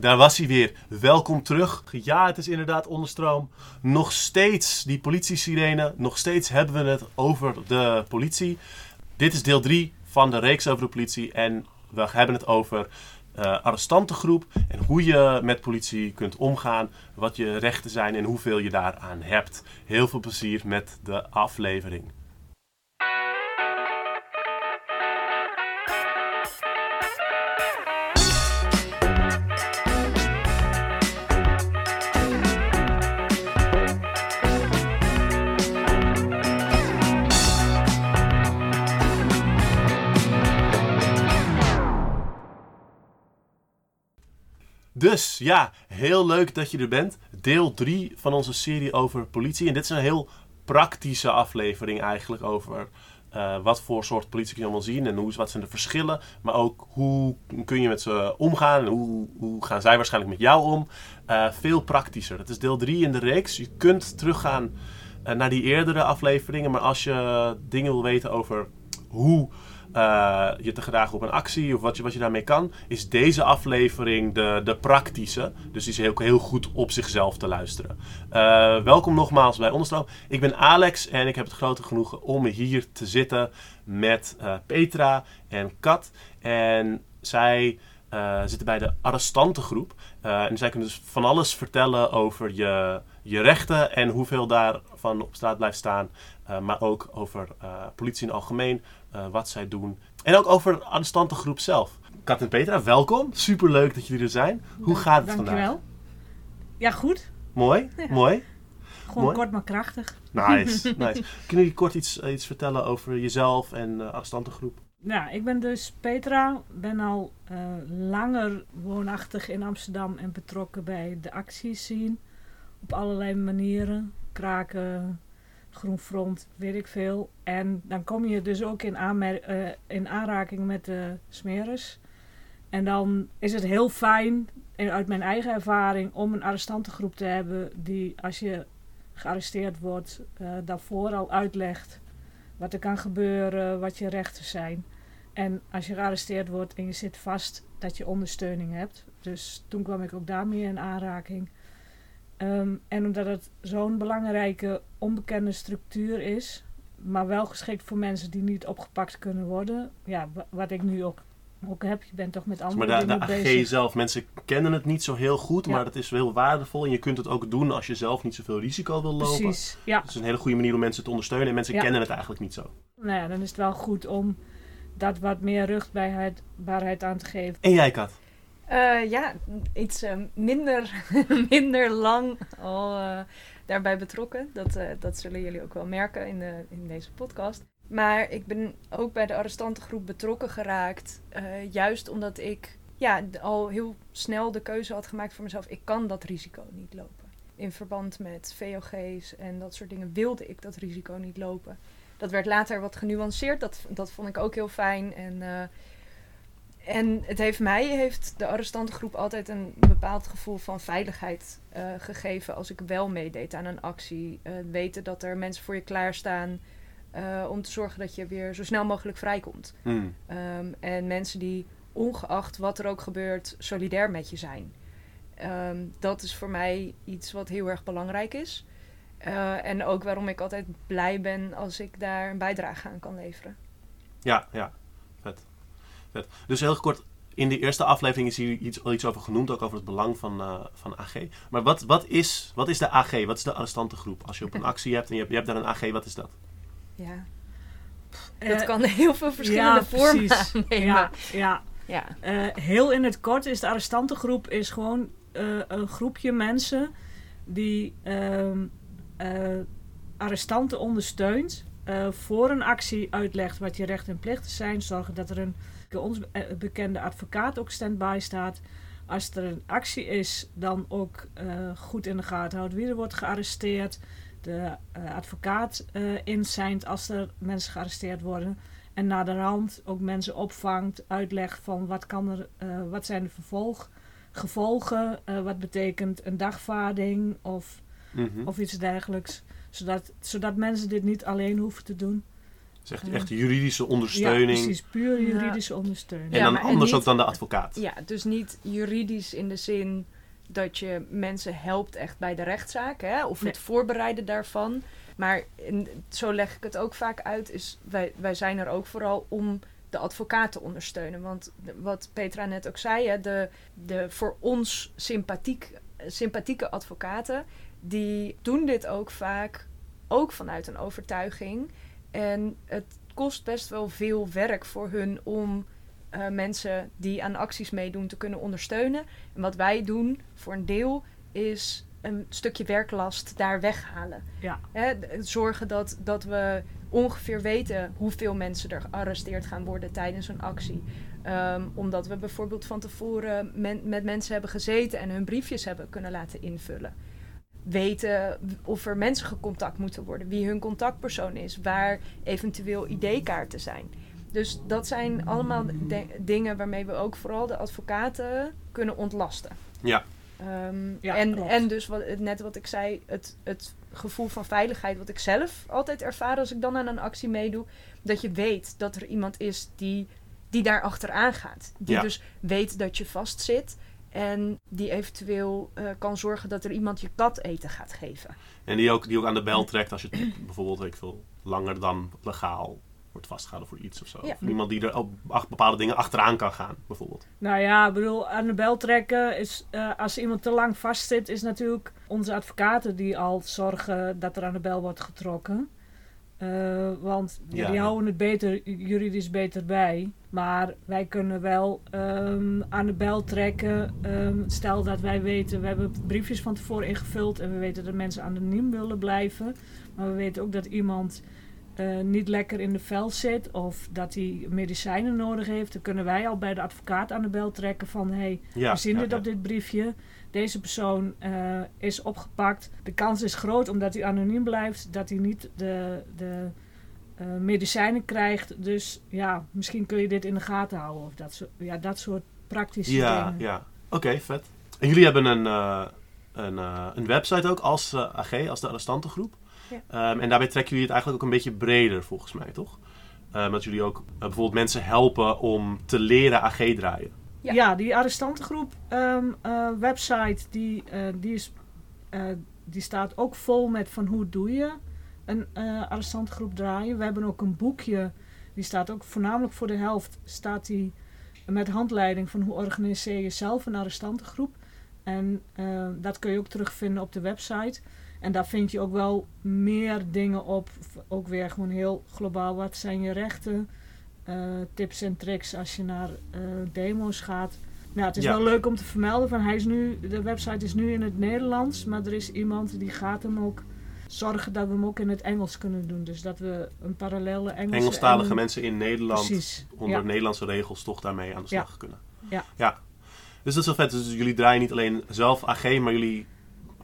Daar was hij weer. Welkom terug. Ja, het is inderdaad onderstroom. Nog steeds die politie-sirene. Nog steeds hebben we het over de politie. Dit is deel 3 van de reeks over de politie. En we hebben het over uh, arrestantengroep. En hoe je met politie kunt omgaan. Wat je rechten zijn en hoeveel je daaraan hebt. Heel veel plezier met de aflevering. Dus ja, heel leuk dat je er bent. Deel 3 van onze serie over politie. En dit is een heel praktische aflevering eigenlijk over uh, wat voor soort politie kun je allemaal zien en hoe, wat zijn de verschillen. Maar ook hoe kun je met ze omgaan en hoe, hoe gaan zij waarschijnlijk met jou om. Uh, veel praktischer. Dat is deel 3 in de reeks. Je kunt teruggaan uh, naar die eerdere afleveringen. Maar als je dingen wil weten over hoe uh, je te gedragen op een actie of wat je, wat je daarmee kan, is deze aflevering de, de praktische. Dus die is heel, heel goed op zichzelf te luisteren. Uh, welkom nogmaals bij Onderstroom. Ik ben Alex en ik heb het grote genoegen om hier te zitten met uh, Petra en Kat. En zij zitten bij de arrestantengroep. en zij kunnen dus van alles vertellen over je, je rechten en hoeveel daarvan op straat blijft staan. maar ook over politie in het algemeen, wat zij doen. En ook over de arrestantengroep zelf. Kat en Petra, welkom. Superleuk dat jullie er zijn. Hoe gaat het Dankjewel. vandaag? Ja, goed. Mooi, mooi. Gewoon Mooi. kort maar krachtig. Nice, nice. Kunnen jullie kort iets, iets vertellen over jezelf en de arrestantengroep? Ja, ik ben dus Petra. Ben al uh, langer woonachtig in Amsterdam en betrokken bij de acties zien. Op allerlei manieren. Kraken, Groen Front, weet ik veel. En dan kom je dus ook in, uh, in aanraking met de smeres. En dan is het heel fijn, uit mijn eigen ervaring, om een arrestantengroep te hebben die als je gearresteerd wordt, uh, daarvoor al uitlegt wat er kan gebeuren, wat je rechten zijn. En als je gearresteerd wordt en je zit vast, dat je ondersteuning hebt. Dus toen kwam ik ook daarmee in aanraking. Um, en omdat het zo'n belangrijke onbekende structuur is, maar wel geschikt voor mensen die niet opgepakt kunnen worden. Ja, wat ik nu ook, ook heb. Je bent toch met andere maar de, AG zelf, mensen kennen het niet zo heel goed, Ja. maar het is heel waardevol. En je kunt het ook doen als je zelf niet zoveel risico wil lopen. Precies, ja. Het is een hele goede manier om mensen te ondersteunen en mensen Ja. kennen het eigenlijk niet zo. Nou ja, dan is het wel goed om dat wat meer rugbaarheid aan te geven. En jij, Kat? Uh, ja, iets uh, minder, minder lang al uh, daarbij betrokken. Dat, dat zullen jullie ook wel merken in, de, in deze podcast. Maar ik ben ook bij de arrestantengroep betrokken geraakt. juist omdat ik ja, al heel snel de keuze had gemaakt voor mezelf. Ik kan dat risico niet lopen. In verband met VOG's en dat soort dingen wilde ik dat risico niet lopen. Dat werd later wat genuanceerd. Dat, dat vond ik ook heel fijn. En en het heeft mij, heeft de arrestantengroep altijd een bepaald gevoel van veiligheid uh, gegeven als ik wel meedeed aan een actie. Uh, weten dat er mensen voor je klaarstaan uh, om te zorgen dat je weer zo snel mogelijk vrijkomt. Mm. Um, en mensen die ongeacht wat er ook gebeurt, solidair met je zijn. Um, dat is voor mij iets wat heel erg belangrijk is. En ook waarom ik altijd blij ben als ik daar een bijdrage aan kan leveren. Ja, ja. Vet. Dus heel kort, in de eerste aflevering is hier iets, al iets over genoemd, ook over het belang van, uh, van AG. Maar wat, wat, is, wat is de AG? Wat is de arrestantengroep? Als je op een actie hebt en je hebt, je hebt daar een AG, wat is dat? Ja. Dat uh, kan heel veel verschillende ja, vormen precies. Ja, ja. ja. Uh, heel in het kort is de arrestantengroep is gewoon uh, een groepje mensen die arrestanten ondersteunt. Uh, voor een actie uitlegt wat je rechten en plichten zijn. Zorgen dat er een ons bekende advocaat ook stand-by staat. Als er een actie is, dan ook uh, goed in de gaten houdt wie er wordt gearresteerd. De uh, advocaat inzijnt als er mensen gearresteerd worden. En naar de rand ook mensen opvangt, uitlegt van wat, kan er, wat zijn de vervolg, gevolgen. wat betekent een dagvaarding of, mm -hmm. of iets dergelijks zodat, zodat mensen dit niet alleen hoeven te doen. Dus echt, Ja. echt juridische Ja, ondersteuning. precies. Puur Ja. juridische ondersteuning. en Ja, maar en anders niet- ook dan de advocaat. Ja, dus niet juridisch in de zin dat je mensen helpt echt bij de rechtszaak, hè, of Nee. het voorbereiden daarvan. Maar in- zo leg ik het ook vaak uit, is wij, wij zijn er ook vooral om de advocaat te ondersteunen. Want wat Petra net ook zei, hè, de, de voor ons sympathiek, sympathieke advocaten, die doen dit ook vaak ook vanuit een overtuiging. En het kost best wel veel werk voor hun om eh, mensen die aan acties meedoen te kunnen ondersteunen. En wat wij doen voor een deel is een stukje werklast daar weghalen. Ja. Hè, zorgen dat, dat we ongeveer weten hoeveel mensen er gearresteerd gaan worden tijdens een actie. Ehm, omdat we bijvoorbeeld van tevoren men- met mensen hebben gezeten en hun briefjes hebben kunnen laten invullen. Weten of er mensen gecontact moeten worden, wie hun contactpersoon is, waar eventueel ID-kaarten zijn. Dus dat zijn allemaal de- dingen waarmee we ook vooral de advocaten kunnen ontlasten. Ja. Ehm, Ja, en, klopt. en dus wat, net wat ik zei, het, het gevoel van veiligheid wat ik zelf altijd ervaar als ik dan aan een actie meedoe. Dat je weet dat er iemand is die, die daar achteraan gaat. Die Ja. dus weet dat je vastzit. En die eventueel eh, kan zorgen dat er iemand je kat eten gaat geven. En die ook, die ook aan de bel trekt als je bijvoorbeeld weet ik veel, langer dan legaal wordt vastgehouden voor iets of zo. Ja. Of iemand die er op bepaalde dingen achteraan kan gaan, bijvoorbeeld. Nou ja, ik bedoel, aan de bel trekken is, eh, als iemand te lang vastzit, is natuurlijk onze advocaten die al zorgen dat er aan de bel wordt getrokken. Eh, want ja, die houden het beter, juridisch beter bij. Maar wij kunnen wel ehm, aan de bel trekken. Ehm, stel dat wij weten, we hebben briefjes van tevoren ingevuld en we weten dat mensen anoniem willen blijven. Maar we weten ook dat iemand eh, niet lekker in de vel zit of dat hij medicijnen nodig heeft. Dan kunnen wij al bij de advocaat aan de bel trekken van hey, Ja, we zien ja, dit op dit briefje. Deze persoon eh, is opgepakt. De kans is groot omdat hij anoniem blijft, dat hij niet de, de eh, medicijnen krijgt. Dus ja, misschien kun je dit in de gaten houden. Of dat, soort, ja, dat soort praktische Ja, dingen. ja. Oké, vet. En jullie hebben een, eh, een, een website ook als AG, als de arrestantengroep. Ja. Ehm, en daarbij trekken jullie het eigenlijk ook een beetje breder, volgens mij, toch? Ehm, dat jullie ook bijvoorbeeld mensen helpen om te leren AG draaien. Ja. Die arrestantengroep ehm, eh, website die, eh, die, is, eh, die staat ook vol met van hoe doe je een arrestantengroep draaien. We hebben ook een boekje, die staat ook voornamelijk voor de helft, staat die met handleiding van hoe organiseer je zelf een arrestantengroep. En dat kun je ook terugvinden op de website. En daar vind je ook wel meer dingen op. Ook weer gewoon heel globaal. Wat zijn je rechten? Eh, tips en tricks als je naar eh, demo's gaat. Nou, het is Ja. wel leuk om te vermelden. Van hij is nu, de website is nu in het Nederlands. Maar er is iemand die gaat hem ook zorgen dat we hem ook in het Engels kunnen doen. Dus dat we een parallele Engelse... Engelstalige en- mensen in Nederland Precies. onder ja. Nederlandse regels toch daarmee aan de Ja. slag kunnen. Ja. ja. Dus dat is wel vet. Dus jullie draaien niet alleen zelf AG, maar jullie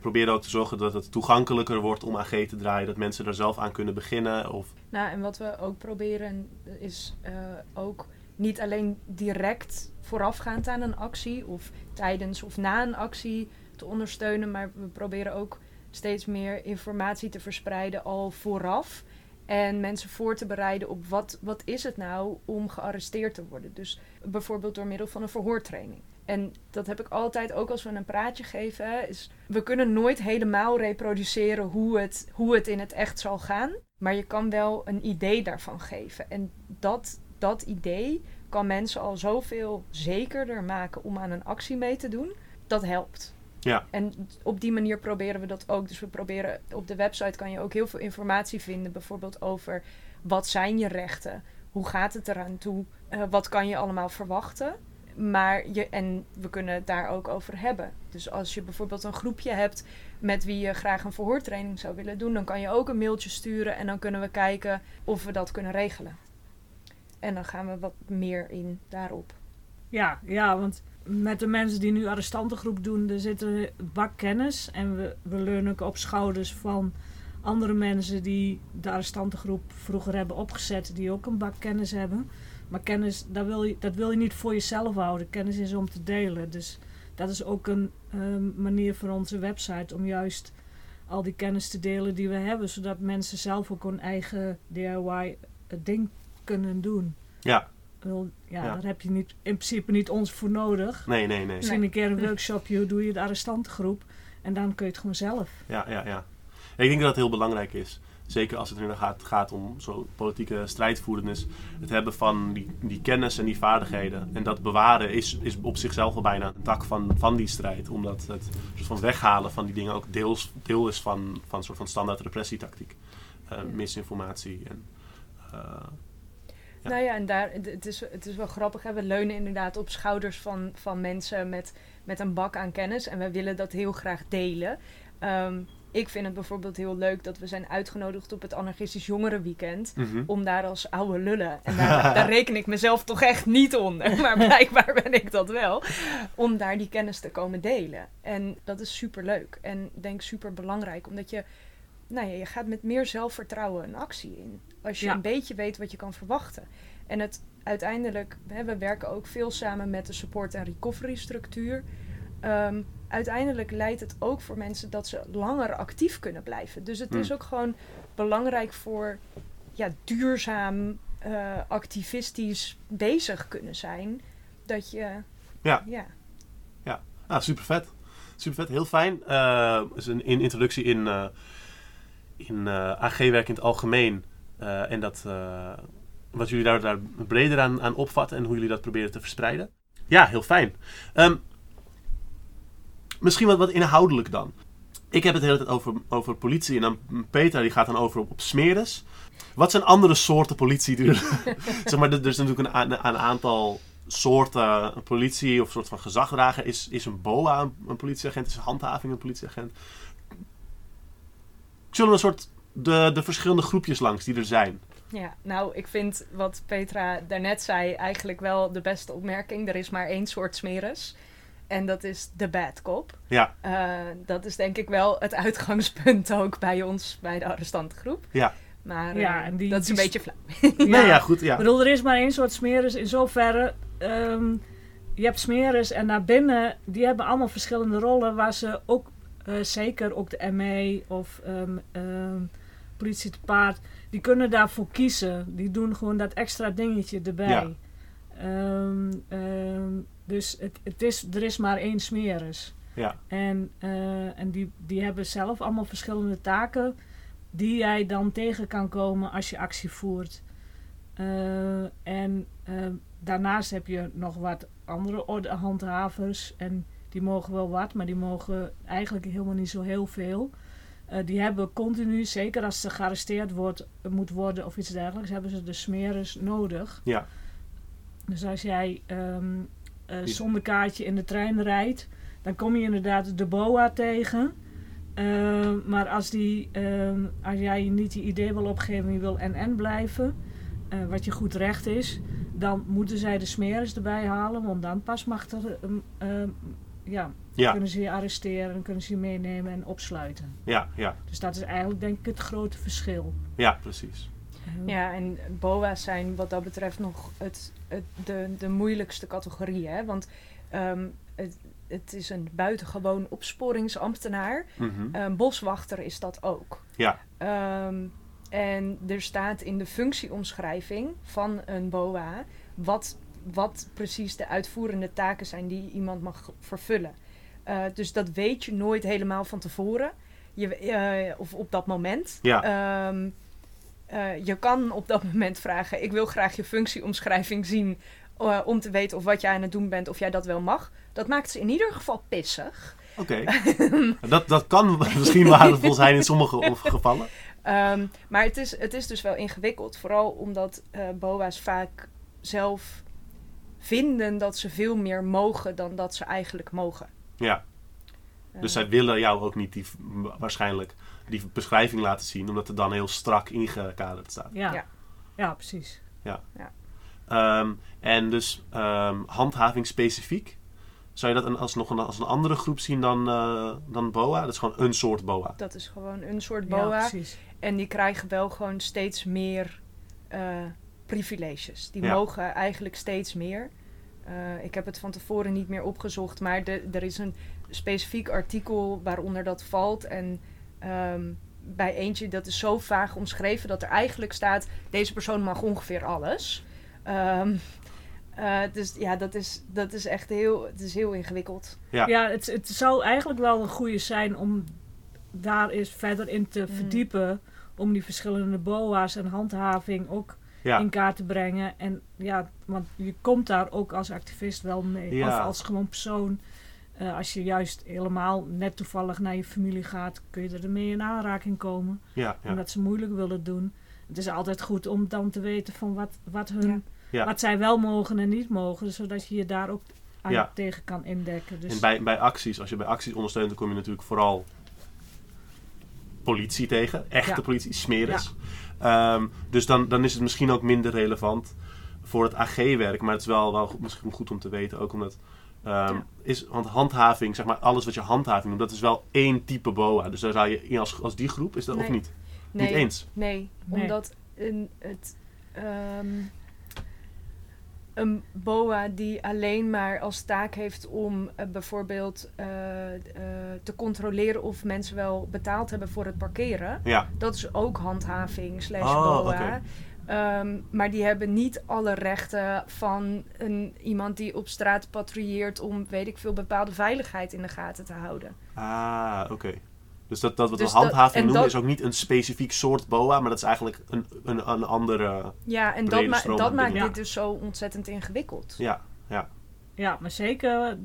proberen ook te zorgen dat het toegankelijker wordt om AG te draaien. Dat mensen er zelf aan kunnen beginnen. Of, Nou, en wat we ook proberen is eh, ook niet alleen direct voorafgaand aan een actie of tijdens of na een actie te ondersteunen, maar we proberen ook steeds meer informatie te verspreiden al vooraf. En mensen voor te bereiden op wat, wat is het nou om gearresteerd te worden. Dus bijvoorbeeld door middel van een verhoortraining. En dat heb ik altijd, ook als we een praatje geven, is we kunnen nooit helemaal reproduceren hoe het, hoe het in het echt zal gaan. Maar je kan wel een idee daarvan geven. En dat, dat idee kan mensen al zoveel zekerder maken om aan een actie mee te doen. Dat helpt. Ja. En op die manier proberen we dat ook. Dus we proberen op de website kan je ook heel veel informatie vinden. Bijvoorbeeld over wat zijn je rechten? Hoe gaat het eraan toe? Eh, wat kan je allemaal verwachten? Maar je, en we kunnen het daar ook over hebben. Dus als je bijvoorbeeld een groepje hebt met wie je graag een verhoortraining zou willen doen, dan kan je ook een mailtje sturen en dan kunnen we kijken of we dat kunnen regelen. En dan gaan we wat meer in daarop. Ja, ja, want met de mensen die nu arrestantengroep doen, er zit een bak kennis. En we, we leunen ook op schouders van andere mensen die de arrestantengroep vroeger hebben opgezet, die ook een bak kennis hebben. Maar kennis, dat wil je, dat wil je niet voor jezelf houden. Kennis is om te delen. Dus dat is ook een ehm, manier voor onze website om juist al die kennis te delen die we hebben, zodat mensen zelf ook hun eigen DIY het ding kunnen doen. Ja, ja, Ja. daar heb je niet, in principe niet ons voor nodig. nee, nee, nee. Misschien een keer een workshopje, doe je de arrestantengroep. En dan kun je het gewoon zelf. Ja, ja, ja. Ik denk dat het heel belangrijk is. Zeker als het er gaat, gaat om zo'n politieke strijdvoerdenis. Het hebben van die, die kennis en die vaardigheden. En dat bewaren is, is op zichzelf al bijna een tak van, van die strijd. Omdat het soort van weghalen van die dingen ook deels, deel is van, van een soort van standaard repressietactiek. Eh, misinformatie en... eh, Ja. Nou ja, en daar, het- is, het is wel grappig. Hè? We leunen inderdaad op schouders van, van mensen met, met een bak aan kennis. En we willen dat heel graag delen. Ehm, ik vind het bijvoorbeeld heel leuk dat we zijn uitgenodigd op het Anarchistisch Jongerenweekend. mhm. Om daar als oude lullen, en daar, daar reken ik mezelf toch echt niet onder, maar blijkbaar ben ik dat wel, om daar die kennis te komen delen. En dat is super leuk en ik denk super belangrijk, omdat je, nou ja, je gaat met meer zelfvertrouwen een actie in. Als je Ja. een beetje weet wat je kan verwachten. En het uiteindelijk, hè, we werken ook veel samen met de support- en recovery structuur. Ehm, uiteindelijk leidt het ook voor mensen dat ze langer actief kunnen blijven. Dus het Hmm. is ook gewoon belangrijk voor ja, duurzaam, eh, activistisch bezig kunnen zijn. Dat je. Ja. ja. Ah, super vet. Super vet, heel fijn. Eh is een, introductie in, eh, in AG-werk in het algemeen. En dat, wat jullie daar, daar breder aan, aan opvatten en hoe jullie dat proberen te verspreiden. Ja, heel fijn. Ehm, misschien wat, wat inhoudelijk dan. Ik heb het de hele tijd over, over politie en dan Peter die gaat dan over op, op smeres. Wat zijn andere soorten politie? er- zeg maar, er er is natuurlijk een, een aantal soorten politie of soort van gezagdrager. Is, is een BOA een, een politieagent? Is een handhaving een politieagent? Zullen we een soort de, de verschillende groepjes langs die er zijn? Ja, nou, ik vind wat Petra daarnet zei eigenlijk wel de beste opmerking. Er is maar één soort smeres. En dat is de bad cop. Ja, Eh, dat is denk ik wel het uitgangspunt ook bij ons, bij de arrestantengroep. ja. Maar Ja, eh, en die- dat is een die- beetje flauw. Nee, ja, goed. Ja. Ik bedoel, er is maar één soort smeres in zoverre. ehm, je hebt smeres en daarbinnen, die hebben allemaal verschillende rollen waar ze ook, eh, zeker ook de ME of ehm, ehm, politie te paard, die kunnen daarvoor kiezen. Die doen gewoon dat extra dingetje erbij. Ja. Ehm, ehm, dus het, het is, er is maar één smeres. Ja. En, eh, en die, die hebben zelf allemaal verschillende taken die jij dan tegen kan komen als je actie voert. Eh, en eh, daarnaast heb je nog wat andere ordehandhavers. En die mogen wel wat, maar die mogen eigenlijk helemaal niet zo heel veel. Die hebben continu, zeker als ze gearresteerd wordt, moet worden of iets dergelijks, hebben ze de smeres nodig. Ja. Dus als jij ehm, eh, zonder kaartje in de trein rijdt, dan kom je inderdaad de BOA tegen. Ehm, maar als, die, ehm, als jij niet je idee wil opgeven en je wil NN blijven, eh, wat je goed recht is, dan moeten zij de smeres erbij halen, want dan pas mag er, ja, Ja, kunnen ze je arresteren en kunnen ze je meenemen en opsluiten. ja, ja. Dus dat is eigenlijk denk ik het grote verschil. Ja, precies. Ja, en BOA's zijn wat dat betreft nog het, het, de, de moeilijkste categorie. Hè? Want ehm, het, het is een buitengewoon opsporingsambtenaar. Een boswachter is dat ook. Ja. Ehm, en er staat in de functieomschrijving van een BOA wat, wat precies de uitvoerende taken zijn die iemand mag vervullen. Eh, dus dat weet je nooit helemaal van tevoren. Je, eh, of op dat moment. Ja. Eh, je kan op dat moment vragen: Ik wil graag je functieomschrijving zien. eh, om te weten of wat jij aan het doen bent, of jij dat wel mag. Dat maakt ze in ieder geval pissig. Oké. dat, dat kan misschien waardevol zijn in sommige gevallen. Ehm, maar het is, het is dus wel ingewikkeld. Vooral omdat eh, BOA's vaak zelf vinden dat ze veel meer mogen dan dat ze eigenlijk mogen. Ja. Dus zij willen jou ook niet die, waarschijnlijk die beschrijving laten zien, omdat het dan heel strak ingekaderd staat. Ja. Ja. Ja. precies. Ehm, en dus ehm, handhaving specifiek. Zou je dat een, als nog een, als een andere groep zien dan, eh, dan BOA? Dat is gewoon een soort BOA. Dat is gewoon een soort Ja, BOA. precies. en die krijgen wel gewoon steeds meer eh, privileges. Die Ja. mogen eigenlijk steeds meer. Eh, ik heb het van tevoren niet meer opgezocht, maar de, er is een specifiek artikel waaronder dat valt. En ehm, bij eentje, dat is zo vaag omschreven dat er eigenlijk staat: deze persoon mag ongeveer alles. Ehm, eh, dus ja, dat is, dat is echt heel, het is heel ingewikkeld. Ja. Ja, het, het zou eigenlijk wel een goede zijn om daar eens verder in te Mm. verdiepen. Om die verschillende BOA's en handhaving ook Ja, in kaart te brengen. En ja, want je komt daar ook als activist wel mee. Ja. Of als gewoon persoon. Eh, als je juist helemaal net toevallig naar je familie gaat, kun je ermee in aanraking komen. ja, ja. Omdat ze moeilijk willen doen. Het is altijd goed om dan te weten van wat, wat, hun, Ja. Wat zij wel mogen en niet mogen. Zodat je je daar ook aan Ja. tegen kan indekken. Dus En bij, bij acties, als je bij acties ondersteunt, dan kom je natuurlijk vooral politie tegen. Echte Ja. politie, smeres. Ehm, dus dan, dan is het misschien ook minder relevant voor het AG-werk. Maar het is wel, wel goed, misschien goed om te weten. Ook omdat, ehm, Ja. is, want handhaving, zeg maar, alles wat je handhaving noemt, dat is wel één type BOA. Dus daar zou je, in als, als die groep, is dat of Nee. niet? Nee, Niet eens? Nee, Nee. omdat een, het, ehm, een BOA die alleen maar als taak heeft om eh, bijvoorbeeld eh, eh, te controleren of mensen wel betaald hebben voor het parkeren. Ja, Dat is ook handhaving slash Oh, BOA. oké. Ehm, maar die hebben niet alle rechten van een, iemand die op straat patrouilleert om, weet ik veel, bepaalde veiligheid in de gaten te houden. ah, oké. Dus dat, dat wat Dus we handhaving noemen, dat- is ook niet een specifiek soort BOA, maar dat is eigenlijk een, een, een andere... Ja, en dat, ma- dat maakt dit dus zo ontzettend ingewikkeld. Ja, ja. Ja, maar zeker.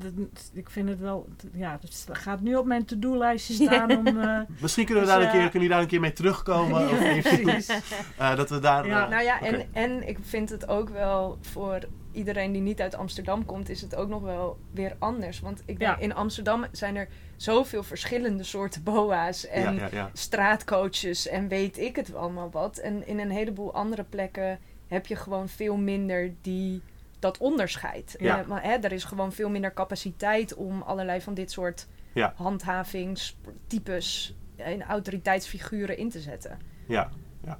Ik vind het wel. Ja, het gaat nu op mijn to-do-lijstje Ja. staan om. eh, Misschien kunnen we Dus, daar een eh, keer, kunnen jullie daar een keer mee terugkomen. of Ja, precies. eh, dat we daar... Ja. Nou ja, en, en ik vind het ook wel voor iedereen die niet uit Amsterdam komt, is het ook nog wel weer anders. Want ik denk, Ja. in Amsterdam zijn er zoveel verschillende soorten boa's en ja, ja, ja. straatcoaches en weet ik het allemaal wat. En in een heleboel andere plekken heb je gewoon veel minder die dat onderscheid. Ja. Eh, maar, hè, er is gewoon veel minder capaciteit om allerlei van dit soort Ja. handhavingstypes en autoriteitsfiguren in te zetten. ja, ja.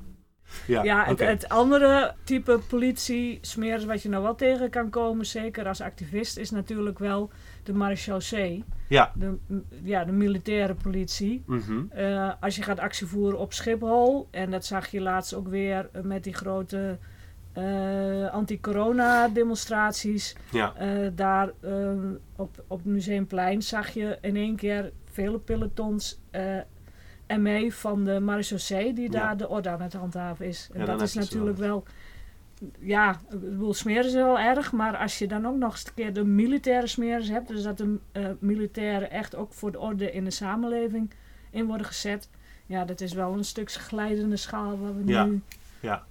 Ja, ja, het, andere type politie, smeers wat je nou wel tegen kan komen, zeker als activist, is natuurlijk wel de marechaussee. Ja. De, ja, de militaire politie. Mhm. Eh, als je gaat actie voeren op Schiphol, en dat zag je laatst ook weer met die grote eh, anti-corona demonstraties. Ja, Eh, daar eh, op, op het Museumplein zag je in één keer vele pelotons eh ME van de marechaussee die Ja. daar de orde aan het handhaven is. En Ja, dat is natuurlijk wel... Ja, ik bedoel, smeren is wel erg, maar als je dan ook nog eens een keer de militaire smeres hebt, dus dat de eh, militairen echt ook voor de orde in de samenleving in worden gezet, ja, dat is wel een stuk glijdende schaal waar we Ja. nu Ja.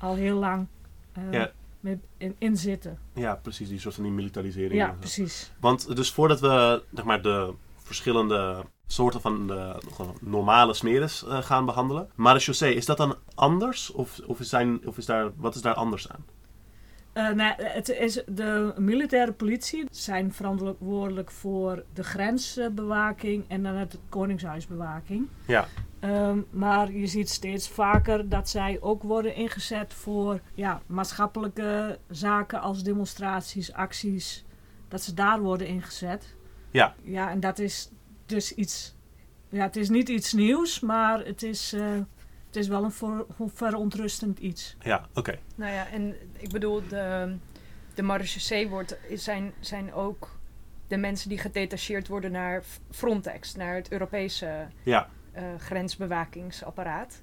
Al heel lang eh, Ja. mee in, in zitten. ja, precies. Die soort van die militarisering. Ja, precies. Want dus voordat we zeg maar, de verschillende soorten van de normale smeres eh, gaan behandelen. Marechaussee, is dat dan anders? Of, of, is zijn, of is daar, wat is daar anders aan? Eh, nou, het is de militaire politie zijn verantwoordelijk voor de grensbewaking en dan het koningshuisbewaking. Ja. Ehm, maar je ziet steeds vaker dat zij ook worden ingezet voor ja, maatschappelijke zaken als demonstraties, acties. Dat ze daar worden ingezet. Ja. Ja, en dat is dus iets. Ja, het is niet iets nieuws, maar het is, eh, het is wel een ver- verontrustend iets. Ja, oké. Nou ja, en ik bedoel, de, de marechaussee wordt, zijn, zijn ook de mensen die gedetacheerd worden naar Frontex, naar het Europese Ja. Eh, grensbewakingsapparaat.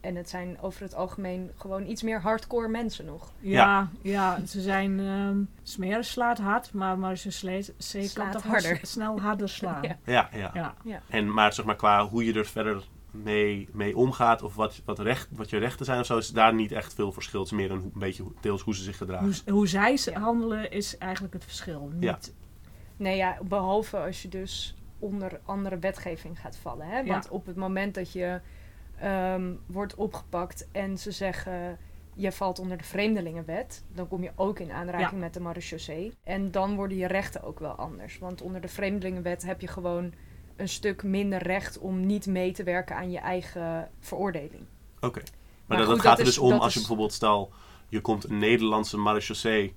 En het zijn over het algemeen gewoon iets meer hardcore mensen nog. Ja, ja. ze zijn. ehm smeren slaat hard, maar, maar ze sleet, ze kan Slaat toch harder. snel harder slaan. Ja. ja. Ja, ja. Ja. En maar zeg maar qua hoe je er verder mee, mee omgaat of wat, wat, recht, wat je rechten zijn of zo, is daar niet echt veel verschil. Het is meer een, een beetje hoe- deels hoe ze zich gedragen. Hoe, hoe zij handelen is eigenlijk het verschil. Niet, Ja. Nee, ja, behalve als je dus onder andere wetgeving gaat vallen. Hè? Want Ja. op het moment dat je ehm, wordt opgepakt en ze zeggen je valt onder de vreemdelingenwet, dan kom je ook in aanraking Ja. met de marechaussee. En dan worden je rechten ook wel anders. Want onder de vreemdelingenwet heb je gewoon een stuk minder recht om niet mee te werken aan je eigen veroordeling. Oké. Maar, Maar dat, goed, dat dat gaat er is- dus om als je bijvoorbeeld, stel, je komt een Nederlandse marechaussee,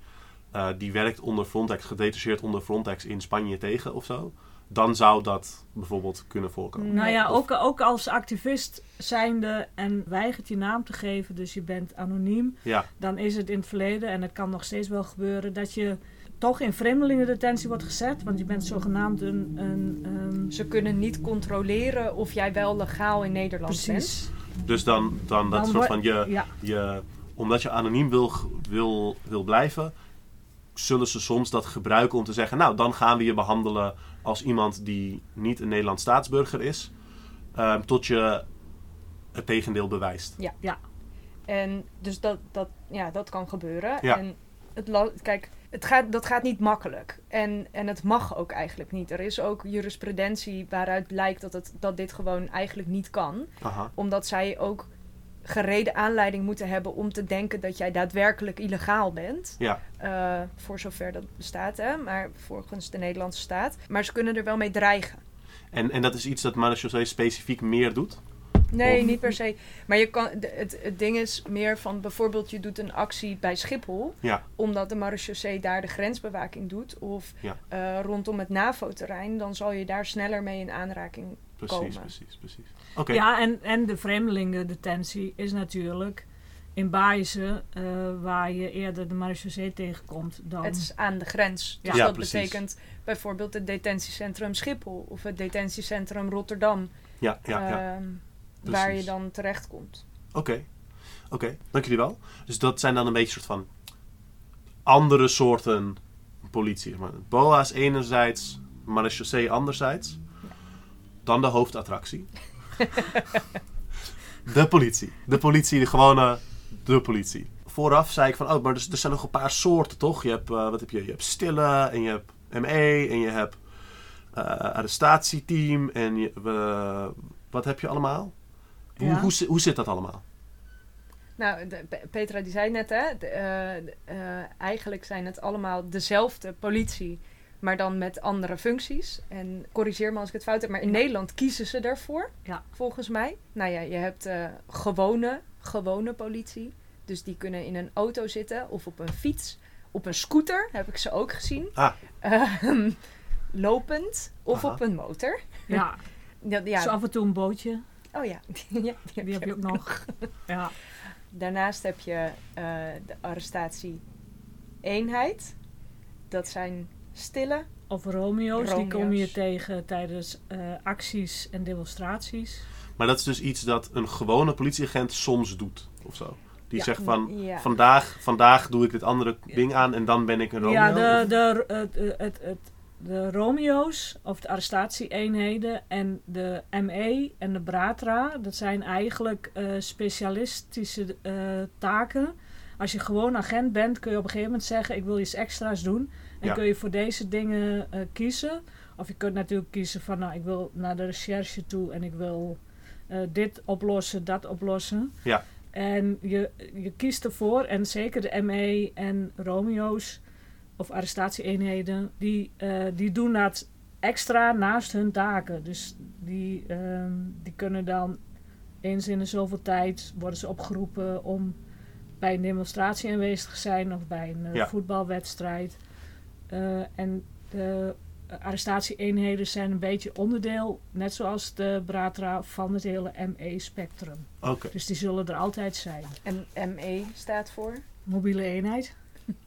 eh die werkt onder Frontex, gedetacheerd onder Frontex in Spanje tegen of zo. Dan zou dat bijvoorbeeld kunnen voorkomen. Nou ja, Of- ook, ook als activist zijnde en weigert je naam te geven, dus je bent anoniem, Ja, dan is het in het verleden, en het kan nog steeds wel gebeuren, dat je toch in vreemdelingendetentie wordt gezet, want je bent zogenaamd een... een ehm, Ze kunnen niet controleren of jij wel legaal in Nederland bent. precies. dus dan, dan dat Dan soort van je, Ja, je, omdat je anoniem wil, wil, wil blijven, zullen ze soms dat gebruiken om te zeggen, nou dan gaan we je behandelen als iemand die niet een Nederlands staatsburger is, ehm, tot je het tegendeel bewijst. En dus dat, dat, ja, dat kan gebeuren. Ja. En het, kijk, het gaat, dat gaat niet makkelijk. En, en het mag ook eigenlijk niet. Er is ook jurisprudentie waaruit blijkt dat, het, dat dit gewoon eigenlijk niet kan. Aha. Omdat zij ook gereden aanleiding moeten hebben om te denken dat jij daadwerkelijk illegaal bent. Ja, Eh, voor zover dat bestaat, hè. Maar volgens de Nederlandse staat. Maar ze kunnen er wel mee dreigen. en, en dat is iets dat marechaussee specifiek meer doet? Nee, Of- niet per se. Maar je kan, het, het ding is meer van bijvoorbeeld je doet een actie bij Schiphol. Ja. Omdat de marechaussee daar de grensbewaking doet. Of Ja. eh, rondom het NAVO-terrein. Dan zal je daar sneller mee in aanraking Precies, Komen. precies, precies. Oké, ja en, en de vreemdelingendetentie is natuurlijk in Baaizen, eh, waar je eerder de marechaussee tegenkomt dan... Het is aan de grens. Dus Ja, dat precies. betekent bijvoorbeeld het detentiecentrum Schiphol. Of het detentiecentrum Rotterdam. ja, ja, ja. ehm, waar je dan terechtkomt. Oké, oké, dank jullie wel. Dus dat zijn dan een beetje soort van andere soorten politie. Maar BOA's enerzijds, marechaussee anderzijds. Dan de hoofdattractie. de politie. De politie, de gewone, de politie. Vooraf zei ik van, oh, maar er, er zijn nog een paar soorten, toch? Je hebt, eh, wat heb je? Je hebt stille en je hebt ME en je hebt eh arrestatieteam en je, wat heb je allemaal? Hoe, Ja. hoe, zi- hoe zit dat allemaal? Nou, de- Petra die zei net, hè, de, eh, eigenlijk zijn het allemaal dezelfde politie, maar dan met andere functies. En corrigeer me als ik het fout heb, maar in Nederland kiezen ze daarvoor, Ja. volgens mij. Nou ja, je hebt eh, gewone, gewone politie. Dus die kunnen in een auto zitten of op een fiets. Op een scooter heb ik ze ook gezien. Ah. Ehm, lopend of Aha. op een motor. ja, Ja, ja. zo af en toe een bootje, Oh ja, ja die heb je ook nog. Ja, Daarnaast heb je eh, de arrestatie-eenheid. Dat zijn stille. of Romeo's, die kom je tegen tijdens eh, acties en demonstraties. Maar dat is dus iets dat een gewone politieagent soms doet, of zo. Die Ja. zegt van, Ja. vandaag, vandaag doe ik dit andere ding aan en dan ben ik een Romeo. Ja, de, de, het, het, het, het- de Romeo's, of de arrestatieeenheden, en de ME en de Bratra, dat zijn eigenlijk eh, specialistische eh, taken. Als je gewoon agent bent, kun je op een gegeven moment zeggen: Ik wil iets extra's doen. En Ja. kun je voor deze dingen eh, kiezen. Of je kunt natuurlijk kiezen van: Nou, ik wil naar de recherche toe en ik wil eh, dit oplossen, dat oplossen. Ja. En je, je kiest ervoor, en zeker de ME en Romeo's of arrestatieeenheden, die, eh, die doen dat extra naast hun taken. Dus die, ehm, die kunnen dan eens in de zoveel tijd worden ze opgeroepen om bij een demonstratie aanwezig te zijn of bij een Ja. voetbalwedstrijd. Eh, en de arrestatieeenheden zijn een beetje onderdeel, net zoals de Bratra, van het hele ME-spectrum. Oké, Dus die zullen er altijd zijn. En ME staat voor. Mobiele eenheid.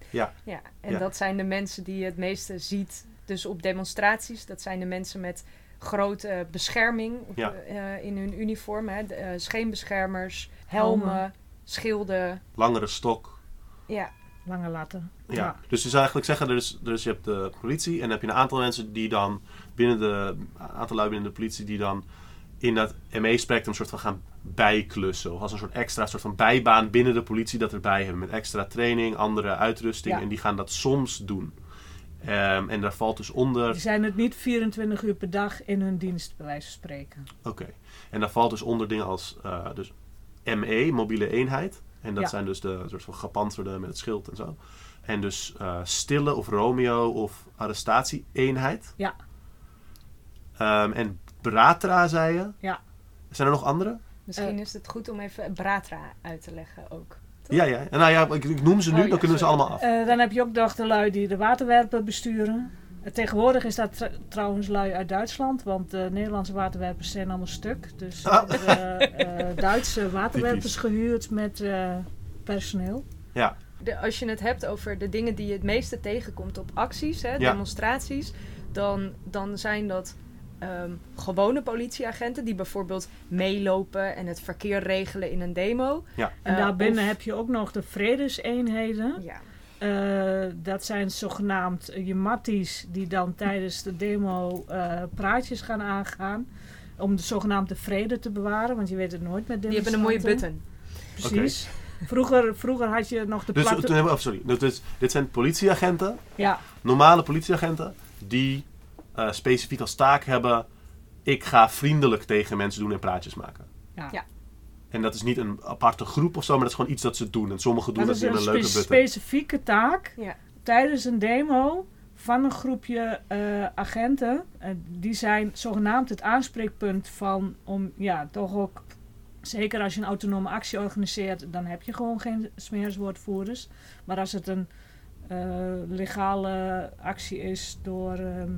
Ja, en Ja. dat zijn de mensen die je het meeste ziet. Dus op demonstraties, dat zijn de mensen met grote bescherming op, Ja. eh, in hun uniform. Hè. De, eh, scheenbeschermers, helmen, Helmen. schilden. langere stok. Ja, Lange latten. Ja. Dus je zou eigenlijk zeggen, dus, dus je hebt de politie en dan heb je een aantal mensen die dan binnen de, een aantal lui binnen de politie die dan in dat ME-spectrum soort van gaan bijklussen. Of als een soort extra soort van bijbaan binnen de politie dat erbij hebben. Met extra training, andere uitrusting. Ja. En die gaan dat soms doen. Ehm, en daar valt dus onder... Die zijn het niet 24 uur per dag in hun dienst, bij wijze van spreken. Oké. En daar valt dus onder dingen als eh, dus ME, mobiele eenheid. En dat Ja. zijn dus de soort van gepantserde met het schild en zo. En dus eh, stille of Romeo of arrestatieeenheid. Ja. Ehm, en Bratra, zei je? Ja. Zijn er nog andere? misschien Eh. is het goed om even Bratra uit te leggen ook. Ja, ja. En nou ja, ik, ik noem ze nu, Oh, dan ja, kunnen we ze allemaal af. Eh, dan heb je ook nog de lui die de waterwerpen besturen. Tegenwoordig is dat tr- trouwens lui uit Duitsland, want de Nederlandse waterwerpers zijn allemaal stuk. Dus Ah. er hebben eh, Duitse waterwerpers gehuurd met eh, personeel. Ja, De, als je het hebt over de dingen die je het meeste tegenkomt op acties, hè, Ja. demonstraties, dan, dan zijn dat ehm, gewone politieagenten die bijvoorbeeld meelopen en het verkeer regelen in een demo. ja. En Eh, daarbinnen of- heb je ook nog de vredeseenheden. Ja, Eh, dat zijn zogenaamd Jematties die dan tijdens de demo eh, praatjes gaan aangaan. Om de zogenaamde vrede te bewaren, want je weet het nooit met die hebben een mooie button. Precies. Vroeger, vroeger had je nog de Dus, platte... toen hebben we- oh, sorry. Dus, dus dit zijn politieagenten, Ja, normale politieagenten, die eh, specifiek als taak hebben: ik ga vriendelijk tegen mensen doen en praatjes maken. ja. Ja. En dat is niet een aparte groep of zo, maar dat is gewoon iets dat ze doen. En sommigen doen dat dat, is in een een leuke spe- button. specifieke taak Ja. tijdens een demo van een groepje eh, agenten. Eh, die zijn zogenaamd het aanspreekpunt van om ja, toch ook. Zeker als je een autonome actie organiseert, dan heb je gewoon geen smeerswoordvoerders. Maar als het een eh, legale actie is door, ehm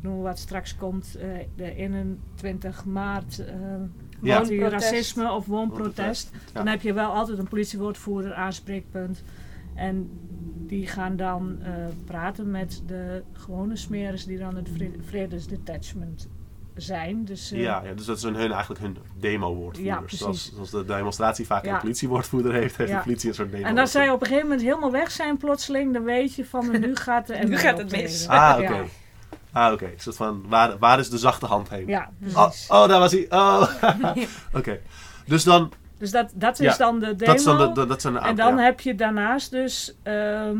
noem wat straks komt, eh, de 21 maart, Ja. anti-racisme of woonprotest, Ja. dan heb je wel altijd een politiewoordvoerder, aanspreekpunt. En die gaan dan eh, praten met de gewone smeres die dan het vre- vredesdetachment zijn. Dus, eh, Ja, ja, dus dat is hun, hun eigenlijk hun demo-woordvoerders. Ja, precies. zoals, zoals de demonstratie vaak Ja. een politiewoordvoerder heeft, heeft Ja. de politie een soort demo En als zij op een gegeven moment helemaal weg zijn plotseling, dan weet je van nu gaat de Nu gaat het mis. Ah, oké. Ja. Ah, oké. Soort van, waar, waar is de zachte hand heen? Ja, Oh, oh, daar was hij. Oh. oké. Dus dan, Dus dat, dat is Ja, dan de demo. dat, dan de, de- dat zijn de En dan ja. heb je daarnaast dus ehm,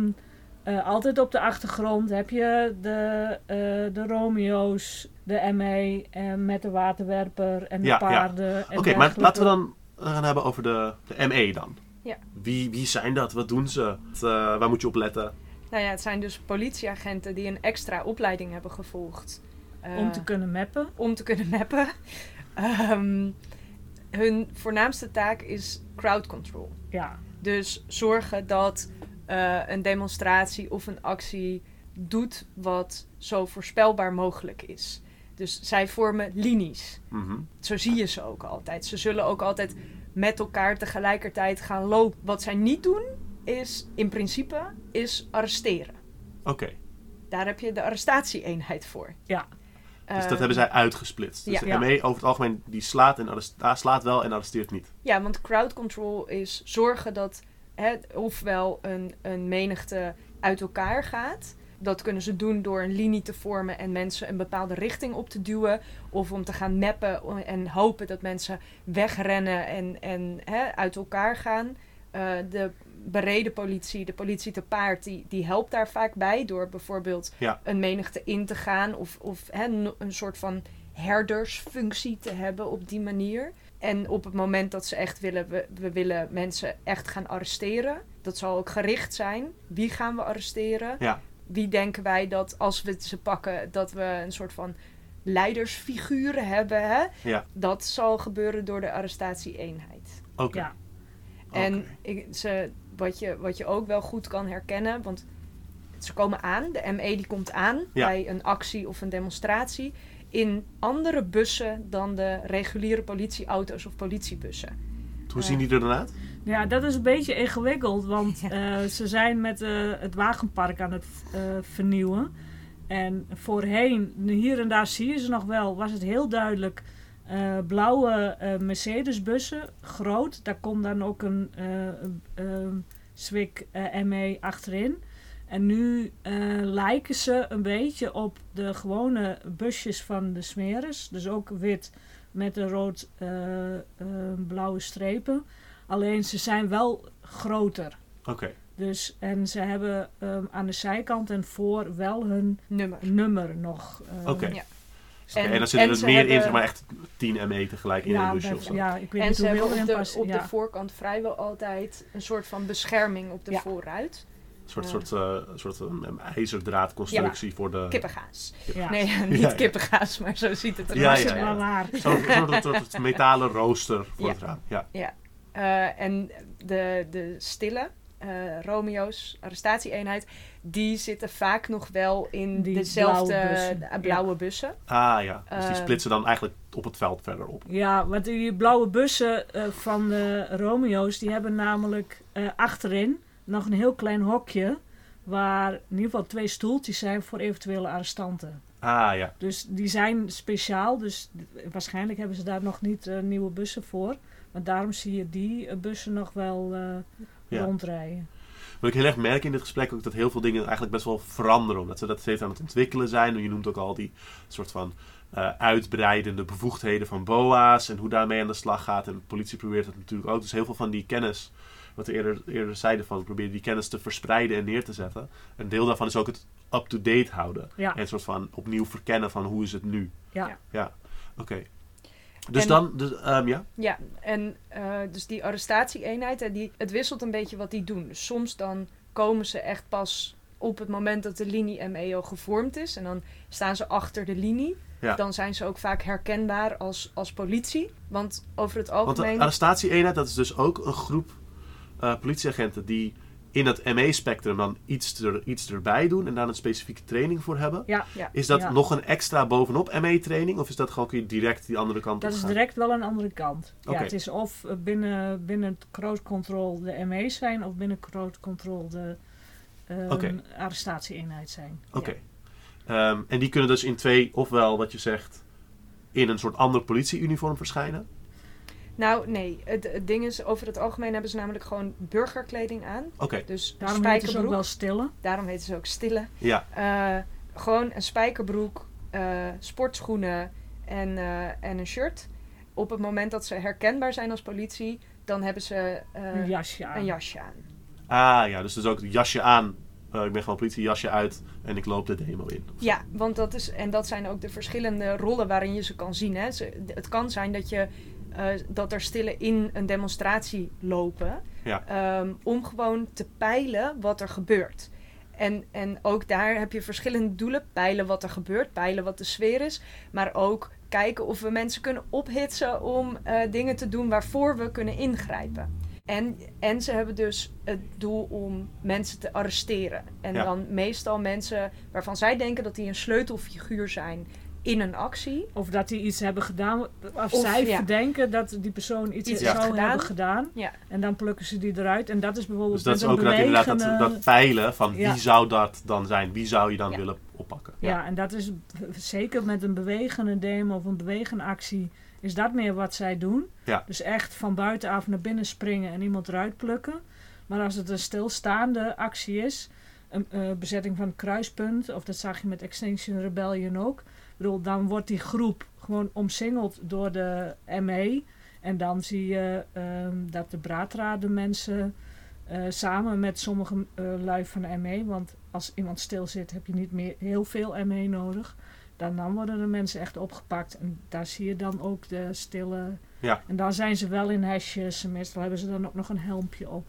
eh, altijd op de achtergrond heb je de, eh, de Romeo's, de ME en met de waterwerper en de Ja, paarden. en Oké, maar laten we dan eh, gaan hebben over de, de ME dan. Ja. Wie, wie zijn dat? Wat doen ze? Eh, waar moet je op letten? Nou ja, het zijn dus politieagenten die een extra opleiding hebben gevolgd. eh, Om te kunnen mappen. om te kunnen mappen. Ehm, hun voornaamste taak is crowd control. Ja, Dus zorgen dat eh, een demonstratie of een actie doet wat zo voorspelbaar mogelijk is. Dus zij vormen linies. Mhm. Zo zie je ze ook altijd. Ze zullen ook altijd met elkaar tegelijkertijd gaan lopen. Wat zij niet doen, is in principe is arresteren. Oké, Daar heb je de arrestatieeenheid voor. ja. dus dat hebben zij uitgesplitst. Dus ja. de Ja. Over het algemeen die slaat, en slaat wel en arresteert niet. Ja, want crowd control is zorgen dat hè, ofwel een, een menigte uit elkaar gaat. Dat kunnen ze doen door een linie te vormen en mensen een bepaalde richting op te duwen. Of om te gaan mappen en hopen dat mensen wegrennen en, en hè, uit elkaar gaan. Eh, de bereden politie, de politie te paard, die, die helpt daar vaak bij. Door bijvoorbeeld Ja. een menigte in te gaan. Of, of hè, een soort van herdersfunctie te hebben op die manier. En op het moment dat ze echt willen, we, we willen mensen echt gaan arresteren. Dat zal ook gericht zijn. Wie gaan we arresteren? Ja. Wie denken wij dat als we ze pakken, dat we een soort van leidersfiguren hebben? Hè? Ja. Dat zal gebeuren door de arrestatieeenheid. Oké. Ja. En ik, ze, wat, je, wat je ook wel goed kan herkennen, want ze komen aan, de ME die komt aan Ja. bij een actie of een demonstratie in andere bussen dan de reguliere politieauto's of politiebussen. Hoe zien die er dan uit? Ja, dat is een beetje ingewikkeld, want Ja. eh, ze zijn met eh, het wagenpark aan het eh, vernieuwen. En voorheen, hier en daar zie je ze nog wel, was het heel duidelijk eh, blauwe eh, Mercedes-bussen, groot. Daar komt dan ook een Swik eh, ME achterin. En nu eh, lijken ze een beetje op de gewone busjes van de smeres. Dus ook wit met een rood-blauwe strepen. Alleen ze zijn wel groter. Oké. Dus, en ze hebben ehm, aan de zijkant en voor wel hun Nummer. nummer nog. eh, Oké. Ja. En- En, dan zitten en er ze meer in, hebben- zeg maar echt 10 ME tegelijk in ja, een busje of zo. ja, ik weet En niet ze hebben op, de, past. op ja. de voorkant vrijwel altijd een soort van bescherming op de Ja. voorruit. Een soort, Ja. soort, eh, soort een ijzerdraadconstructie voor de... Kippengaas. Ja. Nee, niet Ja, ja. kippengaas, maar zo ziet het Ja, eruit. Dat ja, is ja. wel waar. Zo'n soort, soort, metalen rooster voor Ja. het raam. Ja. Eh, en de, de stille eh, Romeo's arrestatieeenheid, die zitten vaak nog wel in Die dezelfde blauwe bussen, eh, blauwe bussen. Ah ja, dus die Eh, splitsen dan eigenlijk op het veld verder op. Ja, want die blauwe bussen eh, van de Romeo's, die hebben namelijk eh, achterin nog een heel klein hokje. Waar in ieder geval twee stoeltjes zijn voor eventuele arrestanten. Ah ja, Dus die zijn speciaal, dus waarschijnlijk hebben ze daar nog niet eh, nieuwe bussen voor. Maar daarom zie je die bussen nog wel eh, Ja. rondrijden. Wat ik heel erg merk in dit gesprek ook dat heel veel dingen eigenlijk best wel veranderen. Omdat ze dat steeds aan het ontwikkelen zijn. Je noemt ook al die soort van eh, uitbreidende bevoegdheden van BOA's. En hoe daarmee aan de slag gaat. En de politie probeert het natuurlijk ook. Dus heel veel van die kennis, wat we eerder, eerder zeiden van, probeer die kennis te verspreiden en neer te zetten. Een deel daarvan is ook het up-to-date houden. Ja. En een soort van opnieuw verkennen van hoe is het nu. Ja. Ja. Ja, oké. Dus En- dan, dus, ehm, ja? Ja, en eh, dus die arrestatieeenheid, hè, die, het wisselt een beetje wat die doen. Dus soms dan komen ze echt pas op het moment dat de linie MEO gevormd is. En dan staan ze achter de linie. Ja. Dan zijn ze ook vaak herkenbaar als, als politie. Want over het Want de algemeen... arrestatieeenheid, dat is dus ook een groep eh, politieagenten die in het ME-spectrum dan iets, er, iets erbij doen en daar een specifieke training voor hebben. Ja, Is dat Ja. nog een extra bovenop ME-training of is dat gewoon kun je direct die andere kant dat op is gaan? direct wel een andere kant. Ja, het is of eh, binnen, binnen het crowd control de ME's zijn of binnen crowd control de ehm, Oké. arrestatieeenheid zijn. Oké. Ehm, en die kunnen dus in twee, ofwel wat je zegt, in een soort ander politieuniform verschijnen. Nou, nee. Het, het ding is, over het algemeen hebben ze namelijk gewoon burgerkleding aan. Oké, Dus Daarom heet het ook spijkerbroek. wel stille. Daarom heten ze ook stille. ja. Eh, gewoon een spijkerbroek, eh, sportschoenen en, eh, en een shirt. Op het moment dat ze herkenbaar zijn als politie, dan hebben ze eh, een jasje aan. een jasje aan. Ah ja, dus dus ook jasje aan. Ik ben gewoon politie, jasje uit en ik loop de demo in. Ja, want dat is, en dat zijn ook de verschillende rollen waarin je ze kan zien. Hè. Ze, het kan zijn dat, je, eh, dat er stille in een demonstratie lopen, Ja. ehm, om gewoon te peilen wat er gebeurt. En, en ook daar heb je verschillende doelen. Peilen wat er gebeurt, peilen wat de sfeer is. Maar ook kijken of we mensen kunnen ophitsen om eh, dingen te doen waarvoor we kunnen ingrijpen. En, en ze hebben dus het doel om mensen te arresteren. En Ja. dan meestal mensen waarvan zij denken dat die een sleutelfiguur zijn in een actie. Of dat die iets hebben gedaan. Of, Of, zij ja. verdenken dat die persoon iets, Iets zou gedaan. hebben gedaan. Ja. En dan plukken ze die eruit. En dat is bijvoorbeeld Dus dat is ook een inderdaad, inderdaad dat, dat peilen van Ja. wie zou dat dan zijn? Wie zou je dan Ja. willen oppakken? Ja. en dat is zeker met een bewegende demo of een bewegende actie. Is dat meer wat zij doen? Ja. Dus echt van buitenaf naar binnen springen en iemand eruit plukken. Maar als het een stilstaande actie is, een eh, bezetting van het kruispunt, of dat zag je met Extinction Rebellion ook. Bedoel, dan wordt die groep gewoon omsingeld door de ME. En dan zie je ehm, dat de braadraden mensen eh, samen met sommige eh lui van de ME, want als iemand stil zit heb je niet meer heel veel ME nodig. Dan, dan worden de mensen echt opgepakt. En daar zie je dan ook de stille. Ja. En dan zijn ze wel in hesjes. en Meestal hebben ze dan ook nog een helmpje op.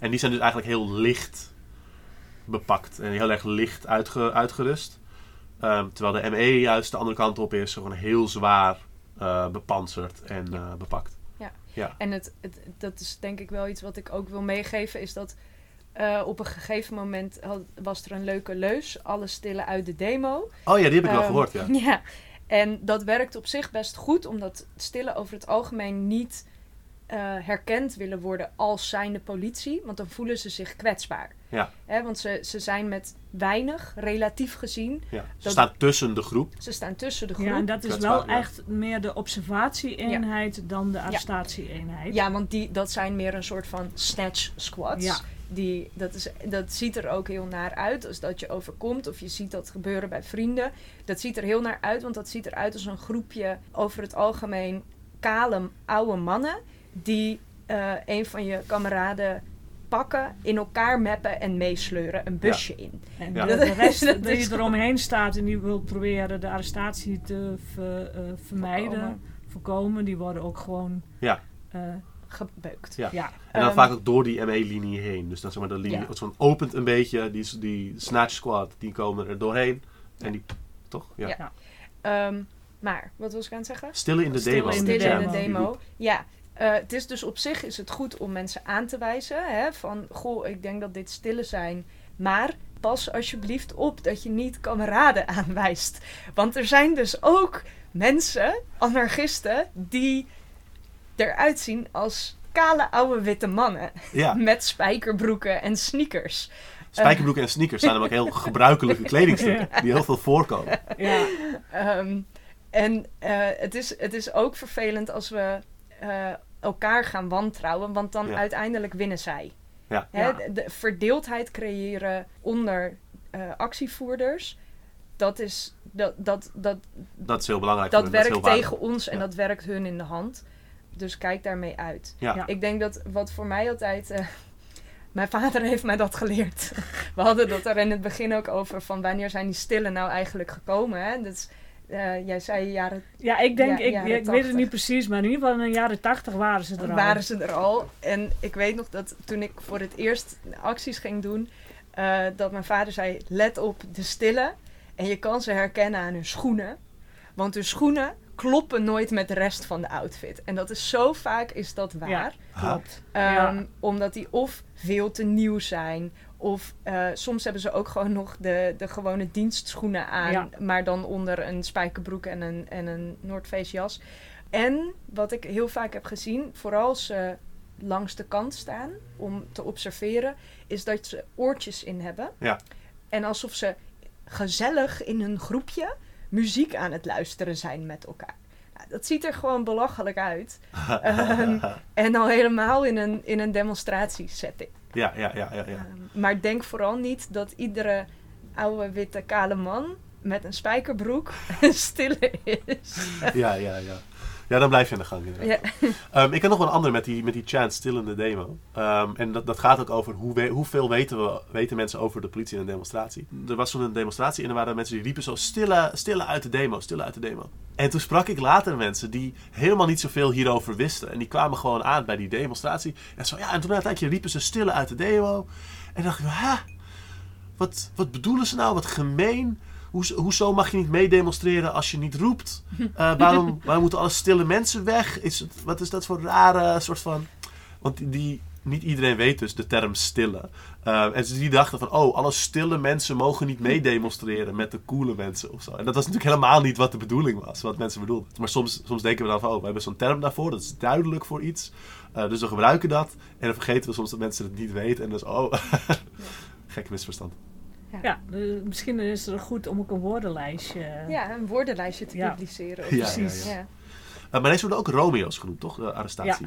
En die zijn dus eigenlijk heel licht bepakt en heel erg licht uitge- uitgerust. Ehm, terwijl de ME juist de andere kant op is, gewoon heel zwaar bepanserd en eh, bepakt. En het, het, dat is denk ik wel iets wat ik ook wil meegeven, is dat eh, op een gegeven moment had, was er een leuke leus, alle stille uit de demo. Oh ja, die heb ik wel Ehm, gehoord, ja. Ja, en dat werkt op zich best goed, omdat stillen over het algemeen niet eh, herkend willen worden als zijnde politie, want dan voelen ze zich kwetsbaar. Ja. Hè, want ze, ze zijn met weinig, relatief gezien, ja. Ze dat- staan tussen de groep. ze staan tussen de groep. Ja, en dat is wel ja. echt meer de observatie-eenheid dan de arrestatieeenheid. Ja, want die, dat zijn meer een soort van snatch squads. Ja. Die, dat, is, dat ziet er ook heel naar uit als dat je overkomt. Of je ziet dat gebeuren bij vrienden. Dat ziet er heel naar uit, want dat ziet eruit als een groepje over het algemeen kale oude mannen. Die eh, een van je kameraden pakken, in elkaar meppen en meesleuren een busje in. En Ja. de, rest Dat die is eromheen staat en die wil proberen de arrestatie te ver- eh, vermijden, Voorkomen. voorkomen, die worden ook gewoon. Ja. eh, Gebeukt. Ja. ja. En dan Ehm, vaak ook door die ME-linie heen. Dus dan zeg maar de linie, soort opent een beetje. Die, die snatch squad, die komen er doorheen. En die, toch? Ja. Ja. Ehm, maar, wat was ik aan het zeggen? Stille in de Stille demo. in de Stille in de demo. Ja, Eh, het is dus op zich is het goed om mensen aan te wijzen. Hè, van, goh, ik denk dat dit stille zijn. Maar pas alsjeblieft op dat je niet kameraden aanwijst. Want er zijn dus ook mensen, anarchisten, die eruit zien als kale oude witte mannen. Ja, Met spijkerbroeken en sneakers. spijkerbroeken en sneakers zijn namelijk heel gebruikelijke kledingstukken. Die heel veel voorkomen. Ja, Ehm, en eh, het, is, het is ook vervelend als we eh, elkaar gaan wantrouwen, want dan Ja. uiteindelijk winnen zij. Ja. Hè, Ja. de, de verdeeldheid creëren onder eh, actievoerders, dat, is, dat, dat, dat, Dat is heel belangrijk. dat werkt tegen ons en Ja. dat werkt hun in de hand. Dus kijk daarmee uit. Ja. Ja. Ik denk dat wat voor mij altijd. eh, mijn vader heeft mij dat geleerd. We hadden dat er in het begin ook over van wanneer zijn die stillen nou eigenlijk gekomen. Hè? Dat eh, jij zei jaren ja ik denk, Ja, ik, weet het 80. niet precies, maar in ieder geval in de jaren tachtig waren ze er al. waren ze er al. En ik weet nog dat toen ik voor het eerst acties ging doen, eh, dat mijn vader zei: let op de stille. En je kan ze herkennen aan hun schoenen. Want hun schoenen kloppen nooit met de rest van de outfit. En dat is zo vaak is dat waar. Ja. Klopt. Ehm, Ja. Omdat die of veel te nieuw zijn. Of eh, soms hebben ze ook gewoon nog de, de gewone dienstschoenen aan. Ja. Maar dan onder een spijkerbroek en een, en een Noordface jas. En wat ik heel vaak heb gezien, vooral als ze langs de kant staan om te observeren, is dat ze oortjes in hebben. Ja. En alsof ze gezellig in een groepje muziek aan het luisteren zijn met elkaar. Nou, dat ziet er gewoon belachelijk uit. Ehm, en al helemaal in een, in een demonstratiesetting. Ja, ja, ja, ja. ja. Ehm, maar denk vooral niet dat iedere oude witte kale man met een spijkerbroek stille is. Ja, ja, ja. Ja, dan blijf je aan de gang. Ja. Ehm, ik heb nog wel een andere met die, met die chant stillende demo. Ehm, en dat, dat gaat ook over hoe we, hoeveel weten, we, weten mensen over de politie in een demonstratie. Er was zo'n demonstratie en er waren mensen die riepen zo stille, stille uit de demo, stille uit de demo. En toen sprak ik later mensen die helemaal niet zoveel hierover wisten. En die kwamen gewoon aan bij die demonstratie. En zo, ja, en toen uiteindelijk riepen ze stille uit de demo. En dacht ik, hè? Wat, wat bedoelen ze nou? Wat gemeen. Hoezo, hoezo mag je niet meedemonstreren als je niet roept? Eh, waarom, waarom moeten alle stille mensen weg? Is het, wat is dat voor rare soort van... Want die, die- niet iedereen weet dus de term stille. Eh, en ze die dachten van, oh, alle stille mensen mogen niet meedemonstreren met de coole mensen of zo. En dat was natuurlijk helemaal niet wat de bedoeling was, wat mensen bedoelden. Maar soms, soms denken we dan van, oh, we hebben zo'n term daarvoor, dat is duidelijk voor iets. Eh, dus we gebruiken dat. En dan vergeten we soms dat mensen het niet weten. En dus, oh, gek misverstand. Ja, dus misschien is het goed om ook een woordenlijstje... ja, een woordenlijstje te Ja. publiceren. Ja, Precies. Ja. Eh, maar deze worden ook Romeo's genoemd, toch? De arrestatie.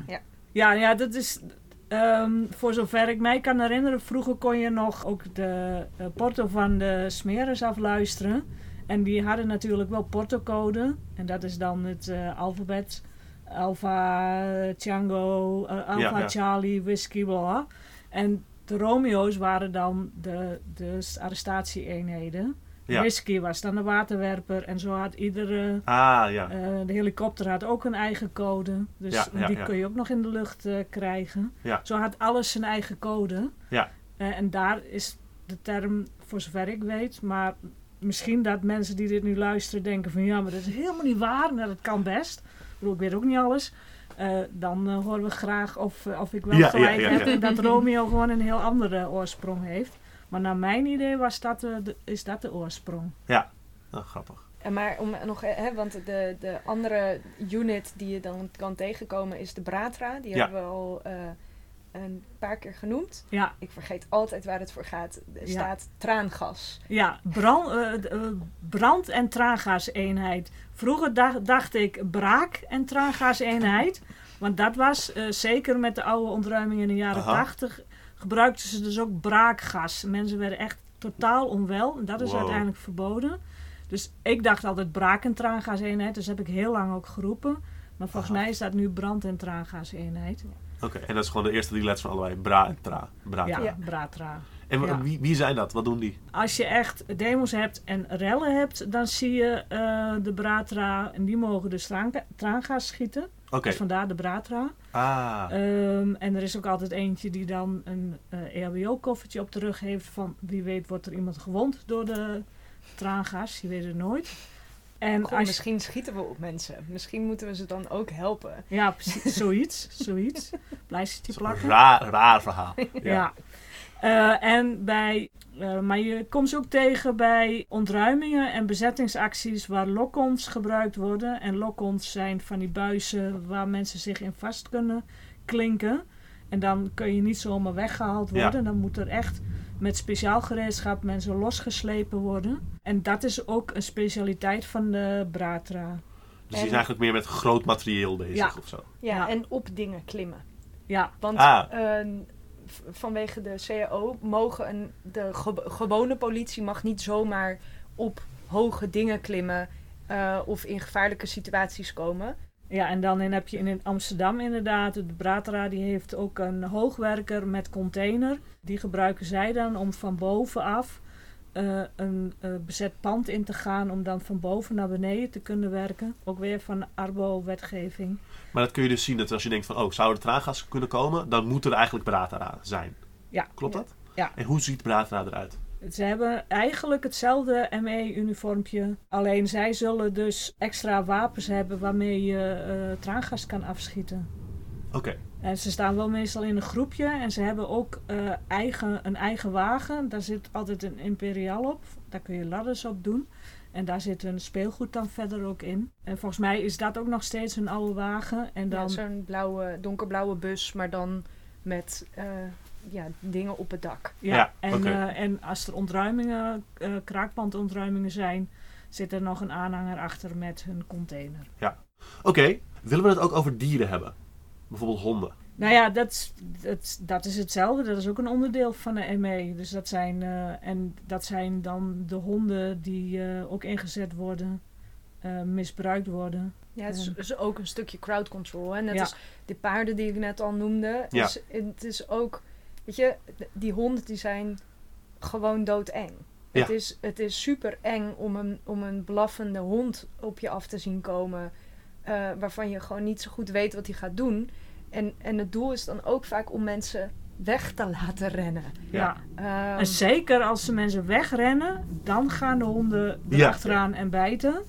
Ja, ja, dat is. ehm, voor zover ik mij kan herinneren, vroeger kon je nog ook de eh, porto van de smeres afluisteren. En die hadden natuurlijk wel portocode. En dat is dan het eh, alfabet. Alpha, Tango, eh, Alpha, Ja, ja. Charlie, Whiskey, bla. En de Romeo's waren dan de, de arrestatieeenheden. Ja. Whisky was dan de waterwerper. En zo had iedere Ah, ja. eh, de helikopter had ook een eigen code. Dus Ja, die kun je ook nog in de lucht eh, krijgen. Zo had alles zijn eigen code. Ja. Eh, en daar is de term, voor zover ik weet, maar misschien dat mensen die dit nu luisteren denken van ja, maar dat is helemaal niet waar. Nou, dat kan best. Ik bedoel, ik weet ook niet alles. Eh, dan eh, horen we graag of, eh, of ik wel Ja, gelijk ja, ja, heb ja. dat Romeo gewoon een heel andere oorsprong heeft. Maar naar mijn idee was dat, de, is dat de oorsprong. Oh, grappig. En maar om nog, hè, want de, de andere unit die je dan kan tegenkomen is de Bratra. Die Ja. hebben we al eh, een paar keer genoemd. Ja, Ik vergeet altijd waar het voor gaat. Er Ja. staat traangas. Ja, brand, eh, eh, brand- en traangaseenheid. Vroeger dacht, dacht ik braak- en traangaseenheid. Want dat was eh, zeker met de oude ontruiming in de jaren Aha. 80. Gebruikten ze dus ook braakgas. Mensen werden echt totaal onwel. En dat is Wow. uiteindelijk verboden. Dus ik dacht altijd braak- en traangaseenheid. Dus heb ik heel lang ook geroepen. Maar volgens Aha. mij is dat nu brand- en traangaseenheid. Oké, en dat is gewoon de eerste drie letters van allebei. Bra en tra. Bra, Ja, tra. Ja. bratra. En Ja. wie, wie zijn dat? Wat doen die? Als je echt demos hebt en rellen hebt, dan zie je eh, de Bratra en die mogen dus traanga- traangas schieten. Oké. Dus vandaar de Bratra. Ah. Ehm, en er is ook altijd eentje die dan een eh EHBO-koffertje op de rug heeft van wie weet wordt er iemand gewond door de traangas. Je weet het nooit. En Goh, als, misschien schieten we op mensen. Misschien moeten we ze dan ook helpen. Ja, precies. Zoiets. zoiets. Een plakken. raar, raar verhaal. Ja. Eh, en bij, eh, maar je komt ze ook tegen bij ontruimingen en bezettingsacties waar lock-ons gebruikt worden. En lock-ons zijn van die buizen waar mensen zich in vast kunnen klinken. En dan kun je niet zomaar weggehaald Ja. worden. Dan moet er echt met speciaal gereedschap mensen losgeslepen worden. En dat is ook een specialiteit van de Bratra. Dus die zijn eigenlijk meer met groot materieel bezig Ja. of zo. Ja, Ja. en op dingen klimmen. Ja, Want Ah. eh, v- vanwege de CAO mogen een, de ge- gewone politie mag niet zomaar op hoge dingen klimmen eh, of in gevaarlijke situaties komen. Ja, en dan heb je in Amsterdam inderdaad, de Bratra die heeft ook een hoogwerker met container. Die gebruiken zij dan om van bovenaf eh, een eh, bezet pand in te gaan om dan van boven naar beneden te kunnen werken. Ook weer van Arbo-wetgeving. Maar dat kun je dus zien dat als je denkt van, oh, zou er traangas kunnen komen? Dan moet er eigenlijk Bratra zijn. Ja. Klopt Ja. dat? Ja. En hoe ziet Bratra eruit? Ze hebben eigenlijk hetzelfde ME-uniformpje. Alleen zij zullen dus extra wapens hebben waarmee je eh, traangas kan afschieten. Oké. En ze staan wel meestal in een groepje en ze hebben ook eh, eigen, een eigen wagen. Daar zit altijd een imperial op. Daar kun je ladders op doen. En daar zit hun speelgoed dan verder ook in. En volgens mij is dat ook nog steeds een oude wagen. En Ja, dan, Zo'n blauwe, donkerblauwe bus, maar dan met eh, ja, dingen op het dak. ja, Ja, en, oké. eh, en als er ontruimingen, eh kraakbandontruimingen zijn, zit er nog een aanhanger achter met hun container. Oké, willen we het ook over dieren hebben? Bijvoorbeeld honden. Nou ja, dat, is- dat, dat is hetzelfde. Dat is ook een onderdeel van de ME. Dus dat zijn, eh, en dat zijn dan de honden die eh, ook ingezet worden, eh, misbruikt worden. Ja, het is, Ja. is ook een stukje crowd control. Hè? Net Ja. als die paarden die ik net al noemde. Ja. Is, het is ook, weet je, die honden die zijn gewoon doodeng. Ja. Het, is, het is super eng om een, om een blaffende hond op je af te zien komen. eh, waarvan je gewoon niet zo goed weet wat hij gaat doen. En, en het doel is dan ook vaak om mensen weg te laten rennen. Ja. Ehm, En zeker als de mensen wegrennen, dan gaan de honden Ja. erachteraan en bijten.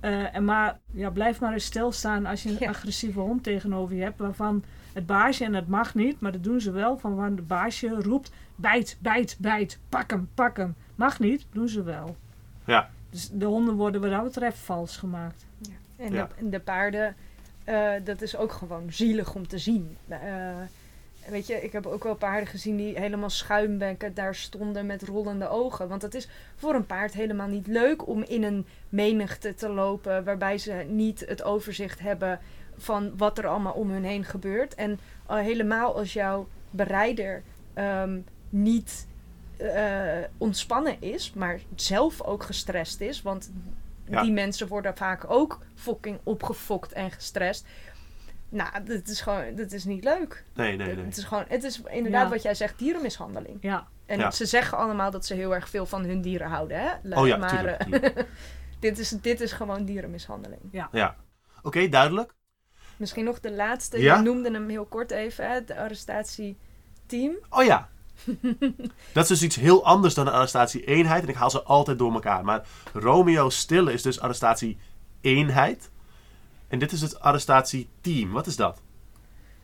Eh, en maar ja, blijf maar eens stilstaan als je een Ja. agressieve hond tegenover je hebt. Waarvan het baasje, en dat mag niet, maar dat doen ze wel. Van waar de baasje roept, bijt, bijt, bijt, pak hem, pak hem. Mag niet, doen ze wel. Ja. Dus de honden worden wat dat betreft vals gemaakt. En, Ja. de, en de paarden, eh, dat is ook gewoon zielig om te zien. Eh, weet je, ik heb ook wel paarden gezien die helemaal schuimbekken daar stonden met rollende ogen. Want het is voor een paard helemaal niet leuk om in een menigte te lopen waarbij ze niet het overzicht hebben van wat er allemaal om hun heen gebeurt. En al helemaal als jouw berijder ehm, niet eh, ontspannen is, maar zelf ook gestrest is. Want Ja. die mensen worden vaak ook fucking opgefokt en gestrest. Nou, dat is gewoon, dat is niet leuk. Nee, nee, nee. Het is gewoon, het is inderdaad Ja. wat jij zegt, dierenmishandeling. Ja, En Ja. ze zeggen allemaal dat ze heel erg veel van hun dieren houden, hè? Oh ja, maar tuurlijk. eh, tuurlijk. dit, is, dit is gewoon dierenmishandeling. Ja. Oké, duidelijk. Misschien nog de laatste, Ja? je noemde hem heel kort even, hè? de arrestatieteam. Oh ja. dat is dus iets heel anders dan de arrestatie-eenheid. En ik haal ze altijd door elkaar. Maar Romeo Stille is dus arrestatie-eenheid. En dit is het arrestatie-team. Wat is dat?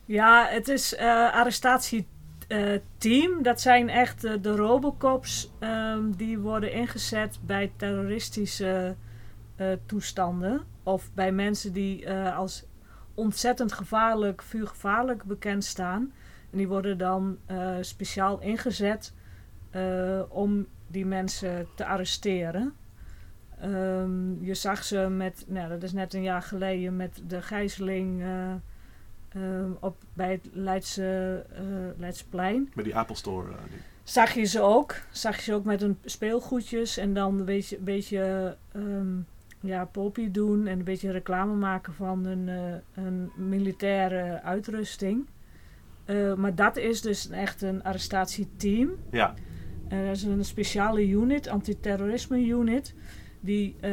Ja, het is eh arrestatieteam. dat zijn echt eh, de Robocops ehm, die worden ingezet bij terroristische eh, toestanden. Of bij mensen die eh, als ontzettend gevaarlijk, vuurgevaarlijk bekend staan. En die worden dan eh, speciaal ingezet eh, om die mensen te arresteren. Ehm, je zag ze met, nou, dat is net een jaar geleden, met de gijzeling eh, ehm, op, bij het Leidse, Leidsplein. Met die Apple Store. eh, ding. Zag je ze ook. Zag je ze ook met hun speelgoedjes en dan een beetje, een beetje ehm, ja, poppy doen en een beetje reclame maken van hun, eh, militaire uitrusting. Eh, maar dat is dus echt een arrestatieteam. Ja. Dat is een speciale unit, antiterrorisme unit. Die, eh,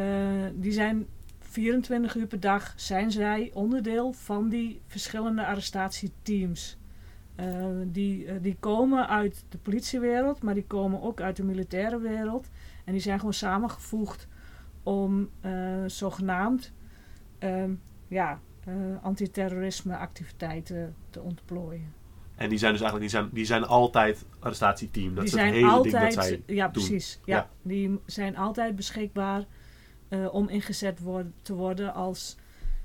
die zijn 24 uur per dag zijn zij onderdeel van die verschillende arrestatieteams. Die, die komen uit de politiewereld, maar die komen ook uit de militaire wereld. En die zijn gewoon samengevoegd om eh, zogenaamd ehm, ja, eh, antiterrorisme activiteiten te ontplooien. En die zijn dus eigenlijk die zijn, die zijn altijd arrestatieteam. Dat die is het zijn hele altijd, ding dat zij ja doen. precies, ja, Ja. die zijn altijd beschikbaar eh, om ingezet word- te worden als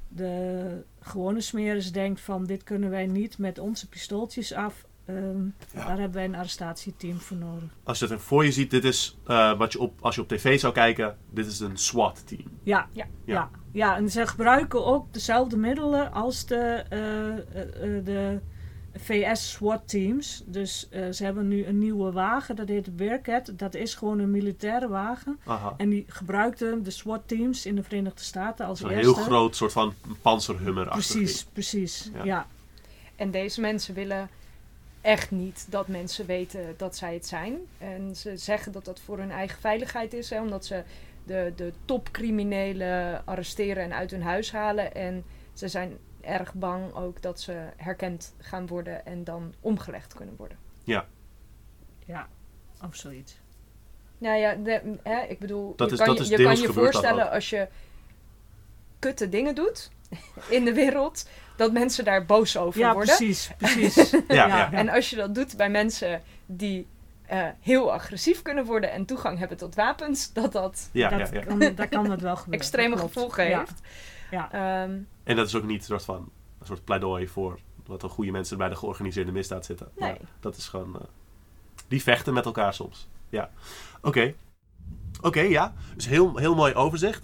de gewone smeris denkt van dit kunnen wij niet met onze pistooltjes af. Ehm, Ja. Daar hebben wij een arrestatieteam voor nodig. Als je het er voor je ziet, dit is eh, wat je op, als je op tv zou kijken, dit is een SWAT-team. Ja, Ja. ja. ja. ja. en ze gebruiken ook dezelfde middelen als de, eh, eh, de VS SWAT-teams. Dus eh, ze hebben nu een nieuwe wagen, dat heet de Bearcat. Dat is gewoon een militaire wagen. Aha. En die gebruikten de SWAT-teams in de Verenigde Staten als Zo'n eerste. heel groot soort van panzerhummer Precies, precies. Ja. Ja. En deze mensen willen echt niet dat mensen weten dat zij het zijn. En ze zeggen dat dat voor hun eigen veiligheid is, hè, omdat ze de, de topcriminelen arresteren en uit hun huis halen. En ze zijn erg bang ook dat ze herkend gaan worden en dan omgelegd kunnen worden. ja, of zoiets. Nou ja, de- hè, ik bedoel, Dat je, is- kan, dat je, is je kan je voorstellen als je kutte dingen doet in de wereld, dat mensen daar boos over Ja, worden. precies, precies. Ja, ja. En als je dat doet bij mensen die eh, heel agressief kunnen worden en toegang hebben tot wapens, dat dat Ja, dat, ja, ja. Kan, dat kan het wel gebeuren. extreme dat gevolgen heeft. Ja. Ehm, En dat is ook niet een soort van een soort pleidooi voor dat er goede mensen bij de georganiseerde misdaad zitten. Nee. Maar dat is gewoon. eh, die vechten met elkaar soms. Ja. Oké. Oké, ja. Dus heel, heel mooi overzicht.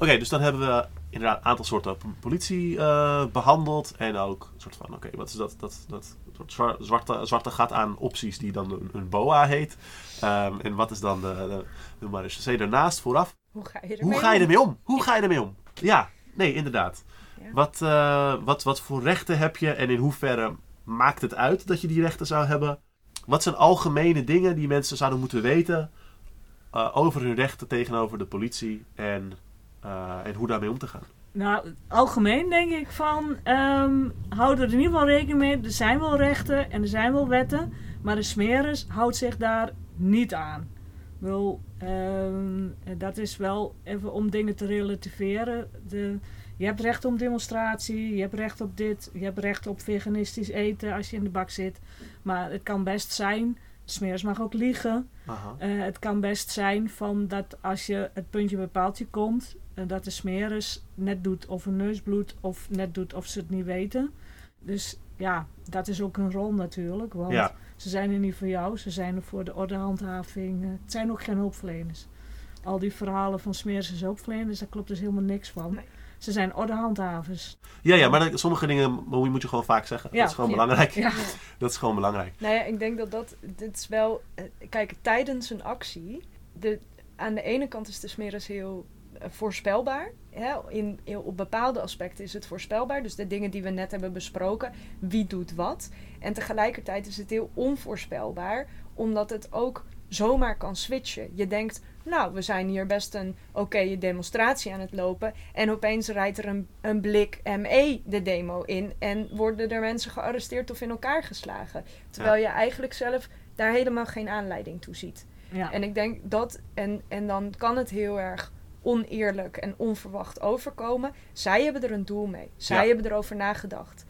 Oké, dus dan hebben we inderdaad een aantal soorten po- politie eh, behandeld. En ook een soort van, oké, wat is dat, dat, dat soort zwa- zwarte, zwarte gat aan opties die dan een, een BOA heet. Ehm, en wat is dan de, de, de daarnaast vooraf? hoe ga je ermee Hoe ga je om? ermee om? Hoe ga je ermee om? Ja, nee, inderdaad. Ja. Wat, eh, wat, wat voor rechten heb je en in hoeverre maakt het uit dat je die rechten zou hebben? Wat zijn algemene dingen die mensen zouden moeten weten eh, over hun rechten tegenover de politie en, en hoe daarmee om te gaan? Nou, algemeen denk ik van, ehm hou er in ieder geval rekening mee. Er zijn wel rechten en er zijn wel wetten, maar de smeris houdt zich daar niet aan. Bedoel, ehm, dat is wel even om dingen te relativeren. De, je hebt recht op demonstratie, je hebt recht op dit, je hebt recht op veganistisch eten als je in de bak zit. Maar het kan best zijn, de smeris mag ook liegen. Eh, het kan best zijn van dat als je het puntje bij paaltje komt, eh, dat de smeris net doet of een neusbloed of net doet of ze het niet weten. Dus ja, dat is ook een rol natuurlijk, want Ja. ze zijn er niet voor jou, ze zijn er voor de ordehandhaving. Eh, het zijn ook geen hulpverleners. Al die verhalen van smeris en hulpverleners, daar klopt dus helemaal niks van. Nee. Ze zijn ordehandhavers. Ja, ja, maar dat- sommige dingen mo- moet je gewoon vaak zeggen. Ja, dat is gewoon ja. belangrijk. Ja. Dat is gewoon belangrijk. Nou ja, ik denk dat dat, dit is wel, eh, kijk, tijdens een actie, de, aan de ene kant is de smeris heel eh, voorspelbaar. Hè? In, in- op bepaalde aspecten is het voorspelbaar. Dus de dingen die we net hebben besproken, wie doet wat. En tegelijkertijd is het heel onvoorspelbaar, omdat het ook zomaar kan switchen. Je denkt, nou, we zijn hier best een oké demonstratie aan het lopen. En opeens rijdt er een, een blik ME de demo in. En worden er mensen gearresteerd of in elkaar geslagen. Terwijl je eigenlijk zelf daar helemaal geen aanleiding toe ziet. Ja. En ik denk dat, en, en dan kan het heel erg oneerlijk en onverwacht overkomen. Zij hebben er een doel mee. Zij Ja. hebben erover nagedacht.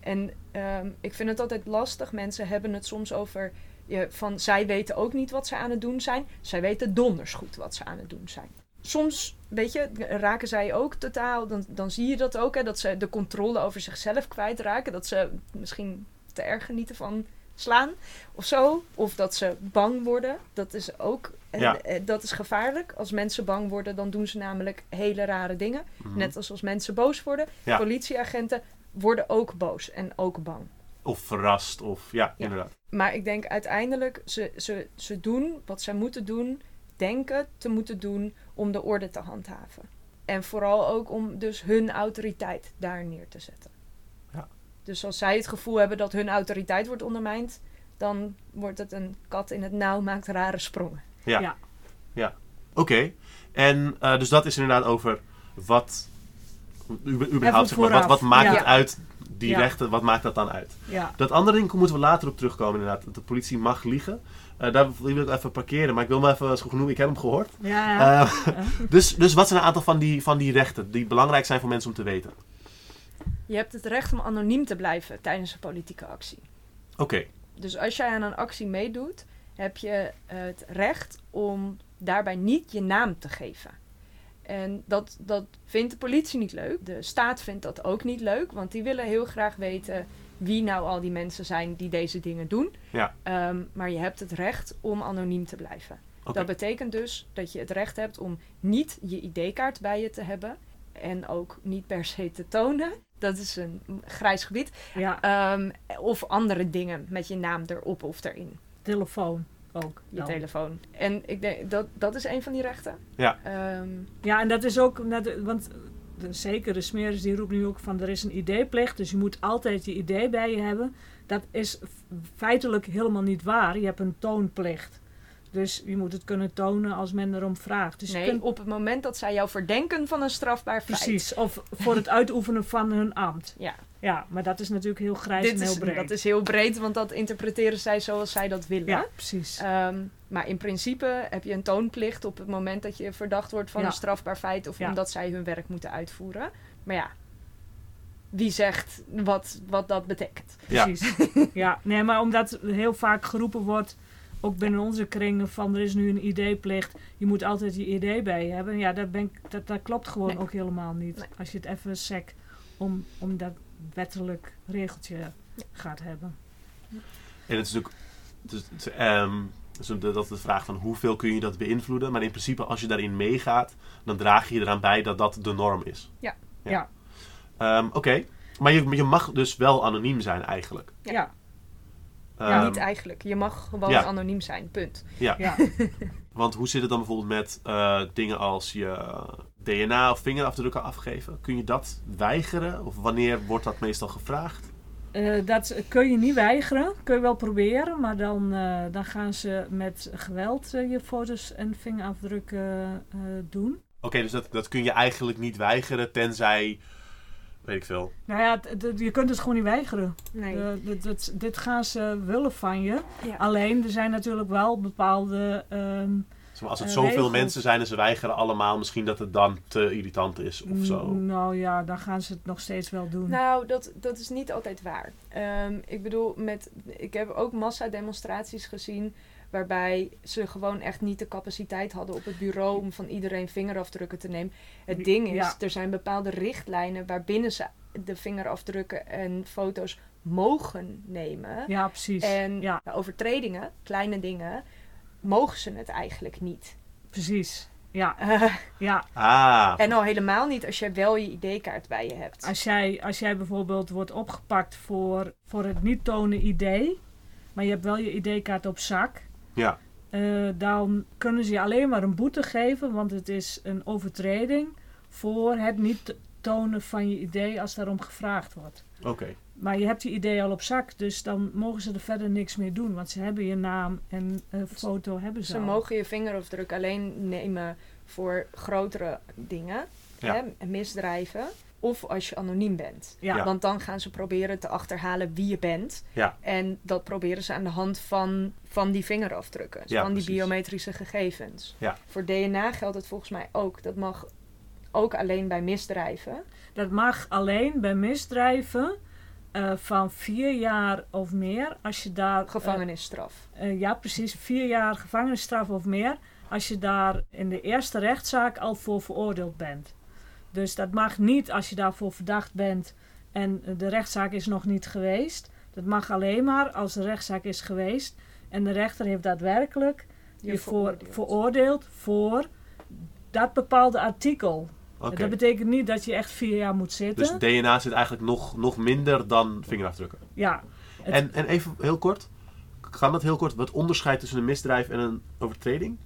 En ehm, ik vind het altijd lastig. Mensen hebben het soms over je, van zij weten ook niet wat ze aan het doen zijn. Zij weten donders goed wat ze aan het doen zijn. Soms, weet je, raken zij ook totaal, dan, dan zie je dat ook, hè, dat ze de controle over zichzelf kwijtraken. Dat ze misschien te erg genieten van slaan of zo. Of dat ze bang worden. Dat is ook Ja. eh, dat is gevaarlijk. Als mensen bang worden, dan doen ze namelijk hele rare dingen. Mhm. Net als als mensen boos worden. Ja. Politieagenten worden ook boos en ook bang. Of verrast, of ja, Ja. inderdaad. Maar ik denk uiteindelijk, ze, ze, ze doen wat zij moeten doen, denken te moeten doen om de orde te handhaven. En vooral ook om dus hun autoriteit daar neer te zetten. Dus als zij het gevoel hebben dat hun autoriteit wordt ondermijnd, dan wordt het een kat in het nauw, maakt rare sprongen. Ja. Ja. Ja. Oké. En eh, dus dat is inderdaad over wat. Überhaupt, zeg maar, wat, wat maakt Ja. het uit, die Ja. rechten, wat maakt dat dan uit? ja. Dat andere ding moeten we later op terugkomen, inderdaad. Dat de politie mag liegen. Eh, daar wil ik even parkeren, maar ik wil hem even genoemd. Ik heb hem gehoord. Ja, ja. Eh, dus, dus wat zijn een aantal van die, van die rechten die belangrijk zijn voor mensen om te weten? Je hebt het recht om anoniem te blijven tijdens een politieke actie. Oké, Dus als jij aan een actie meedoet, heb je het recht om daarbij niet je naam te geven. En dat, dat vindt de politie niet leuk. De staat vindt dat ook niet leuk, want die willen heel graag weten wie nou al die mensen zijn die deze dingen doen. Ja. Ehm, maar je hebt het recht om anoniem te blijven. oké. Dat betekent dus dat je het recht hebt om niet je ID-kaart bij je te hebben. En ook niet per se te tonen. Dat is een grijs gebied. ja, Ehm, of andere dingen met je naam erop of erin. telefoon ook. Je dan. telefoon. En ik denk dat dat is een van die rechten. Ja. Ehm, Ja, en dat is ook, net, want de, zeker de smeris die roept nu ook van er is een ID-plicht, dus je moet altijd je ID bij je hebben. Dat is feitelijk helemaal niet waar. Je hebt een toonplicht. Dus je moet het kunnen tonen als men erom vraagt. Dus je nee, kunt, op het moment dat zij jou verdenken van een strafbaar feit. precies, of voor het uitoefenen van hun ambt. Ja, Ja, maar dat is natuurlijk heel grijs dit en heel is, breed. dat is heel breed, want dat interpreteren zij zoals zij dat willen. ja, precies. Ehm, maar in principe heb je een toonplicht op het moment dat je verdacht wordt van Ja. een strafbaar feit of Ja. omdat zij hun werk moeten uitvoeren. Maar ja, wie zegt wat, wat dat betekent? Ja. Precies. ja, nee, maar omdat heel vaak geroepen wordt, ook binnen onze kringen, van er is nu een ID-plicht. Je moet altijd je ID bij je hebben. Ja, dat, ben ik, dat, dat klopt gewoon Nee. ook helemaal niet. Nee. Als je het even sec om, om dat wettelijk regeltje gaat hebben. En het is natuurlijk. Is, het is, ehm, dus de- dat is de vraag van hoeveel kun je dat beïnvloeden. Maar in principe, als je daarin meegaat, dan draag je eraan bij dat dat de norm is. Ja. Ja. Ehm, Oké, maar je, je mag dus wel anoniem zijn eigenlijk. Ja. Ja, Ja, niet eigenlijk. Je mag gewoon ja. anoniem zijn, punt. ja. ja. Want hoe zit het dan bijvoorbeeld met eh, dingen als je DNA of vingerafdrukken afgeven? Kun je dat weigeren? Of wanneer wordt dat meestal gevraagd? Eh, dat kun je niet weigeren. Kun je wel proberen, maar dan, eh, dan gaan ze met geweld je foto's en vingerafdrukken eh, doen. Oké, dus dat, dat kun je eigenlijk niet weigeren, tenzij. Weet ik veel. Nou ja, je kunt het gewoon niet weigeren. Nee. Eh, dit, dit, dit gaan ze willen van je. Ja. Alleen, er zijn natuurlijk wel bepaalde... ehm, maar, als het Eh, zoveel regels. mensen zijn en ze weigeren allemaal, misschien dat het dan te irritant is of zo. Nou ja, dan gaan ze het nog steeds wel doen. Nou, dat, dat is niet altijd waar. Ehm, ik bedoel, met, ik heb ook massademonstraties gezien waarbij ze gewoon echt niet de capaciteit hadden op het bureau om van iedereen vingerafdrukken te nemen. Het ding is, Ja. er zijn bepaalde richtlijnen waarbinnen ze de vingerafdrukken en foto's mogen nemen. ja, precies. En Ja, overtredingen, kleine dingen, mogen ze het eigenlijk niet. precies. Ja, Eh, ja. Ah, en al helemaal niet als jij wel je ID-kaart bij je hebt. Als, jij, als jij bijvoorbeeld wordt opgepakt voor, voor het niet tonen ID... maar je hebt wel je ID-kaart op zak... ja. eh, dan kunnen ze je alleen maar een boete geven... want het is een overtreding... voor het niet tonen van je ID als daarom gevraagd wordt. Oké. Maar je hebt je idee al op zak, dus dan mogen ze er verder niks meer doen. Want ze hebben je naam en eh, foto hebben ze Ze al. mogen je vingerafdruk alleen nemen voor grotere dingen, Ja. hè, misdrijven. Of als je anoniem bent. Ja. Want dan gaan ze proberen te achterhalen wie je bent. Ja. En dat proberen ze aan de hand van, van die vingerafdrukken. Ja, van die precies. biometrische gegevens. Ja. Voor DNA geldt het volgens mij ook. Dat mag ook alleen bij misdrijven. dat mag alleen bij misdrijven eh, van vier jaar of meer. Als je daar... eh, Gevangenisstraf. eh, ja, precies. Vier jaar gevangenisstraf of meer. Als je daar in de eerste rechtszaak al voor veroordeeld bent. Dus dat mag niet als je daarvoor verdacht bent en de rechtszaak is nog niet geweest. Dat mag alleen maar als de rechtszaak is geweest en de rechter heeft daadwerkelijk je voor, veroordeeld. veroordeeld voor dat bepaalde artikel. Dat betekent niet dat je echt vier jaar moet zitten. Dus DNA zit eigenlijk nog, nog minder dan vingerafdrukken. ja, Het- En, en even heel kort. Kan dat heel kort? Wat onderscheid tussen een misdrijf en een overtreding?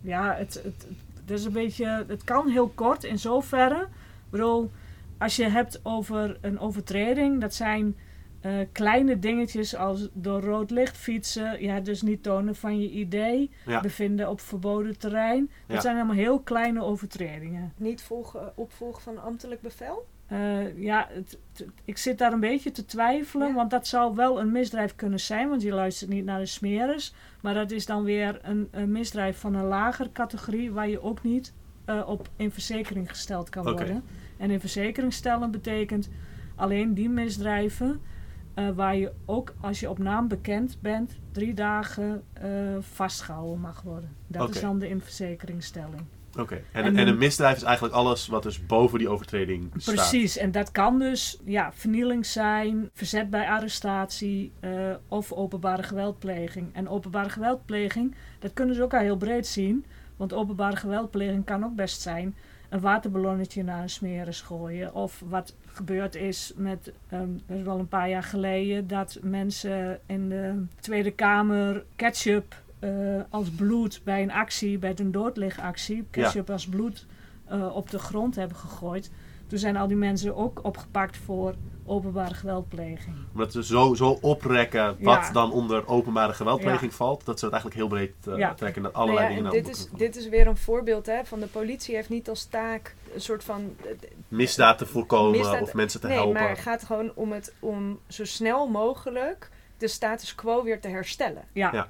ja het, het, is een beetje, het kan heel kort in zoverre. Ik bedoel, als je hebt over een overtreding, dat zijn eh, kleine dingetjes als door rood licht fietsen, ja, dus niet tonen van je idee, Ja. bevinden op verboden terrein. Dat Ja. zijn allemaal heel kleine overtredingen. Niet volgen, opvolgen van ambtelijk bevel? Eh, ja, het, het- ik zit daar een beetje te twijfelen, Ja. want dat zou wel een misdrijf kunnen zijn, want je luistert niet naar de smeres. Maar dat is dan weer een, een misdrijf van een lager categorie, waar je ook niet eh, op in verzekering gesteld kan worden. En in verzekering stellen betekent alleen die misdrijven eh, waar je ook als je op naam bekend bent, drie dagen eh, vastgehouden mag worden. Dat is dan de in verzekeringsstelling. Oké. En, En een misdrijf is eigenlijk alles wat dus boven die overtreding staat. Precies, en dat kan dus ja, vernieling zijn, verzet bij arrestatie eh, of openbare geweldpleging. En openbare geweldpleging, dat kunnen ze ook al heel breed zien. Want openbare geweldpleging kan ook best zijn een waterballonnetje naar een smeres gooien. Of wat gebeurd is met, ehm dat is wel een paar jaar geleden, dat mensen in de Tweede Kamer ketchup eh, als bloed bij een actie, bij een doodligactie, ketchup als bloed eh, op de grond hebben gegooid. Toen zijn al die mensen ook opgepakt voor openbare geweldpleging. Omdat ze zo, zo oprekken wat Ja. dan onder openbare geweldpleging valt, dat ze het eigenlijk heel breed eh, Ja. trekken en Nou allerlei ja, dingen en naar dit, is, dit is weer een voorbeeld hè, van de politie heeft niet als taak een soort van... misdaad te voorkomen Misdaad- of mensen te nee, helpen. maar het gaat gewoon om, het, om zo snel mogelijk de status quo weer te herstellen. Ja, Ja.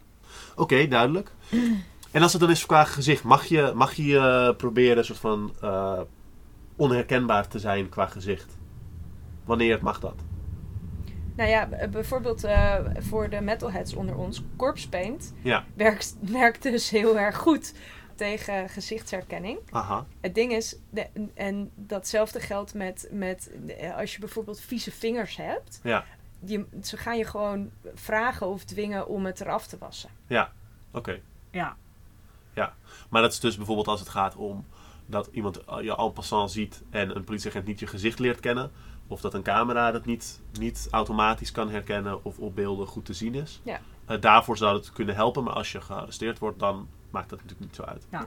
Oké, duidelijk. En als het dan is qua gezicht, mag je, mag je eh, proberen een soort van eh, onherkenbaar te zijn qua gezicht? Wanneer mag dat? Nou ja, bijvoorbeeld eh, voor de metalheads onder ons, Corpse Paint Ja, werkt, werkt dus heel erg goed tegen gezichtsherkenning. aha. Het ding is, de- en datzelfde geldt met, met eh, als je bijvoorbeeld vieze vingers hebt. Ja, Je, ze gaan je gewoon vragen of dwingen om het eraf te wassen. ja. Oké. ja. Maar dat is dus bijvoorbeeld als het gaat om dat iemand eh, je en passant ziet en een politieagent niet je gezicht leert kennen. Of dat een camera dat niet, niet automatisch kan herkennen of op beelden goed te zien is. Ja. Eh, daarvoor zou het kunnen helpen, maar als je gearresteerd wordt, dan maakt dat natuurlijk niet zo uit. Ja.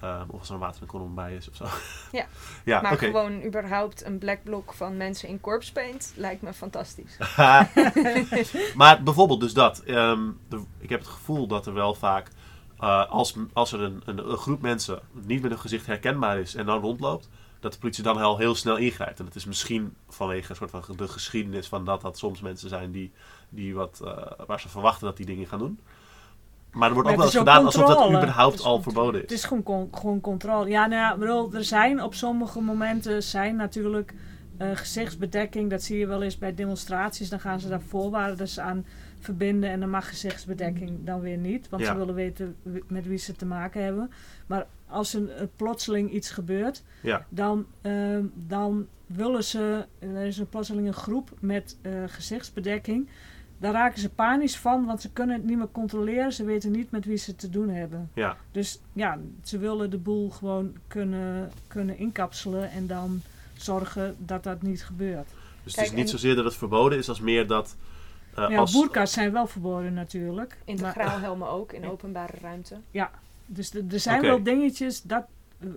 Ehm, of als er een water en kolom bij is of zo. Ja. ja, maar gewoon überhaupt een black block van mensen in Corpse Paint lijkt me fantastisch. maar bijvoorbeeld dus dat. ehm, de- ik heb het gevoel dat er wel vaak, eh, als, als er een, een, een groep mensen niet met hun gezicht herkenbaar is en dan rondloopt, dat de politie dan al heel snel ingrijpt. En het is misschien vanwege een soort van de geschiedenis van dat dat soms mensen zijn die, die wat, eh, waar ze verwachten dat die dingen gaan doen. Maar er wordt Maar ook wel eens is gedaan alsof dat überhaupt is al verboden Het is. is gewoon, con- gewoon controle. Ja, nou ja, bedoel, er zijn op sommige momenten zijn natuurlijk eh, gezichtsbedekking. Dat zie je wel eens bij demonstraties. Dan gaan ze daar voorwaarden aan verbinden en dan mag gezichtsbedekking dan weer niet. Want Ja. ze willen weten met wie ze te maken hebben. Maar als er eh, plotseling iets gebeurt, Ja, dan, ehm, dan willen ze, er is een plotseling een groep met eh, gezichtsbedekking. Daar raken ze panisch van, want ze kunnen het niet meer controleren. Ze weten niet met wie ze te doen hebben. ja. Dus ja, ze willen de boel gewoon kunnen, kunnen inkapselen en dan zorgen dat dat niet gebeurt. Dus het is niet zozeer dat het verboden is, als meer dat... eh, ja, als, boerka's zijn wel verboden natuurlijk. Maar- Integraal helmen ook in openbare ruimte. Dus de- er zijn wel dingetjes dat, eh,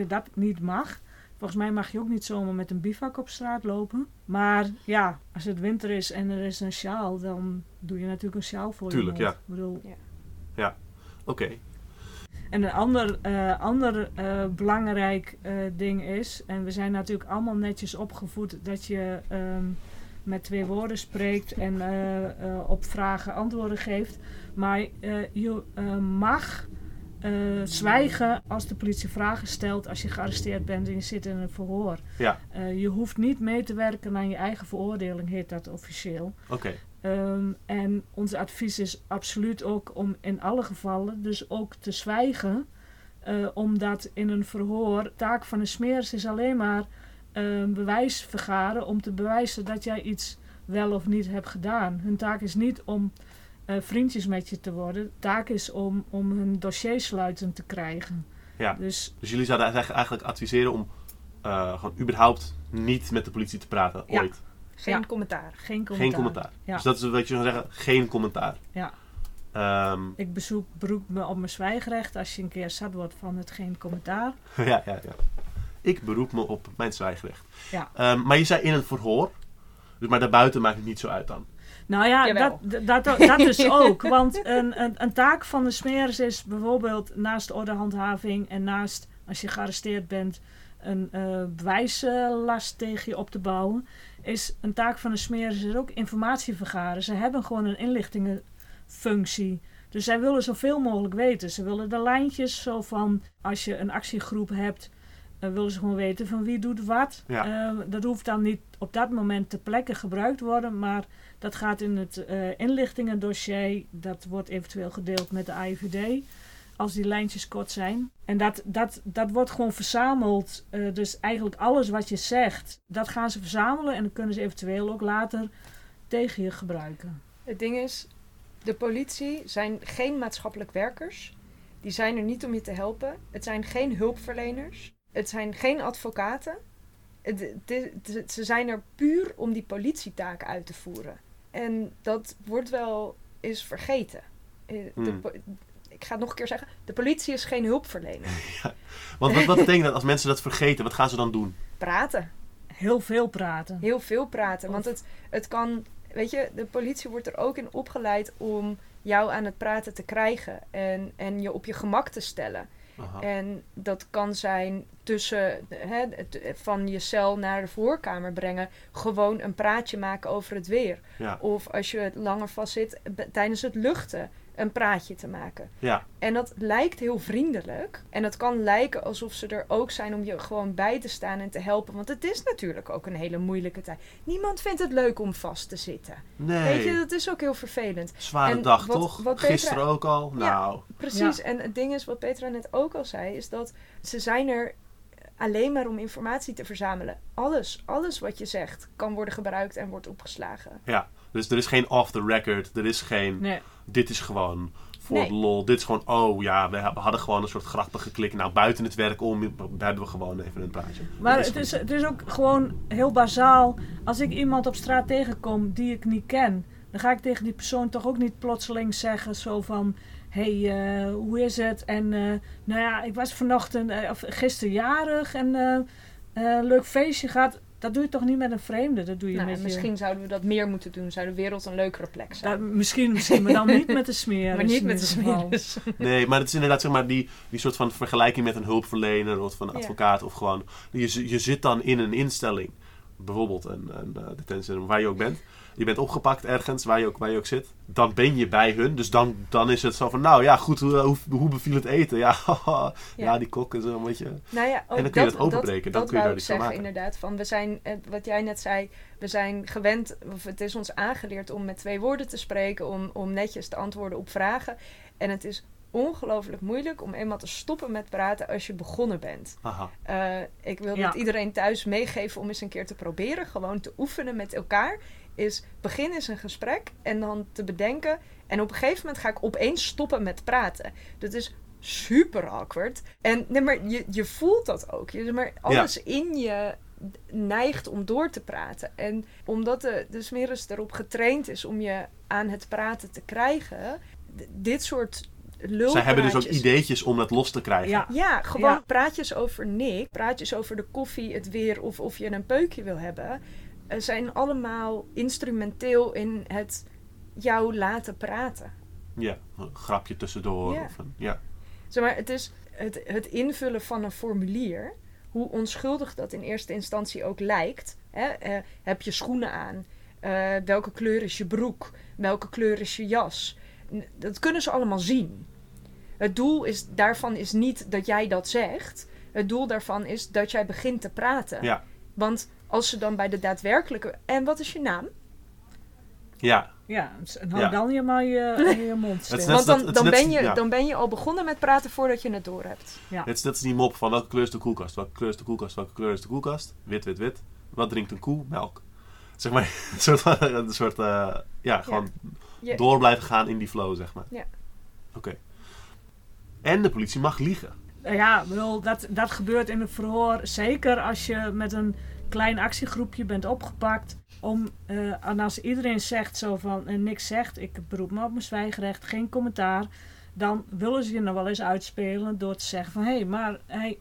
eh, dat niet mag. Volgens mij mag je ook niet zomaar met een bivak op straat lopen. Maar ja, als het winter is en er is een sjaal, dan doe je natuurlijk een sjaal voor Tuurlijk, je mond. ja. Ik bedoel, Oké, En een ander, eh, ander eh, belangrijk eh, ding is, en we zijn natuurlijk allemaal netjes opgevoed dat je ehm, met twee woorden spreekt en eh, eh, op vragen antwoorden geeft. Maar eh, je eh, mag eh, zwijgen als de politie vragen stelt als je gearresteerd bent en je zit in een verhoor. ja, Eh, je hoeft niet mee te werken aan je eigen veroordeling, heet dat officieel. oké. Ehm, en ons advies is absoluut ook om in alle gevallen dus ook te zwijgen. eh, omdat in een verhoor, taak van een smeers is alleen maar ehm, bewijs vergaren om te bewijzen dat jij iets wel of niet hebt gedaan. Hun taak is niet om eh, vriendjes met je te worden. Taak is om, om hun dossier sluitend te krijgen. Ja. Dus Dus jullie zouden eigenlijk- adviseren om eh, gewoon überhaupt niet met de politie te praten, Ja. ooit. Geen Ja. commentaar. geen commentaar. Geen commentaar. Ja. Dus dat is wat je zou zeggen, geen commentaar. Ja. Ehm, Ik bezoek, beroep me op mijn zwijgrecht als je een keer zat wordt van het geen commentaar. ja, ja, ja. Ik beroep me op mijn zwijgrecht. Ja. Ehm, maar je zei in een verhoor. Dus, maar daarbuiten maakt het niet zo uit dan. Nou ja, Jawel. dat, dat, dat, dat dus ook. Want een, een, een taak van de smeris is bijvoorbeeld naast ordehandhaving en naast als je gearresteerd bent een eh, bewijslast tegen je op te bouwen. Is een taak van de smeris is ook informatie vergaren. Ze hebben gewoon een inlichtingenfunctie. Dus zij willen zoveel mogelijk weten. Ze willen de lijntjes zo van als je een actiegroep hebt. Dan willen ze gewoon weten van wie doet wat. Ja. Eh, dat hoeft dan niet op dat moment ter plekke gebruikt worden, maar dat gaat in het eh, inlichtingendossier. Dat wordt eventueel gedeeld met de AIVD. Als die lijntjes kort zijn. En dat, dat, dat wordt gewoon verzameld. Eh, dus eigenlijk alles wat je zegt, dat gaan ze verzamelen. En dan kunnen ze eventueel ook later tegen je gebruiken. Het ding is, de politie zijn geen maatschappelijk werkers. Die zijn er niet om je te helpen. Het zijn geen hulpverleners. Het zijn geen advocaten. Ze zijn er puur om die politietaak uit te voeren. En dat wordt wel eens vergeten. Eh, de Hmm. ik ga het nog een keer zeggen. De politie is geen hulpverlener. Want wat, wat betekent dat als mensen dat vergeten? Wat gaan ze dan doen? Praten. Heel veel praten. Heel veel praten. Want het, het kan, weet je, de politie wordt er ook in opgeleid om jou aan het praten te krijgen en, en je op je gemak te stellen. Aha. En dat kan zijn tussen hè, van je cel naar de voorkamer brengen, gewoon een praatje maken over het weer. Ja, Of als je langer vastzit, b- tijdens het luchten een praatje te maken. ja, En dat lijkt heel vriendelijk. En het kan lijken alsof ze er ook zijn om je gewoon bij te staan en te helpen. Want het is natuurlijk ook een hele moeilijke tijd. Niemand vindt het leuk om vast te zitten. nee. Weet je, dat is ook heel vervelend. Zware en dag, wat- toch? wat Petra- Gisteren ook al. Ja. Nou, Precies. En het ding is, wat Petra net ook al zei, is dat ze zijn er alleen maar om informatie te verzamelen. Alles, alles wat je zegt, kan worden gebruikt en wordt opgeslagen. ja. Dus er is geen off the record. Er is geen... Nee. Dit is gewoon voor Nee. lol. Dit is gewoon... Oh ja, we hadden gewoon een soort grappige klik. Nou, buiten het werk om hebben we gewoon even een praatje. Maar het is, het is ook gewoon heel bazaal. Als ik iemand op straat tegenkom die ik niet ken, dan ga ik tegen die persoon toch ook niet plotseling zeggen zo van... Hé, hey, eh, hoe is het? En eh, nou ja, ik was vanochtend, eh, of gisteren jarig en leuk feestje gehad. Dat doe je toch niet met een vreemde? Dat doe je Nou, met je... misschien zouden we dat meer moeten doen. Zou de wereld een leukere plek zijn. Dat- misschien, misschien, maar dan niet met de smeer. maar niet met de geval. smeerders. Nee, maar het is inderdaad zeg maar die, die soort van vergelijking met een hulpverlener of van een Ja. advocaat of gewoon. Je, je zit dan in een instelling, bijvoorbeeld een, een uh, detentiecentrum, waar je ook bent. Je bent opgepakt ergens, waar je ook, waar je ook zit. Dan ben je bij hun. Dus dan, dan is het zo van, nou ja, goed, hoe, hoe, hoe beviel het eten? Ja, ja. Ja. die kok is een beetje... Nou ja, ook En dan kun je dat openbreken, dan Dat, kun je wou daar ik iets van zeggen, maken. inderdaad. Van we zijn, eh, wat jij net zei, we zijn gewend, of het is ons aangeleerd om met twee woorden te spreken, om, om netjes te antwoorden op vragen. En het is ongelooflijk moeilijk om eenmaal te stoppen met praten als je begonnen bent. Eh, ik wil Ja. dit iedereen thuis meegeven om eens een keer te proberen, gewoon te oefenen met elkaar. Is begin eens een gesprek en dan te bedenken. En op een gegeven moment ga ik opeens stoppen met praten. Dat is super awkward. En nee, maar je, je voelt dat ook. Je, maar alles in je neigt om door te praten. En omdat de, de smeris erop getraind is om je aan het praten te krijgen, d- dit soort lulpraatjes... Zij hebben dus ook ideetjes om dat los te krijgen. Ja. Ja, gewoon Ja. praatjes over niks, praatjes over de koffie, het weer of of je een peukje wil hebben, zijn allemaal instrumenteel in het jou laten praten. Ja, een grapje tussendoor. Ja. Of een, ja. Zeg maar, het is het, het invullen van een formulier, hoe onschuldig dat in eerste instantie ook lijkt. Hè? eh, heb je schoenen aan? Eh, welke kleur is je broek? Welke kleur is je jas? Dat kunnen ze allemaal zien. Het doel is, daarvan is niet dat jij dat zegt. Het doel daarvan is dat jij begint te praten. Ja. Want als ze dan bij de daadwerkelijke... En wat is je naam? ja, Ja, en hou Ja. dan je maar je, je mond stil. is Want dat- dan, is dan, ben je, dan ben je al begonnen met praten voordat je het door hebt. Ja. Het is net als die mop van welke kleur is de koelkast? Welke kleur is de koelkast? Welke kleur is de koelkast? Wit, wit, wit. Wat drinkt een koe? Melk. Zeg maar, een soort, van- een soort eh, ja, gewoon Je- door blijven gaan in die flow, zeg maar. Ja. Oké. En de politie mag liegen. Ja, bedoel, dat, dat gebeurt in het verhoor. Zeker als je met een klein actiegroepje bent opgepakt. Om, eh, en als iedereen zegt zo van en niks zegt, ik beroep me op mijn zwijgerecht, geen commentaar. Dan willen ze je nog wel eens uitspelen door te zeggen van hé, hey, maar hey,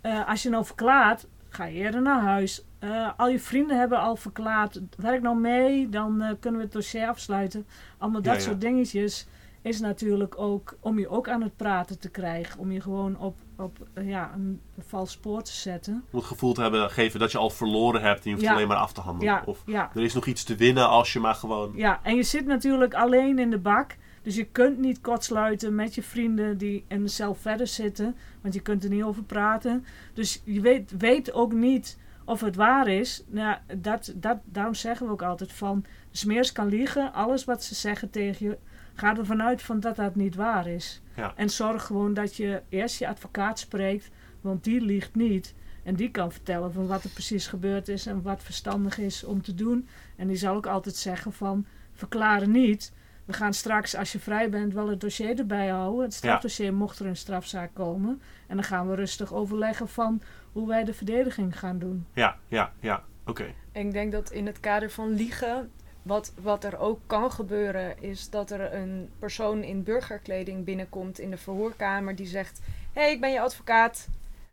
eh, als je nou verklaart, ga je eerder naar huis. eh, al je vrienden hebben al verklaard, werk nou mee, dan eh, kunnen we het dossier afsluiten. Allemaal dat Ja, ja. soort dingetjes is natuurlijk ook om je ook aan het praten te krijgen. Om je gewoon op, op eh, ja, een vals spoor te zetten. Om het gevoel te hebben geven dat je al verloren hebt en je hoeft Ja. alleen maar af te handelen. Ja, Of ja, er is nog iets te winnen als je maar gewoon... ja, en je zit natuurlijk alleen in de bak. Dus je kunt niet kortsluiten met je vrienden die in de cel verder zitten. Want je kunt er niet over praten. Dus je weet, weet ook niet of het waar is. Nou, dat, dat, daarom zeggen we ook altijd van... Smeers kan liegen. Alles wat ze zeggen tegen je... Ga ervan uit van dat dat niet waar is. Ja. En zorg gewoon dat je eerst je advocaat spreekt. Want die liegt niet. En die kan vertellen van wat er precies gebeurd is. En wat verstandig is om te doen. En die zal ook altijd zeggen van... Verklaren niet. We gaan straks, als je vrij bent, wel het dossier erbij houden. Het strafdossier mocht er een strafzaak komen. En dan gaan we rustig overleggen van hoe wij de verdediging gaan doen. Ja, ja, ja. Oké. En ik denk dat in het kader van liegen, wat, wat er ook kan gebeuren, is dat er een persoon in burgerkleding binnenkomt in de verhoorkamer die zegt: Hé, hey, ik ben je advocaat.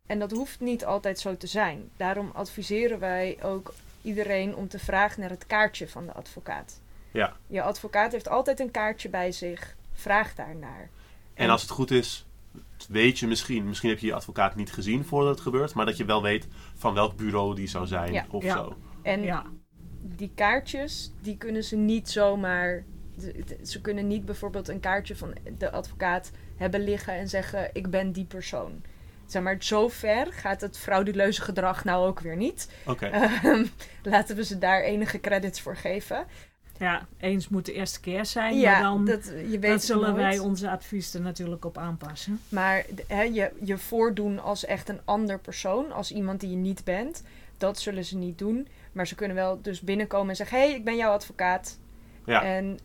En dat hoeft niet altijd zo te zijn. Daarom adviseren wij ook iedereen om te vragen naar het kaartje van de advocaat. Ja. Je advocaat heeft altijd een kaartje bij zich. Vraag daarnaar. En als het goed is, weet je misschien, misschien heb je je advocaat niet gezien voordat het gebeurt, maar dat je wel weet van welk bureau die zou zijn Ja. of Ja. zo. En Ja, die kaartjes, die kunnen ze niet zomaar. Ze kunnen niet bijvoorbeeld een kaartje van de advocaat hebben liggen en zeggen: Ik ben die persoon. Zeg maar, zo ver gaat het frauduleuze gedrag nou ook weer niet. Oké. Ehm, laten we ze daar enige credits voor geven. ja eens moet de eerste keer zijn. maar ja, dan, dat, je weet zullen wij onze advies er natuurlijk op aanpassen. Maar je, je voordoen als echt een ander persoon, als iemand die je niet bent, dat zullen ze niet doen. Maar ze kunnen wel dus binnenkomen en zeggen: Hé, hey, ik ben jouw advocaat. Ja. En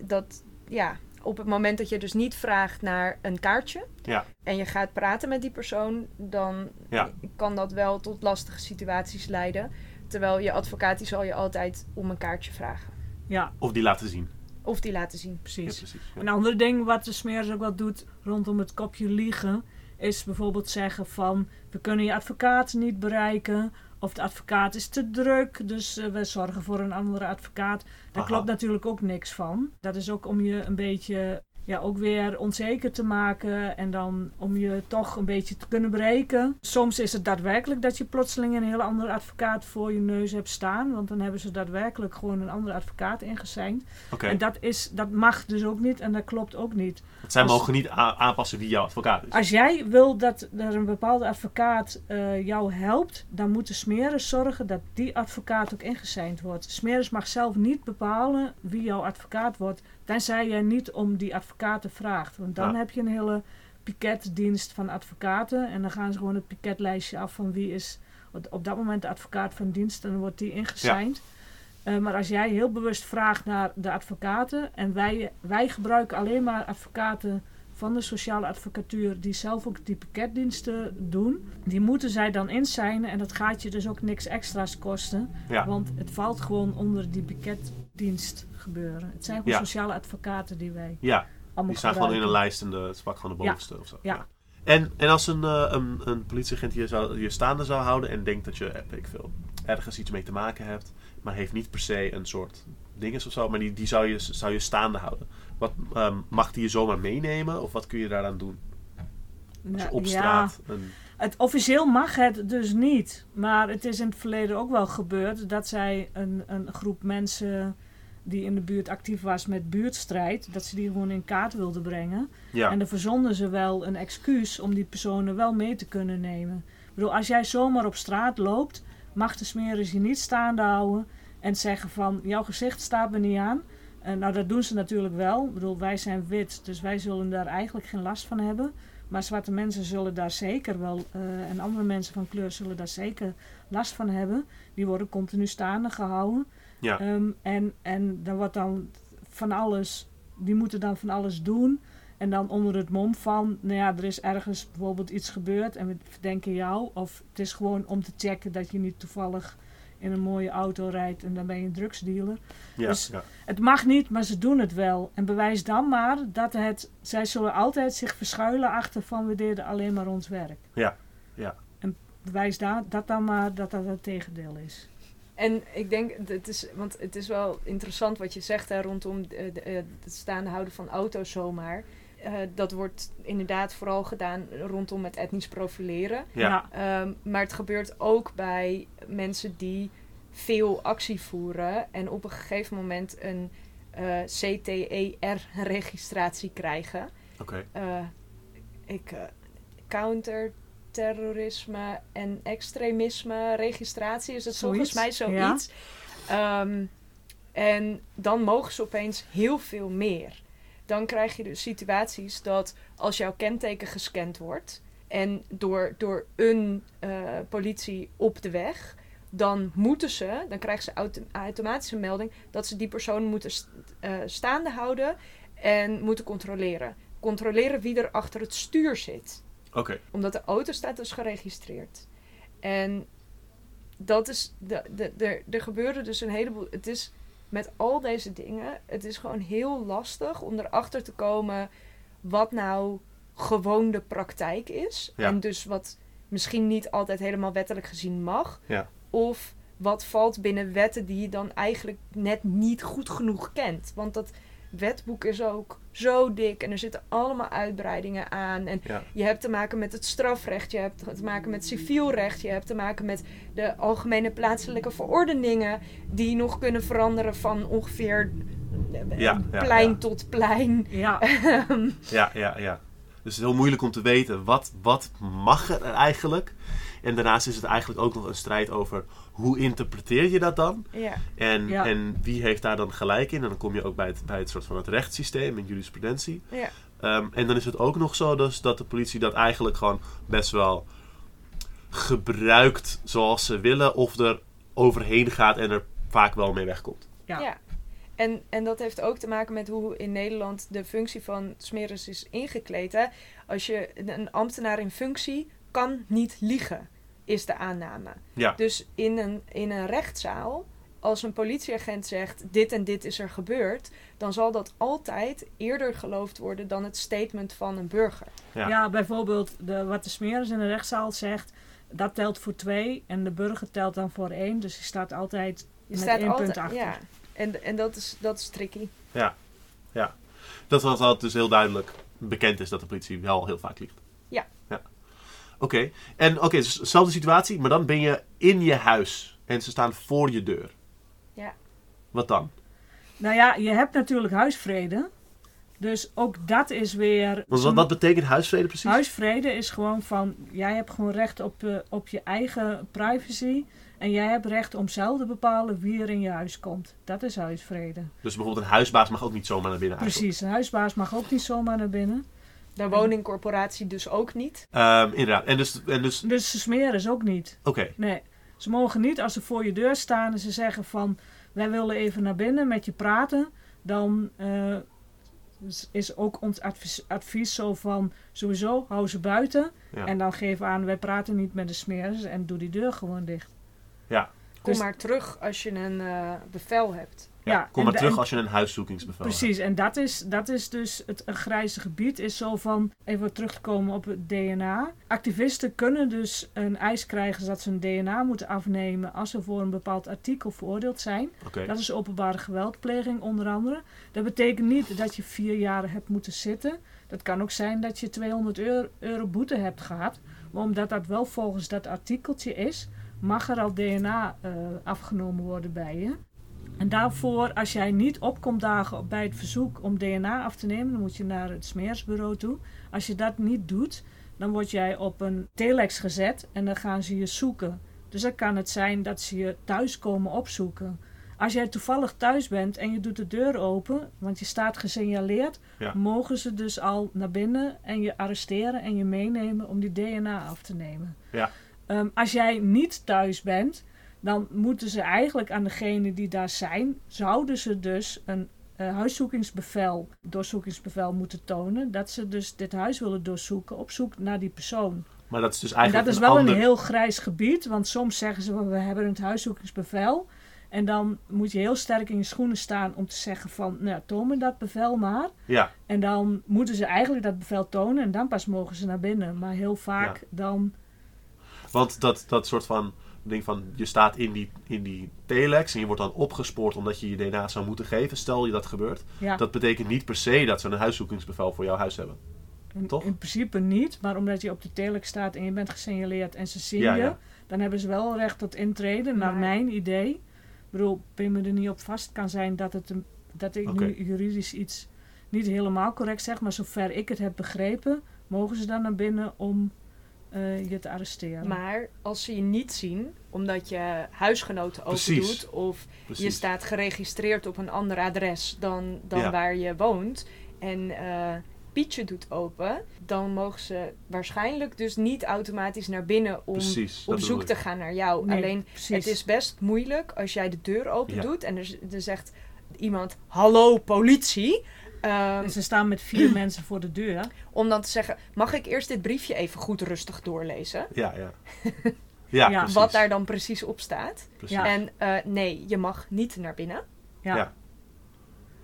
dat, ja, op het moment dat je dus niet vraagt naar een kaartje Ja. en je gaat praten met die persoon, dan Ja. kan dat wel tot lastige situaties leiden. Terwijl je advocaat die zal je altijd om een kaartje vragen. Ja, Of die laten zien. Of die laten zien. Ja, precies. precies. Ja. Een ander ding wat de smeers ook wat doet rondom het kopje liegen, is bijvoorbeeld zeggen van we kunnen je advocaat niet bereiken. Of de advocaat is te druk, dus eh, we zorgen voor een andere advocaat. Daar Aha. klopt natuurlijk ook niks van. Dat is ook om je een beetje, ja, ook weer onzeker te maken. En dan om je toch een beetje te kunnen breken. Soms is het daadwerkelijk dat je plotseling een hele andere advocaat voor je neus hebt staan. Want dan hebben ze daadwerkelijk gewoon een andere advocaat ingeseind. Oké. En dat, is, dat mag dus ook niet en dat klopt ook niet. Zij als- mogen niet aanpassen wie jouw advocaat is. Als jij wil dat er een bepaalde advocaat eh, jou helpt, dan moeten Smeres zorgen dat die advocaat ook ingeseind wordt. Smeres mag zelf niet bepalen wie jouw advocaat wordt, tenzij jij niet om die advocaten vraagt. Want dan Ja. heb je een hele piketdienst van advocaten en dan gaan ze gewoon het piketlijstje af van wie is op- dat moment de advocaat van dienst en dan wordt die ingeseind. Eh, maar als jij heel bewust vraagt naar de advocaten en wij, wij gebruiken alleen maar advocaten van de sociale advocatuur die zelf ook die pakketdiensten doen, die moeten zij dan inzijnen en dat gaat je dus ook niks extra's kosten, Ja. want het valt gewoon onder die pakketdienst gebeuren. Het zijn gewoon Ja. sociale advocaten die wij Ja, allemaal die staan gewoon in een lijst en de, het pak gewoon de bovenste of zo. Ja. En, en als een, eh, een, een politieagent je, zou, je staande zou houden en denkt dat je, eh, ik veel, ergens iets mee te maken hebt, maar heeft niet per se een soort dinges of zo, maar die, die zou, je, zou je staande houden. Wat, ehm, mag die je zomaar meenemen of wat kun je daaraan doen? Als je Nou, op ja. straat een... Het, officieel mag het dus niet. Maar het is in het verleden ook wel gebeurd dat zij een, een groep mensen die in de buurt actief was met buurtstrijd, dat ze die gewoon in kaart wilden brengen. Ja, En dan verzonden ze wel een excuus om die personen wel mee te kunnen nemen. Ik bedoel, als jij zomaar op straat loopt, mag de smeris je niet staande houden en zeggen van jouw gezicht staat me niet aan. En nou, dat doen ze natuurlijk wel. Ik bedoel, wij zijn wit, dus wij zullen daar eigenlijk geen last van hebben. Maar zwarte mensen zullen daar zeker wel, eh, en andere mensen van kleur zullen daar zeker last van hebben. Die worden continu staande gehouden. Ja, Ehm, en, en dan wordt dan van alles, die moeten dan van alles doen. En dan onder het mom van, nou ja, er is ergens bijvoorbeeld iets gebeurd en we verdenken jou. Of het is gewoon om te checken dat je niet toevallig in een mooie auto rijdt en dan ben je een drugsdealer. ja, dus- ja. Het mag niet, maar ze doen het wel. En bewijs dan maar dat het, zij zullen altijd zich verschuilen achter van we deden alleen maar ons werk. Ja, ja. En bewijs da- dat dan maar dat dat het tegendeel is. En ik denk, het is, want het is wel interessant wat je zegt hè, rondom de, de, eh, het staande houden van auto's zomaar. Eh, dat wordt inderdaad vooral gedaan rondom het etnisch profileren. Ja. Ehm, maar het gebeurt ook bij mensen die veel actie voeren en op een gegeven moment een eh, CTER-registratie krijgen. Oké. Eh, ik, eh, counterterrorisme en extremisme registratie is het volgens mij Zoiets. Ehm, en dan mogen ze opeens heel veel meer. Dan krijg je dus situaties dat als jouw kenteken gescand wordt en door, door een eh, politie op de weg, dan moeten ze, dan krijgen ze auto- automatisch een melding dat ze die persoon moeten st- eh, staande houden en moeten controleren. Controleren wie er achter het stuur zit Oké. omdat de auto staat dus geregistreerd. En dat is. De, de, de, er gebeuren dus een heleboel. Het is met al deze dingen. Het is gewoon heel lastig om erachter te komen. wat nou gewoon de praktijk is. Ja. En dus wat misschien niet altijd helemaal wettelijk gezien mag. Ja. Of wat valt binnen wetten die je dan eigenlijk net niet goed genoeg kent. Want dat wetboek is ook zo dik en er zitten allemaal uitbreidingen aan. En Ja. je hebt te maken met het strafrecht, je hebt te maken met civiel recht, je hebt te maken met de algemene plaatselijke verordeningen die nog kunnen veranderen van ongeveer eh, ja, plein ja. tot plein. Ja, Ja, ja, ja. Dus het is heel moeilijk om te weten wat, wat mag er eigenlijk. En daarnaast is het eigenlijk ook nog een strijd over hoe interpreteer je dat dan? Ja, En, Ja. en wie heeft daar dan gelijk in? En dan kom je ook bij het, bij het soort van het rechtssysteem en jurisprudentie. ja. Ehm, en dan is het ook nog zo dus dat de politie dat eigenlijk gewoon best wel gebruikt zoals ze willen. Of er overheen gaat en er vaak wel mee wegkomt. ja. Ja. En, en dat heeft ook te maken met hoe in Nederland de functie van smeris is ingekleed. Hè? Als je een ambtenaar in functie kan niet liegen, is de aanname. Ja. Dus in een, in een rechtszaal, als een politieagent zegt dit en dit is er gebeurd, dan zal dat altijd eerder geloofd worden dan het statement van een burger. Ja. Ja, bijvoorbeeld de, wat de smeris in de rechtszaal zegt, dat telt voor twee en de burger telt dan voor één. Dus die staat altijd Je met staat één altijd, punt achter. ja. En, en dat, is, dat is tricky. Dat was altijd dus heel duidelijk bekend is dat de politie wel heel vaak liegt. Oké. En oké, dus dezelfde situatie, maar dan ben je in je huis en ze staan voor je deur. Ja. Wat dan? Nou ja, je hebt natuurlijk huisvrede. Dus ook dat is weer... Want wat, wat betekent huisvrede precies? Huisvrede is gewoon van, jij hebt gewoon recht op, eh, op je eigen privacy. En jij hebt recht om zelf te bepalen wie er in je huis komt. Dat is huisvrede. Dus bijvoorbeeld een huisbaas mag ook niet zomaar naar binnen eigenlijk. Precies, een huisbaas mag ook niet zomaar naar binnen. De woningcorporatie dus ook niet. Ehm, inderdaad. En dus, en dus Dus ze smeren is ook niet. oké. Nee, ze mogen niet als ze voor je deur staan en ze zeggen van... wij willen even naar binnen met je praten. Dan eh, is- ook ons advies, advies zo van... sowieso hou ze buiten. Ja. En dan geef aan, wij praten niet met de smeerders en doe die deur gewoon dicht. Ja. Kom Dus- maar terug als je een eh, bevel hebt. Ja, kom maar terug en- als je een huiszoekingsbevel hebt. Precies, en dat is, dat is dus het een grijze gebied. Is zo van, even terug te komen op het DNA. Activisten kunnen dus een eis krijgen dat ze een DNA moeten afnemen als ze voor een bepaald artikel veroordeeld zijn. Dat is openbare geweldpleging onder andere. Dat betekent niet dat je vier jaar hebt moeten zitten. Dat kan ook zijn dat je 200 euro, euro boete hebt gehad. Maar omdat dat wel volgens dat artikeltje is, mag er al DNA eh, afgenomen worden bij je. En daarvoor, als jij niet opkomt dagen bij het verzoek om DNA af te nemen, dan moet je naar het smeersbureau toe. Als je dat niet doet, dan word jij op een telex gezet en dan gaan ze je zoeken. Dus dan kan het zijn dat ze je thuis komen opzoeken. Als jij toevallig thuis bent en je doet de deur open, want je staat gesignaleerd, Ja. mogen ze dus al naar binnen en je arresteren en je meenemen om die DNA af te nemen. Ja. Ehm, als jij niet thuis bent, dan moeten ze eigenlijk aan degene die daar zijn, zouden ze dus een eh, huiszoekingsbevel, doorzoekingsbevel moeten tonen, dat ze dus dit huis willen doorzoeken op zoek naar die persoon. Maar dat is dus En eigenlijk dat is een wel ander... een heel grijs gebied, want soms zeggen ze, we hebben het huiszoekingsbevel. En dan moet je heel sterk in je schoenen staan om te zeggen van, nou, toon me dat bevel maar. Ja, En dan moeten ze eigenlijk dat bevel tonen en dan pas mogen ze naar binnen. Maar heel vaak Ja. dan Want dat, dat soort van ding van, je staat in die, in die telex en je wordt dan opgespoord omdat je je DNA zou moeten geven. Stel je dat gebeurt. Ja. Dat betekent niet per se dat ze een huiszoekingsbevel voor jouw huis hebben. In, Toch? in principe niet, maar omdat je op de telex staat en je bent gesignaleerd en ze zien Ja, je, ja. dan hebben ze wel recht tot intreden, naar mijn idee. Ik bedoel, pin me er niet op vast kan zijn dat, het een, dat ik nu juridisch iets niet helemaal correct zeg, maar zover ik het heb begrepen, mogen ze dan naar binnen om eh, je te arresteren. Maar als ze je niet zien, omdat je huisgenoten open doet of Precies. je staat geregistreerd op een ander adres dan, dan Ja. waar je woont en eh, Pietje doet open, dan mogen ze waarschijnlijk dus niet automatisch naar binnen om Precies, op zoek te gaan naar jou. Nee, Alleen precies. het is best moeilijk als jij de deur open Ja. doet en er, er zegt iemand: Hallo politie. Ehm, En ze staan met vier mensen voor de deur. om dan te zeggen: Mag ik eerst dit briefje even goed rustig doorlezen? Ja, ja. Ja, Ja. Wat daar dan precies op staat. Precies. Ja. En eh, nee, je mag niet naar binnen. Ja. Ja.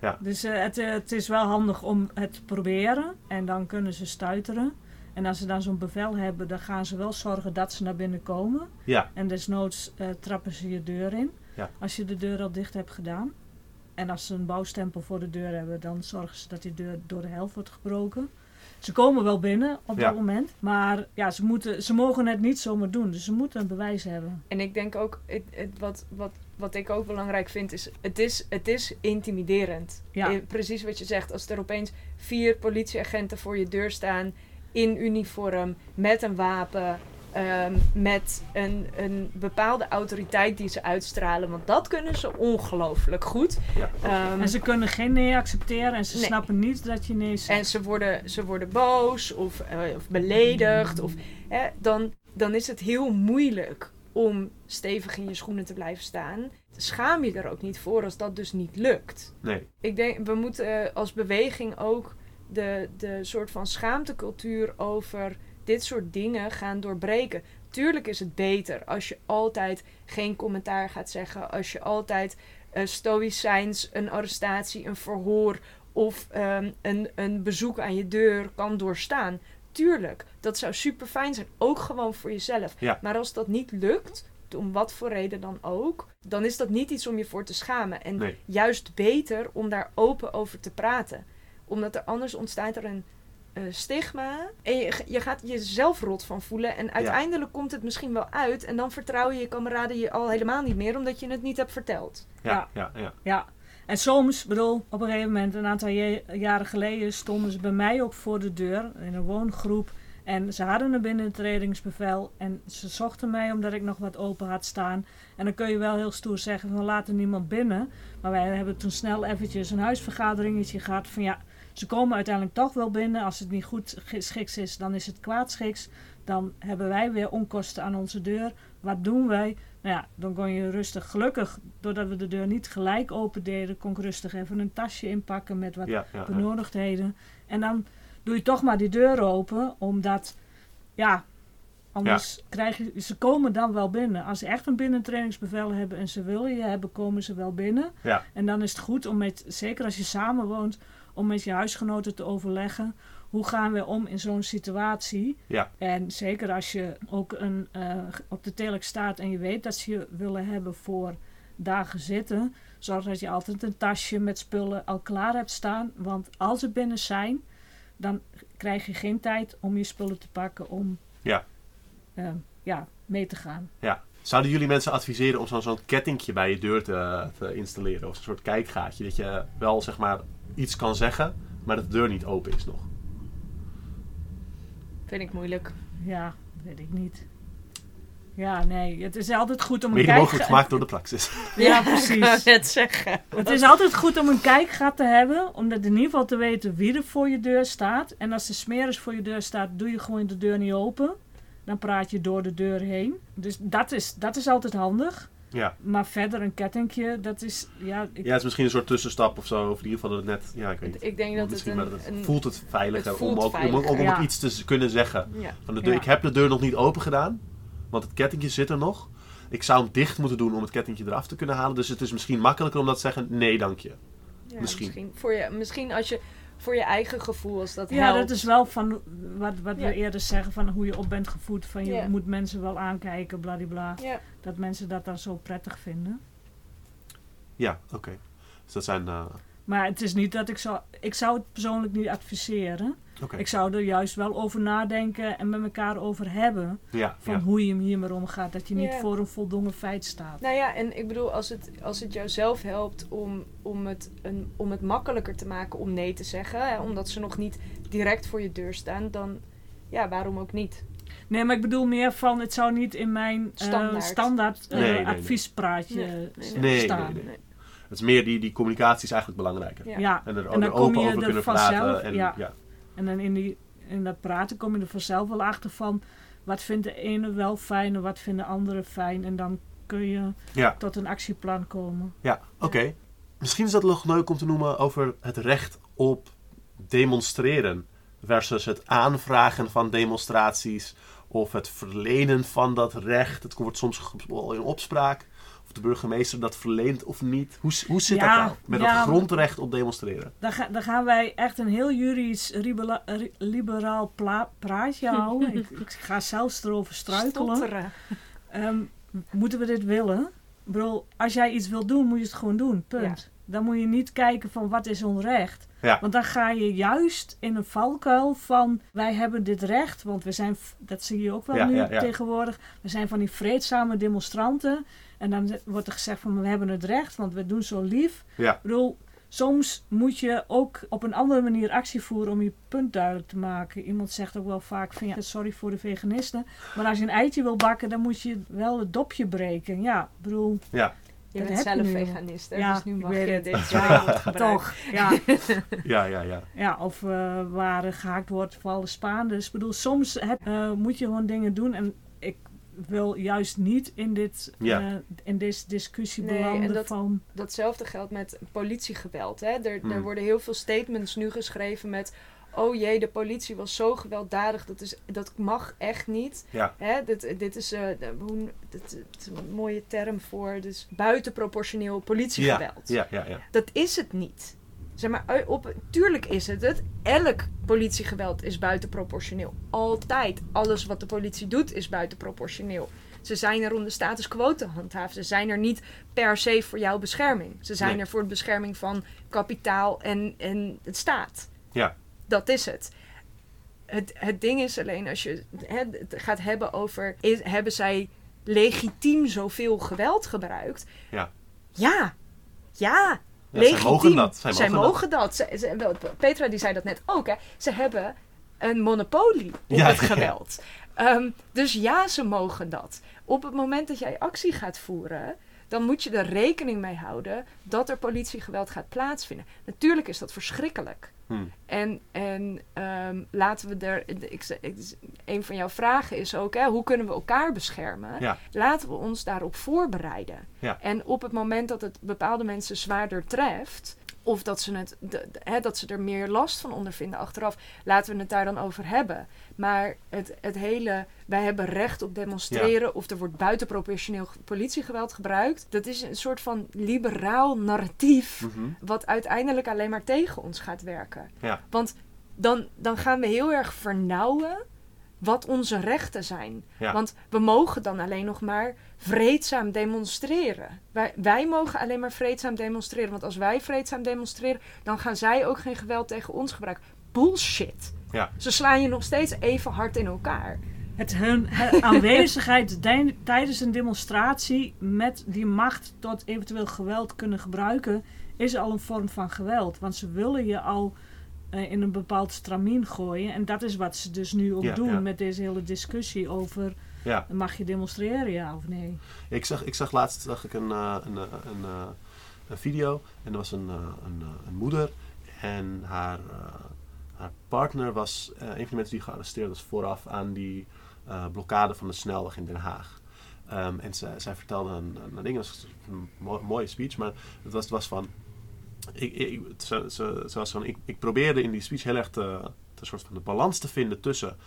Ja. Dus eh, het, eh, het is wel handig om het te proberen en dan kunnen ze stuiteren. En als ze dan zo'n bevel hebben, dan gaan ze wel zorgen dat ze naar binnen komen. Ja, En desnoods eh, trappen ze je deur in. Ja. Als je de deur al dicht hebt gedaan. En als ze een bouwstempel voor de deur hebben, dan zorgen ze dat die deur door de helft wordt gebroken. Ze komen wel binnen op Ja. dat moment. Maar ja, ze, moeten, ze mogen het niet zomaar doen. Dus ze moeten een bewijs hebben. En ik denk ook, het, het- wat, wat, wat ik ook belangrijk vind, is het is, het is intimiderend. Ja. Eh, precies wat je zegt. Als er opeens vier politieagenten voor je deur staan, in uniform, met een wapen, ehm, met een, een bepaalde autoriteit die ze uitstralen. Want dat kunnen ze ongelooflijk goed. ja. Ehm, En ze kunnen geen nee accepteren. En ze Nee. snappen niet dat je nee zegt. En ze worden, ze worden boos of, eh, of beledigd. Of, hè, dan, dan is het heel moeilijk om stevig in je schoenen te blijven staan. Schaam je er ook niet voor als dat dus niet lukt. Nee. Ik denk, we moeten eh, als beweging ook de, de soort van schaamtecultuur over dit soort dingen gaan doorbreken. Tuurlijk is het beter als je altijd geen commentaar gaat zeggen. Als je altijd eh stoïcijns een arrestatie, een verhoor of ehm, een, een bezoek aan je deur kan doorstaan. Tuurlijk, dat zou super fijn zijn. Ook gewoon voor jezelf. Ja. Maar als dat niet lukt, om wat voor reden dan ook, dan is dat niet iets om je voor te schamen. En Nee. juist beter om daar open over te praten. Omdat er anders ontstaat er een eh, stigma. En je, je gaat jezelf rot van voelen. En uiteindelijk komt het misschien wel uit. En dan vertrouwen je kameraden je al helemaal niet meer. Omdat je het niet hebt verteld. Ja, ja, ja. Ja, en soms, bedoel, op een gegeven moment, een aantal jaren geleden, stonden ze bij mij ook voor de deur in een woongroep. En ze hadden een binnentredingsbevel en ze zochten mij omdat ik nog wat open had staan. En dan kun je wel heel stoer zeggen van laat er niemand binnen. Maar wij hebben toen snel eventjes een huisvergaderingetje gehad van ja, ze komen uiteindelijk toch wel binnen. Als het niet goed geschikt is, dan is het kwaadschiks. Dan hebben wij weer onkosten aan onze deur. Wat doen wij? Nou ja, dan kon je rustig, gelukkig, doordat we de deur niet gelijk open deden, kon ik rustig even een tasje inpakken met wat ja, ja, ja. benodigdheden. En dan doe je toch maar die deur open, omdat, ja, anders krijg je, ze komen dan wel binnen. Als ze echt een binnentrainingsbevel hebben en ze willen je hebben, komen ze wel binnen. Ja. En dan is het goed om met, zeker als je samen woont, om met je huisgenoten te overleggen. Hoe gaan we om in zo'n situatie? Ja. En zeker als je ook een, eh, op de telex staat en je weet dat ze je willen hebben voor dagen zitten. Zorg dat je altijd een tasje met spullen al klaar hebt staan. Want als ze binnen zijn, dan krijg je geen tijd om je spullen te pakken om Ja. eh, ja, mee te gaan. Ja. Zouden jullie mensen adviseren om zo'n zo'n kettingje bij je deur te, te installeren? Of een soort kijkgaatje. Dat je wel zeg maar iets kan zeggen, maar dat de deur niet open is nog. Vind ik moeilijk. Ja, weet ik niet. Ja, nee, het is altijd goed om een Mede kijk... mogelijk gemaakt door de praxis. Ja, precies. net zeggen. Het is altijd goed om een kijkgat te hebben, om dat in ieder geval te weten wie er voor je deur staat. En als de smeris voor je deur staat, doe je gewoon de deur niet open. Dan praat je door de deur heen. Dus dat is, dat is altijd handig. Ja. Maar verder een kettingje, dat is... Ja, ik, ja, het is misschien een soort tussenstap of zo. Of in ieder geval dat het net... Ja, ik weet niet. Ik denk dat het Misschien, een... maar het een voelt het veiliger het voelt om ook, om ook, veiliger, om ook iets te kunnen zeggen. ja. Van de deur, Ja. Ik heb de deur nog niet open gedaan, want het kettingje zit er nog. Ik zou hem dicht moeten doen om het kettingje eraf te kunnen halen. Dus het is misschien makkelijker om dat te zeggen, nee dank je. Ja, Misschien. Voor je, misschien als je voor je eigen gevoel als dat Ja, helpt. dat is wel van wat, wat Ja. we eerder zeggen van hoe je op bent gevoed. Van je Ja. moet mensen wel aankijken, bladibla. Ja. Dat mensen dat dan zo prettig vinden. Ja, oké. Dus dat zijn... eh, Maar het is niet dat ik zou... Ik zou het persoonlijk niet adviseren. oké. Ik zou er juist wel over nadenken en met elkaar over hebben. Ja, Van ja. hoe je hem hiermee omgaat. Dat je niet Ja. voor een voldongen feit staat. Nou ja, en ik bedoel, als het, als het jou zelf helpt om, om, het een, om het makkelijker te maken om nee te zeggen, hè, omdat ze nog niet direct voor je deur staan, dan ja, waarom ook niet? Nee, maar ik bedoel meer van... Het zou niet in mijn eh, Standaard. standaard eh, Nee, nee, adviespraatje Nee, nee, nee. staan. Nee, nee, Het is meer die, die communicatie is eigenlijk belangrijker. Ja. En er, En dan er kom open je over er kunnen vanzelf, praten. En, ja. ja. En dan in, die, in dat praten kom je er vanzelf wel achter van... Wat vindt de ene wel fijn en wat vindt de andere fijn. En dan kun je Ja. tot een actieplan komen. Ja, oké. Misschien is dat nog leuk om te noemen over het recht op demonstreren. Versus het aanvragen van demonstraties. Of het verlenen van dat recht. Het wordt soms wel in opspraak. De burgemeester dat verleent of niet. Hoe, hoe zit Ja, dat nou? Met ja, het grondrecht op demonstreren. Dan, ga- dan gaan wij echt een heel juridisch liberaal pla- praatje houden. ik, ik ga zelfs erover struikelen. Stotteren. Ehm, moeten we dit willen? Bedoel, als jij iets wil doen, moet je het gewoon doen. Punt. Dan moet je niet kijken van wat is onrecht. Ja. Want dan ga je juist in een valkuil van wij hebben dit recht. Want we zijn, dat zie je ook wel Ja, nu ja, ja. tegenwoordig. We zijn van die vreedzame demonstranten. En dan wordt er gezegd van we hebben het recht, want we doen zo lief. Ja. Ik bedoel, soms moet je ook op een andere manier actie voeren om je punt duidelijk te maken. Iemand zegt ook wel vaak van ja, sorry voor de veganisten. Maar als je een eitje wil bakken, dan moet je wel het dopje breken. Ja, ik bedoel, Ja, Je Dat bent heb je zelf nu. veganist, hè? Ja, dus nu ik mag weet je het. dit Ja, toch. Ja, ja, ja, ja. ja of eh, waar gehaakt wordt voor alle Spaanders. Ik bedoel, soms heb- eh, moet je gewoon dingen doen. En wil juist niet in, dit, Ja. eh, in deze discussie Nee, en belanden dat- van... Datzelfde geldt met politiegeweld. Hè? Er, Hmm. er worden heel veel statements nu geschreven met... Oh jee, de politie was zo gewelddadig. Dat, is, dat mag echt niet. Ja. Hè? Dit, dit is, eh, de- hoe, dit, dit is een mooie term voor. Dus buitenproportioneel politiegeweld. Ja, ja, ja. Dat is het niet. Zeg maar, ui- op, tuurlijk is het het. Elk politiegeweld is buitenproportioneel. Altijd. Alles wat de politie doet is buitenproportioneel. Ze zijn er om de status quo te handhaven. Ze zijn er niet per se voor jouw bescherming. Ze zijn Nee. er voor de bescherming van kapitaal en, en het staat. Ja. Dat is het. Het, het ding is alleen als je het gaat hebben over... Is, hebben zij legitiem zoveel geweld gebruikt? Ja. Ja. Ja. Ja, zij mogen dat. Zij Zij mogen dat. Petra die zei dat net ook. Hè. Ze hebben een monopolie op Ja, het ja. geweld. Ehm, dus ja, ze mogen dat. Op het moment dat jij actie gaat voeren, dan moet je er rekening mee houden dat er politiegeweld gaat plaatsvinden. Natuurlijk is dat verschrikkelijk. Hm. En, en ehm, laten we er. Ik, een van jouw vragen is ook: hè, hoe kunnen we elkaar beschermen? Ja. Laten we ons daarop voorbereiden. Ja. En op het moment dat het bepaalde mensen zwaarder treft. Of dat ze, het, de, de- hè, dat ze er meer last van ondervinden achteraf. Laten we het daar dan over hebben. Maar het, het hele, wij hebben recht op demonstreren. Of er wordt buitenproportioneel politiegeweld gebruikt. Dat is een soort van liberaal narratief. Mhm. Wat uiteindelijk alleen maar tegen ons gaat werken. Ja. Want dan, dan gaan we heel erg vernauwen wat onze rechten zijn. Ja. Want we mogen dan alleen nog maar vreedzaam demonstreren. Wij, wij mogen alleen maar vreedzaam demonstreren. Want als wij vreedzaam demonstreren, dan gaan zij ook geen geweld tegen ons gebruiken. Bullshit. Ja. Ze slaan je nog steeds even hard in elkaar. Het hun he- aanwezigheid tijdens een demonstratie met die macht tot eventueel geweld kunnen gebruiken, is al een vorm van geweld. Want ze willen je al eh, in een bepaald stramien gooien. En dat is wat ze dus nu ook Ja, doen ja. met deze hele discussie over Ja. mag je demonstreren, ja of nee. Ik zag, ik zag laatst zag ik een, eh, een, eh, een, een video en er was een, een, een moeder en haar, haar partner was een van de mensen die gearresteerd was vooraf aan die blokkade van de snelweg in Den Haag. Ehm, en zij, zij vertelde een, een ding, was een mo- mooie speech, maar het was, het was van. Ik, van ik, ik probeerde in die speech heel erg te soort van de balans te vinden tussen.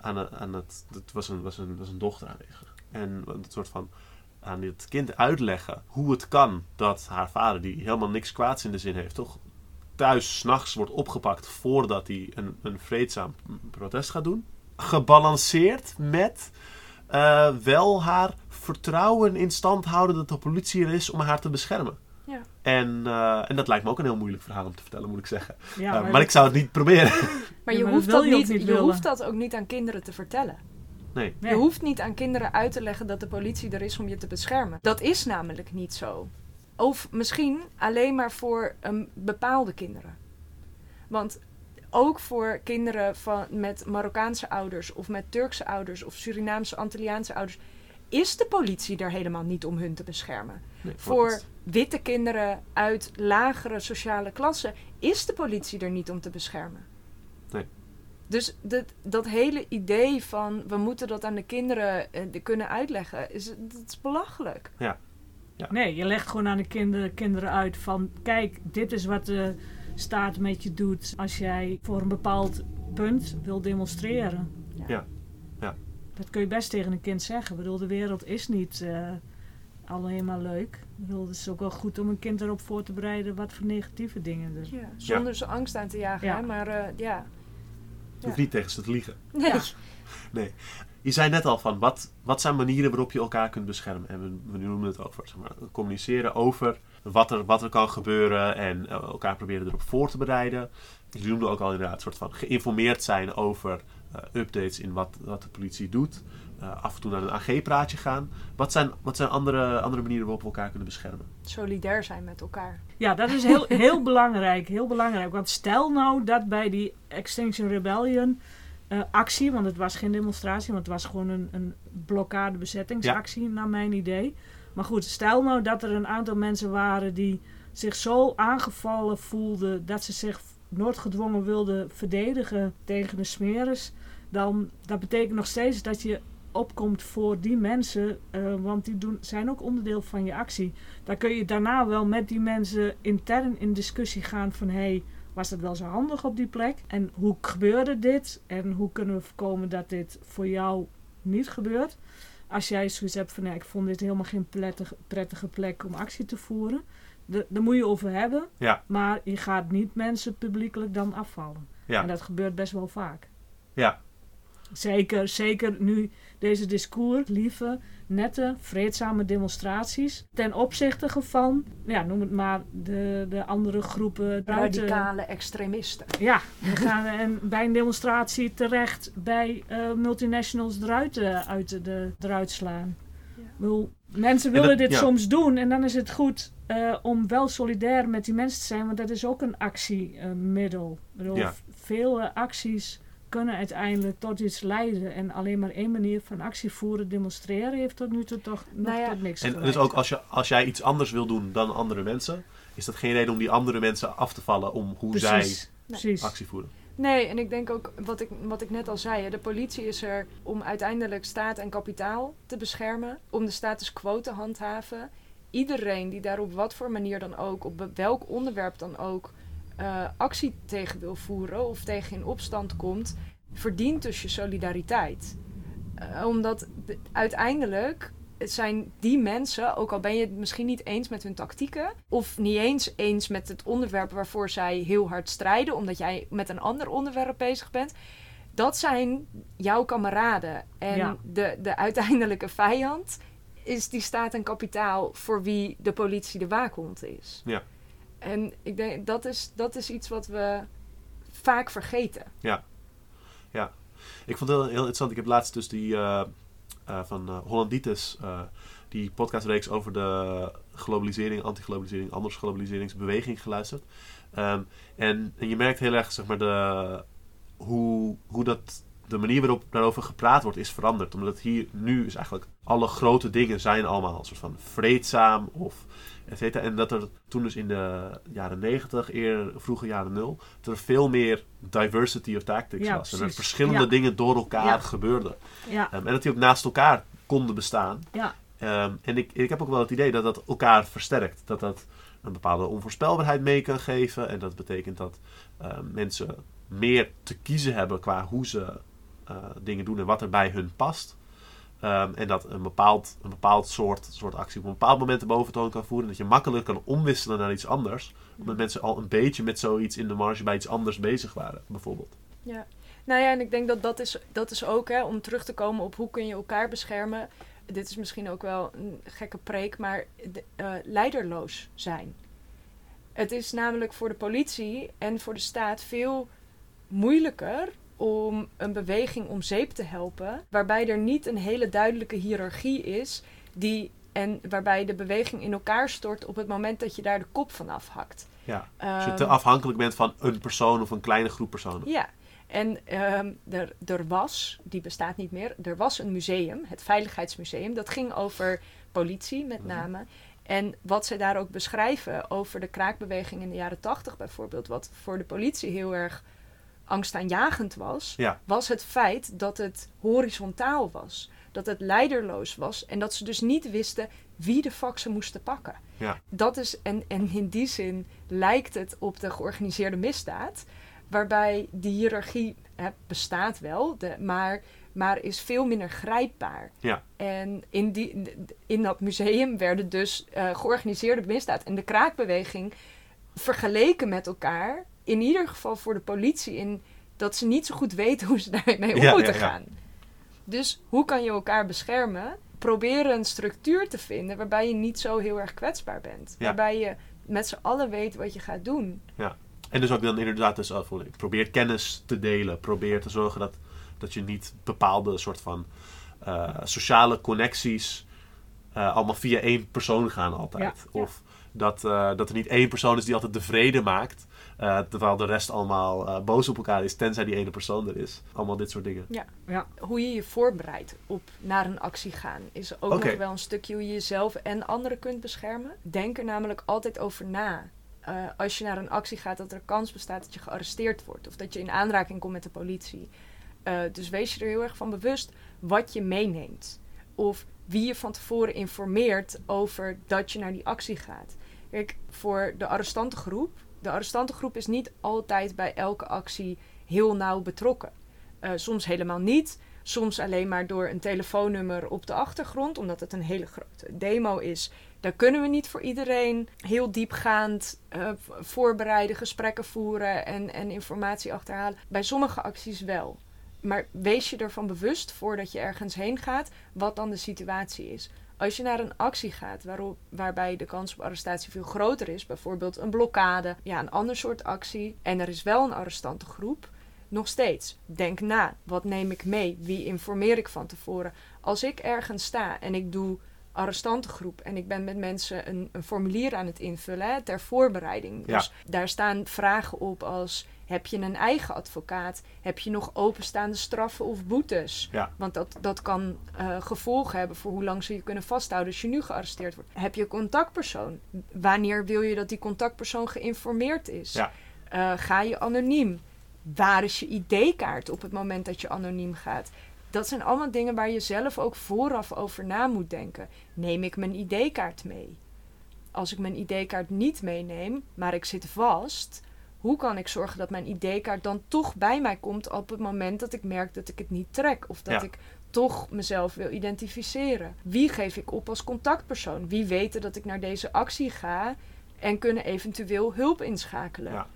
Aan, het- het, het was een, was een, was een dochter aanwezig. En een soort van aan dit kind uitleggen hoe het kan dat haar vader, die helemaal niks kwaads in de zin heeft, toch thuis s'nachts wordt opgepakt voordat hij een, een vreedzaam protest gaat doen. Gebalanceerd met eh, wel haar vertrouwen in stand houden dat de politie er is om haar te beschermen. Ja. En, eh, en dat lijkt me ook een heel moeilijk verhaal om te vertellen, moet ik zeggen. Ja, Eh, maar ik zou het niet proberen. Maar Ja, je, maar hoeft, dat je niet, niet je hoeft dat ook niet aan kinderen te vertellen. Nee. Nee. Je hoeft niet aan kinderen uit te leggen dat de politie er is om je te beschermen. Dat is namelijk niet zo. Of misschien alleen maar voor een bepaalde kinderen. Want ook voor kinderen van, met Marokkaanse ouders of met Turkse ouders of Surinaamse, Antilliaanse ouders is de politie er helemaal niet om hun te beschermen. nee Voor. Witte kinderen uit lagere sociale klassen is de politie er niet om te beschermen. Nee. Dus dat, dat hele idee van we moeten dat aan de kinderen eh, kunnen uitleggen, is, dat is belachelijk. Nee, je legt gewoon aan de kinderen, kinderen uit van... Kijk, dit is wat de staat met je doet als jij voor een bepaald punt wil demonstreren. Ja. Ja. Dat kun je best tegen een kind zeggen. Ik bedoel, de wereld is niet eh, alleen maar leuk. Ik bedoel, het is ook wel goed om een kind erop voor te bereiden wat voor negatieve dingen er Ja, zonder ze angst aan te jagen, Ja. hè, maar eh, ja. Je hoeft niet tegen ze te liegen. Nee. Ja. Nee. Je zei net al van, wat, wat zijn manieren waarop je elkaar kunt beschermen? En we, we noemen het over zeg maar, communiceren over wat er, wat er kan gebeuren en eh, elkaar proberen erop voor te bereiden. Je noemde ook al inderdaad een soort van geïnformeerd zijn over eh, updates in wat, wat de politie doet. Eh, af en toe naar een AG-praatje gaan. Wat zijn, wat zijn andere, andere manieren waarop we elkaar kunnen beschermen? Solidair zijn met elkaar. Ja, dat is heel, heel belangrijk. Heel belangrijk. Want stel nou dat bij die Extinction Rebellion eh, actie, want het was geen demonstratie, want het was gewoon een, een blokkade bezettingsactie, naar mijn idee. Maar goed, stel nou dat er een aantal mensen waren die zich zo aangevallen voelden dat ze zich noodgedwongen wilden verdedigen tegen de smeres. Dan dat betekent nog steeds dat je opkomt voor die mensen, eh, want die doen, zijn ook onderdeel van je actie. Dan kun je daarna wel met die mensen intern in discussie gaan van hé, hey, was het wel zo handig op die plek? En hoe gebeurde dit? En hoe kunnen we voorkomen dat dit voor jou niet gebeurt? Als jij zoiets hebt van ja, ik vond dit helemaal geen prettige, prettige plek om actie te voeren. De, daar moet je over hebben. Ja. Maar je gaat niet mensen publiekelijk dan afvallen. Ja. En dat gebeurt best wel vaak. Ja. Zeker, zeker nu deze discours, lieve, nette, vreedzame demonstraties. Ten opzichte van, ja, noem het maar, de, de andere groepen. buiten- Radicale extremisten. Ja, we gaan en bij een demonstratie terecht bij eh, multinationals eruit, eh, uit de, eruit slaan. Ja. Bedoel, mensen En willen dat- dit ja. soms doen en dan is het goed eh, om wel solidair met die mensen te zijn, want dat is ook een actiemiddel. Ik bedoel, Ja. v- veel acties kunnen uiteindelijk tot iets leiden en alleen maar één manier van actie voeren, demonstreren, heeft tot nu toe toch nog Nou ja, tot niks En geleid. dus ook als, je, als jij iets anders wil doen dan andere mensen, is dat geen reden om die andere mensen af te vallen om hoe Precies, Nee. precies. zij actie voeren. Nee, en ik denk ook wat ik, wat ik net al zei: hè, de politie is er om uiteindelijk staat en kapitaal te beschermen, om de status quo te handhaven. Iedereen die daar op wat voor manier dan ook, op welk onderwerp dan ook, eh, actie tegen wil voeren of tegen in opstand komt, verdient dus je solidariteit. Eh, omdat de- uiteindelijk zijn die mensen, ook al ben je het misschien niet eens met hun tactieken, of niet eens eens met het onderwerp waarvoor zij heel hard strijden, omdat jij met een ander onderwerp bezig bent, dat zijn jouw kameraden. En Ja. de, de uiteindelijke vijand is die staat en kapitaal voor wie de politie de waakhond is. Ja. En ik denk dat is, dat is iets wat we vaak vergeten. Ik vond het heel, interessant. Ik heb laatst dus die eh, eh, van eh, Hollanditis, die podcastreeks over de globalisering, antiglobalisering, anders globaliseringsbeweging geluisterd. Ehm, en, en je merkt heel erg zeg maar, de, hoe, hoe dat, de manier waarop daarover gepraat wordt is veranderd. Omdat hier nu is eigenlijk alle grote dingen zijn allemaal een soort van vreedzaam of et cetera. En dat er toen dus in de jaren negentig, eer vroege jaren nul, dat er veel meer diversity of tactics Ja, was. En er verschillende Ja. dingen door elkaar Ja. gebeurden. Ja, Ehm, en dat die ook naast elkaar konden bestaan. ja, Ehm, en ik, ik heb ook wel het idee dat dat elkaar versterkt. Dat dat een bepaalde onvoorspelbaarheid mee kan geven. En dat betekent dat ehm, mensen meer te kiezen hebben qua hoe ze eh, dingen doen en wat er bij hun past. Ehm, en dat een bepaald, een bepaald soort, soort actie op een bepaald moment de boventoon kan voeren. Dat je makkelijk kan omwisselen naar iets anders. Omdat mensen al een beetje met zoiets in de marge bij iets anders bezig waren, bijvoorbeeld. Ja. Nou ja, en ik denk dat dat is, dat is ook, hè, om terug te komen op hoe kun je elkaar beschermen. Dit is misschien ook wel een gekke preek, maar de, eh, leiderloos zijn. Het is namelijk voor de politie en voor de staat veel moeilijker om een beweging om zeep te helpen, waarbij er niet een hele duidelijke hiërarchie is die, en waarbij de beweging in elkaar stort op het moment dat je daar de kop van afhakt. Ja. Als je Ehm, te afhankelijk bent van een persoon of een kleine groep personen. Ja, en ehm, er, er was, die bestaat niet meer, er was een museum, het Veiligheidsmuseum. Dat ging over politie met Mhm. name. En wat ze daar ook beschrijven over de kraakbeweging in de jaren tachtig bijvoorbeeld, wat voor de politie heel erg angstaanjagend was, Ja. was het feit dat het horizontaal was. Dat het leiderloos was en dat ze dus niet wisten wie de fuck ze moesten pakken. Ja. Dat is, en, en in die zin lijkt het op de georganiseerde misdaad, waarbij die hiërarchie hè, bestaat wel, de, maar, maar is veel minder grijpbaar. Ja. En in, die, in dat museum werden dus eh, georganiseerde misdaad en de kraakbeweging vergeleken met elkaar, in ieder geval voor de politie, in dat ze niet zo goed weten hoe ze daarmee om Ja, moeten ja, ja. gaan. Dus hoe kan je elkaar beschermen? Probeer een structuur te vinden waarbij je niet zo heel erg kwetsbaar bent. Ja. Waarbij je met z'n allen weet wat je gaat doen. En dus ook dan inderdaad, dus, uh, probeer kennis te delen. Probeer te zorgen dat, dat je niet bepaalde soort van eh, sociale connecties eh, allemaal via één persoon gaan altijd. Ja, ja. Of dat, eh, dat er niet één persoon is die altijd de vrede maakt. Eh, terwijl de rest allemaal eh, boos op elkaar is, tenzij die ene persoon er is. Allemaal dit soort dingen. Hoe je je voorbereidt op naar een actie gaan, is ook nog wel een stukje hoe je jezelf en anderen kunt beschermen. Denk er namelijk altijd over na. Eh, als je naar een actie gaat, dat er kans bestaat dat je gearresteerd wordt of dat je in aanraking komt met de politie. Dus wees je er heel erg van bewust wat je meeneemt. Of wie je van tevoren informeert over dat je naar die actie gaat. Kijk, voor de arrestantengroep. De arrestantengroep is niet altijd bij elke actie heel nauw betrokken. Eh, soms helemaal niet. Soms alleen maar door een telefoonnummer op de achtergrond, omdat het een hele grote demo is. Daar kunnen we niet voor iedereen heel diepgaand eh, voorbereiden, gesprekken voeren en, en informatie achterhalen. Bij sommige acties wel. Maar wees je ervan bewust voordat je ergens heen gaat, wat dan de situatie is. Als je naar een actie gaat waarop, waarbij de kans op arrestatie veel groter is, bijvoorbeeld een blokkade, ja, een ander soort actie, en er is wel een arrestantengroep, nog steeds, denk na. Wat neem ik mee? Wie informeer ik van tevoren? Als ik ergens sta en ik doe arrestantengroep en ik ben met mensen een, een formulier aan het invullen hè, ter voorbereiding. Ja. Dus daar staan vragen op als: heb je een eigen advocaat? Heb je nog openstaande straffen of boetes? Ja. Want dat, dat kan eh, gevolgen hebben voor hoe lang ze je kunnen vasthouden als je nu gearresteerd wordt. Heb je een contactpersoon? Wanneer wil je dat die contactpersoon geïnformeerd is? Ja. Eh, ga je anoniem? Waar is je ID-kaart op het moment dat je anoniem gaat? Dat zijn allemaal dingen waar je zelf ook vooraf over na moet denken. Neem ik mijn ID-kaart mee? Als ik mijn ID-kaart niet meeneem, maar ik zit vast, hoe kan ik zorgen dat mijn ID-kaart dan toch bij mij komt op het moment dat ik merk dat ik het niet trek? Of dat Ja. ik toch mezelf wil identificeren? Wie geef ik op als contactpersoon? Wie weten dat ik naar deze actie ga en kunnen eventueel hulp inschakelen? Ja.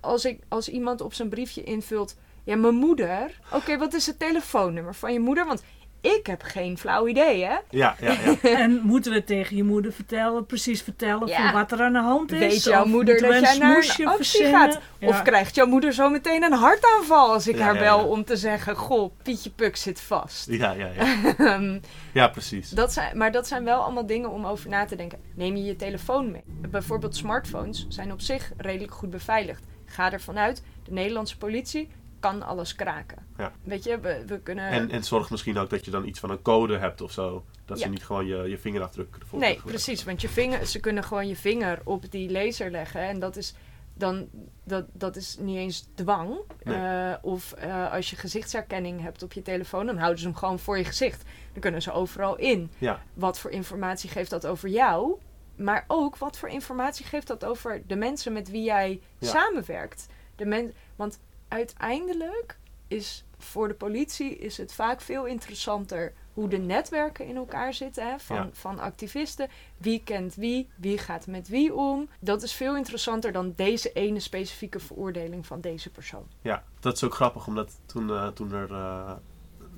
Als, ik, als iemand op zijn briefje invult, ja, mijn moeder. Oké, wat is het telefoonnummer van je moeder? Want ik heb geen flauw idee, hè? Ja, ja, ja. En moeten we tegen je moeder vertellen, precies vertellen Ja. van wat er aan de hand is? Weet jouw moeder dat jij naar een actie gaat? Of krijgt jouw moeder zo meteen een hartaanval als ik Ja, haar ja, bel ja. om te zeggen: Goh, Pietje Puk zit vast. ja, ja, ja. Ehm, ja precies. dat zijn, maar dat zijn wel allemaal dingen om over na te denken. Neem je je telefoon mee? Bijvoorbeeld smartphones zijn op zich redelijk goed beveiligd. Ga ervan uit, de Nederlandse politie kan alles kraken. Ja. Weet je, we, we kunnen... En, en zorg misschien ook dat je dan iets van een code hebt of zo. Dat ze niet gewoon je, je vingerafdruk ervoor Nee, precies. Want je vinger, ze kunnen gewoon je vinger op die laser leggen. En dat is, dan, dat, dat is niet eens dwang. Nee. Eh, of eh, als je gezichtsherkenning hebt op je telefoon, dan houden ze hem gewoon voor je gezicht. Dan kunnen ze overal in. Ja. Wat voor informatie geeft dat over jou? Maar ook wat voor informatie geeft dat over de mensen met wie jij samenwerkt. De men, want uiteindelijk is voor de politie is het vaak veel interessanter hoe de netwerken in elkaar zitten hè, van, Ja. van activisten. Wie kent wie, wie gaat met wie om. Dat is veel interessanter dan deze ene specifieke veroordeling van deze persoon. Ja, dat is ook grappig, omdat toen, eh, toen er eh,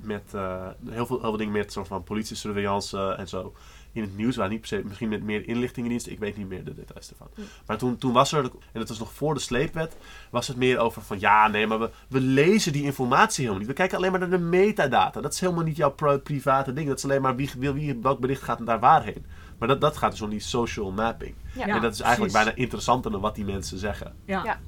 met eh, heel, veel, heel veel dingen met soort van politie-surveillance en zo in het nieuws waren. Niet per se, misschien met meer inlichtingendiensten, ik weet niet meer de details ervan. Hm. Maar toen, toen was er, en dat was nog voor de sleepwet, was het meer over van ja, nee, maar we, we lezen die informatie helemaal niet. We kijken alleen maar naar de metadata. Dat is helemaal niet jouw private ding. Dat is alleen maar wie, wie, wie welk bericht gaat daar waarheen. Maar dat, dat gaat dus om die social mapping. Ja, en dat is eigenlijk precies. bijna interessanter dan wat die mensen zeggen. Ja. Ja.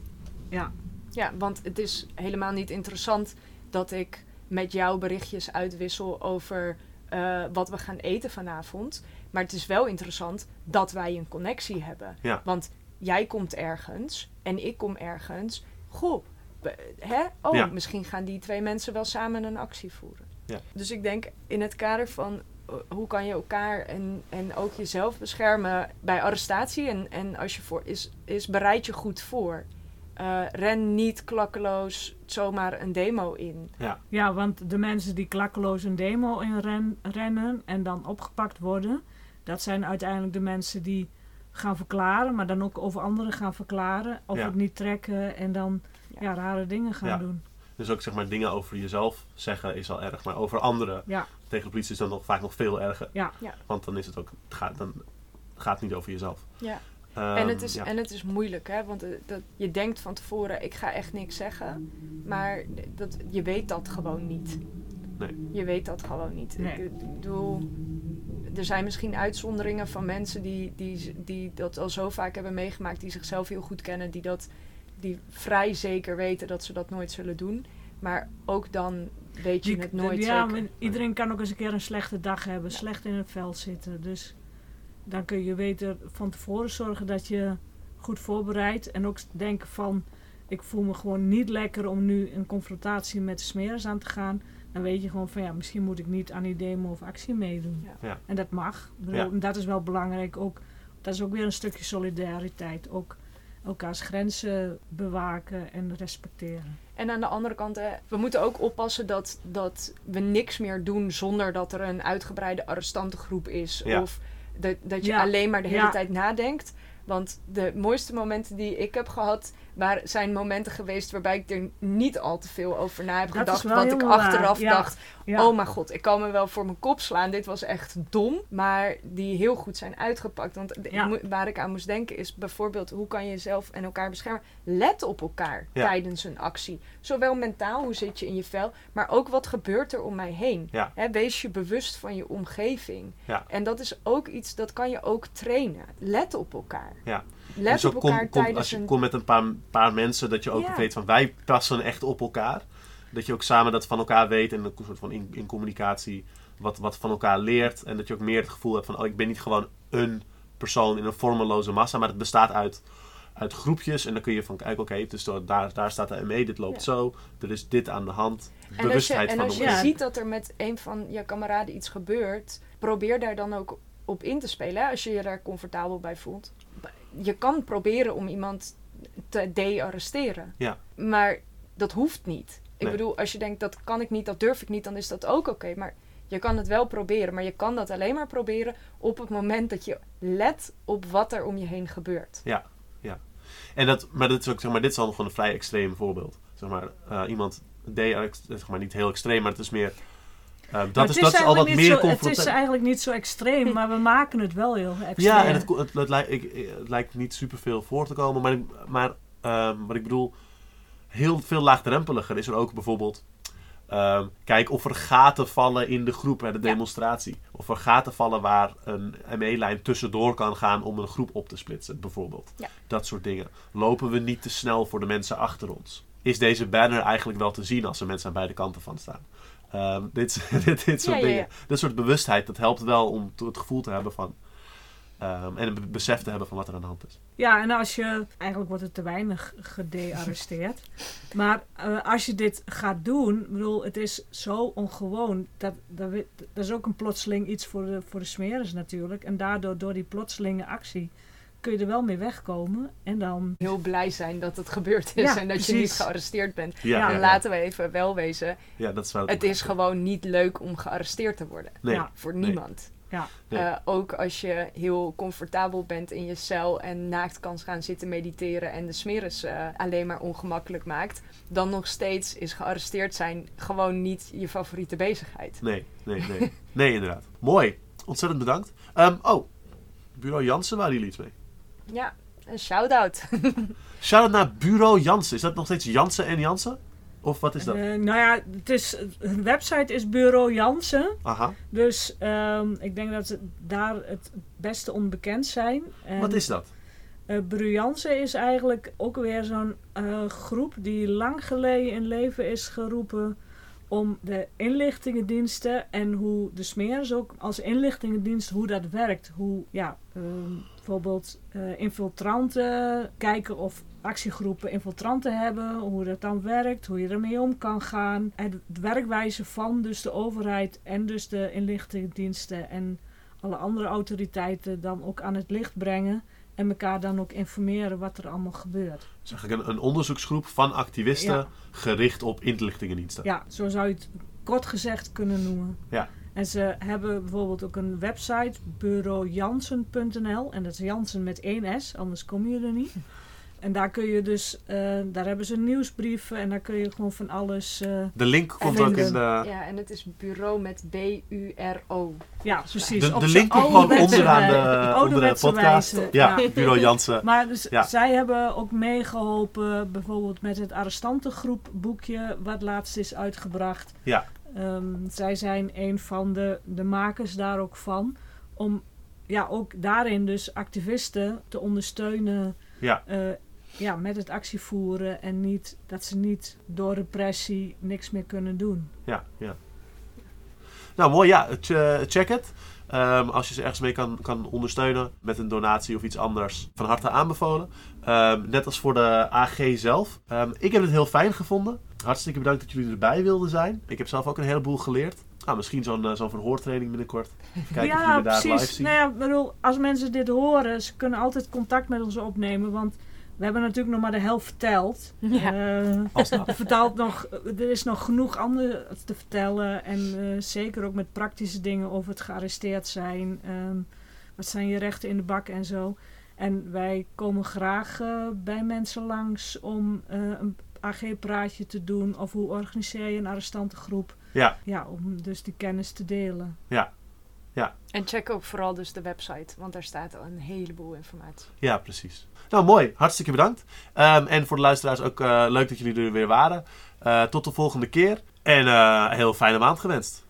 Ja. Ja, want het is helemaal niet interessant dat ik met jou berichtjes uitwissel over eh, wat we gaan eten vanavond. Maar het is wel interessant dat wij een connectie hebben. Ja. Want jij komt ergens en ik kom ergens. Goh, hè? Oh, Ja. misschien gaan die twee mensen wel samen een actie voeren. Ja. Dus ik denk in het kader van eh, hoe kan je elkaar en, en ook jezelf beschermen bij arrestatie. En, en als je voor is, is bereid je goed voor. Eh, ren niet klakkeloos zomaar een demo in. Ja, want de mensen die klakkeloos een demo in ren- rennen en dan opgepakt worden, dat zijn uiteindelijk de mensen die gaan verklaren, maar dan ook over anderen gaan verklaren, of Ja. het niet trekken en dan Ja. ja. rare dingen gaan Ja. doen. Dus ook zeg maar dingen over jezelf zeggen is al erg, maar over anderen Ja, tegen de politie is dan nog vaak nog veel erger. ja. Ja. Want dan is het ook, het gaat, dan gaat het niet over jezelf. Ja. Ehm, en, het is, ja. en het is moeilijk, hè? Want eh, dat, je denkt van tevoren, ik ga echt niks zeggen. Maar dat, je weet dat gewoon niet. Nee. Je weet dat gewoon niet. Nee. Ik, ik bedoel, er zijn misschien uitzonderingen van mensen die, die, die dat al zo vaak hebben meegemaakt, die zichzelf heel goed kennen, die dat die vrij zeker weten dat ze dat nooit zullen doen. Maar ook dan weet je Die- het nooit ja, zeker. maar iedereen kan ook eens een keer een slechte dag hebben, slecht in het vel zitten. Dus dan kun je beter van tevoren zorgen dat je goed voorbereidt en ook denken van, ik voel me gewoon niet lekker om nu een confrontatie met de smeres aan te gaan. Dan weet je gewoon van ja, misschien moet ik niet aan die demo of actie meedoen. Ja. Ja. En dat mag. Bedoel, Ja. Dat is wel belangrijk. Ook, dat is ook weer een stukje solidariteit. Ook elkaars grenzen bewaken en respecteren. En aan de andere kant, hè, we moeten ook oppassen dat, dat we niks meer doen zonder dat er een uitgebreide arrestantengroep is. Ja. Of dat, dat je Ja. alleen maar de hele Ja. tijd nadenkt. Want de mooiste momenten die ik heb gehad, waren, zijn momenten geweest waarbij ik er niet al te veel over na heb Dat gedacht. Want ik waar. achteraf Ja. dacht, Ja. oh mijn god, ik kan me wel voor mijn kop slaan. Dit was echt dom. Maar die heel goed zijn uitgepakt. Want Ja. waar ik aan moest denken is bijvoorbeeld, hoe kan je jezelf en elkaar beschermen? Let op elkaar Ja. tijdens een actie. Zowel mentaal, hoe zit je in je vel, maar ook wat gebeurt er om mij heen. Wees je bewust van je omgeving. Ja. En dat is ook iets, dat kan je ook trainen. Let op elkaar. Ja. Let dus op ook kom, elkaar kom- tijdens als je een... komt met een paar, paar mensen, dat je ook weet van wij passen echt op elkaar. Dat je ook samen dat van elkaar weet en een soort van in, in communicatie wat, wat van elkaar leert. En dat je ook meer het gevoel hebt van oh, ik ben niet gewoon een persoon in een vormeloze massa, maar het bestaat uit, uit groepjes. En dan kun je van kijken, oké, dus daar, daar staat de ME, dit loopt Ja. zo, er is dit aan de hand. En als je, Bewustheid en van als je Ja. ziet dat er met een van je kameraden iets gebeurt, probeer daar dan ook op in te spelen. Hè, als je je daar comfortabel bij voelt. Je kan proberen om iemand te de-arresteren. Ja. Maar dat hoeft niet. Ik Nee. bedoel, als je denkt dat kan ik niet, dat durf ik niet, dan is dat ook oké. Maar je kan het wel proberen. Maar je kan dat alleen maar proberen op het moment dat je let op wat er om je heen gebeurt. En dat, maar, dat is ook, zeg maar dit is al gewoon een vrij extreem voorbeeld. Zeg maar, eh, iemand deed, zeg maar niet heel extreem, maar het is meer... eh, dat is, het dat is al wat eigenlijk niet meer zo- Het is eigenlijk niet zo extreem, maar we maken het wel heel extreem. Ja, en het, het, het, lijkt, ik, het lijkt niet superveel voor te komen. Maar, ik- maar ehm, wat ik bedoel, heel veel laagdrempeliger is er ook bijvoorbeeld... ehm, kijk of er gaten vallen in de groep bij de Ja. demonstratie. Of er gaten vallen waar een ME-lijn tussendoor kan gaan om een groep op te splitsen, bijvoorbeeld. Ja. Dat soort dingen. Lopen we niet te snel voor de mensen achter ons? Is deze banner eigenlijk wel te zien als er mensen aan beide kanten van staan? Ehm, dit, dit, dit soort Ja, dingen. ja. Dat soort bewustheid, dat helpt wel om het gevoel te hebben van... ehm, en een be- besef te hebben van wat er aan de hand is. Ja, en als je... Eigenlijk wordt het te weinig gedearresteerd. maar eh, als je dit gaat doen... Bedoel, het is zo ongewoon. Dat, dat is ook een plotseling iets voor de, voor de smeres natuurlijk. En daardoor, door die plotselinge actie... kun je er wel mee wegkomen. En dan, Heel blij zijn dat het gebeurd is Ja, en dat je niet gearresteerd bent. Ja, Ja, ja, En ja. laten we even wel wezen, Ja, dat is wel het is gewoon niet leuk om gearresteerd te worden. Nee. Ja. Voor Nee. niemand. ja, Nee. Eh, ook als je heel comfortabel bent in je cel en naakt kan gaan zitten mediteren en de smeres eh, alleen maar ongemakkelijk maakt, dan nog steeds is gearresteerd zijn gewoon niet je favoriete bezigheid. Nee, nee, nee. nee, inderdaad. Mooi. Ontzettend bedankt. Ehm, oh, Bureau Jansen, waren jullie iets mee? Ja, een shout-out. Shout-out naar Bureau Jansen. Is dat nog steeds Jansen en Jansen? Of wat is dat? Eh, nou ja, het is, hun website is Bureau Jansen. Aha. Dus ehm, ik denk dat ze daar het beste onbekend zijn. En, Wat is dat? eh, Bureau Jansen is eigenlijk ook weer zo'n eh, groep die lang geleden in leven is geroepen om de inlichtingendiensten en hoe de smeers ook als inlichtingendienst hoe dat werkt. Hoe ja, ehm, bijvoorbeeld eh, infiltranten kijken of actiegroepen infiltranten hebben, hoe dat dan werkt, hoe je ermee om kan gaan. De werkwijze van dus de overheid en dus de inlichtingendiensten en alle andere autoriteiten dan ook aan het licht brengen. En elkaar dan ook informeren wat er allemaal gebeurt. Het is eigenlijk een, een onderzoeksgroep van activisten Ja. gericht op inlichtingendiensten. Ja, zo zou je het kort gezegd kunnen noemen. Ja. En ze hebben bijvoorbeeld ook een website, bureaujansen.nl. En dat is Jansen met één S, anders kom je er niet. En daar kun je dus, eh, daar hebben ze nieuwsbrieven en daar kun je gewoon van alles. eh, De link komt ook in de... Ja, en het is bureau met B-U-R-O. ja, precies. De, de link komt gewoon onderaan de, onder de podcast. wijze, ja, ja. Bureau Jansen. Maar dus, Ja. zij hebben ook meegeholpen, bijvoorbeeld met het arrestantengroep boekje, wat laatst is uitgebracht. Ja. Ehm, zij zijn een van de, de makers daar ook van. Om ja, ook daarin dus activisten te ondersteunen Ja. eh, ja, met het actievoeren. En niet, dat ze niet door repressie niks meer kunnen doen. Ja, ja. Nou, mooi. Ja, ch- check het. Ehm, als je ze ergens mee kan, kan ondersteunen met een donatie of iets anders, van harte aanbevolen. Ehm, net als voor de AG zelf. Ik heb het heel fijn gevonden. Hartstikke bedankt dat jullie erbij wilden zijn. Ik heb zelf ook een heleboel geleerd. Nou, misschien zo'n eh, zo'n verhoortraining binnenkort. Kijken of jullie daar live precies. zien. Nou ja, ik bedoel, als mensen dit horen, ze kunnen altijd contact met ons opnemen. Want we hebben natuurlijk nog maar de helft verteld. Ja. Vertaalt nog, er is nog genoeg anders te vertellen. En eh, zeker ook met praktische dingen over het gearresteerd zijn. Ehm, wat zijn je rechten in de bak en zo. En wij komen graag bij mensen langs om eh, een AG-praatje te doen. Of hoe organiseer je een arrestantengroep. Ja. Ja, om dus die kennis te delen. En check ook vooral dus de website, want daar staat al een heleboel informatie. Ja, precies. Nou, mooi. Hartstikke bedankt. Ehm, en voor de luisteraars ook eh, leuk dat jullie er weer waren. Eh, tot de volgende keer. En eh, een heel fijne maand gewenst.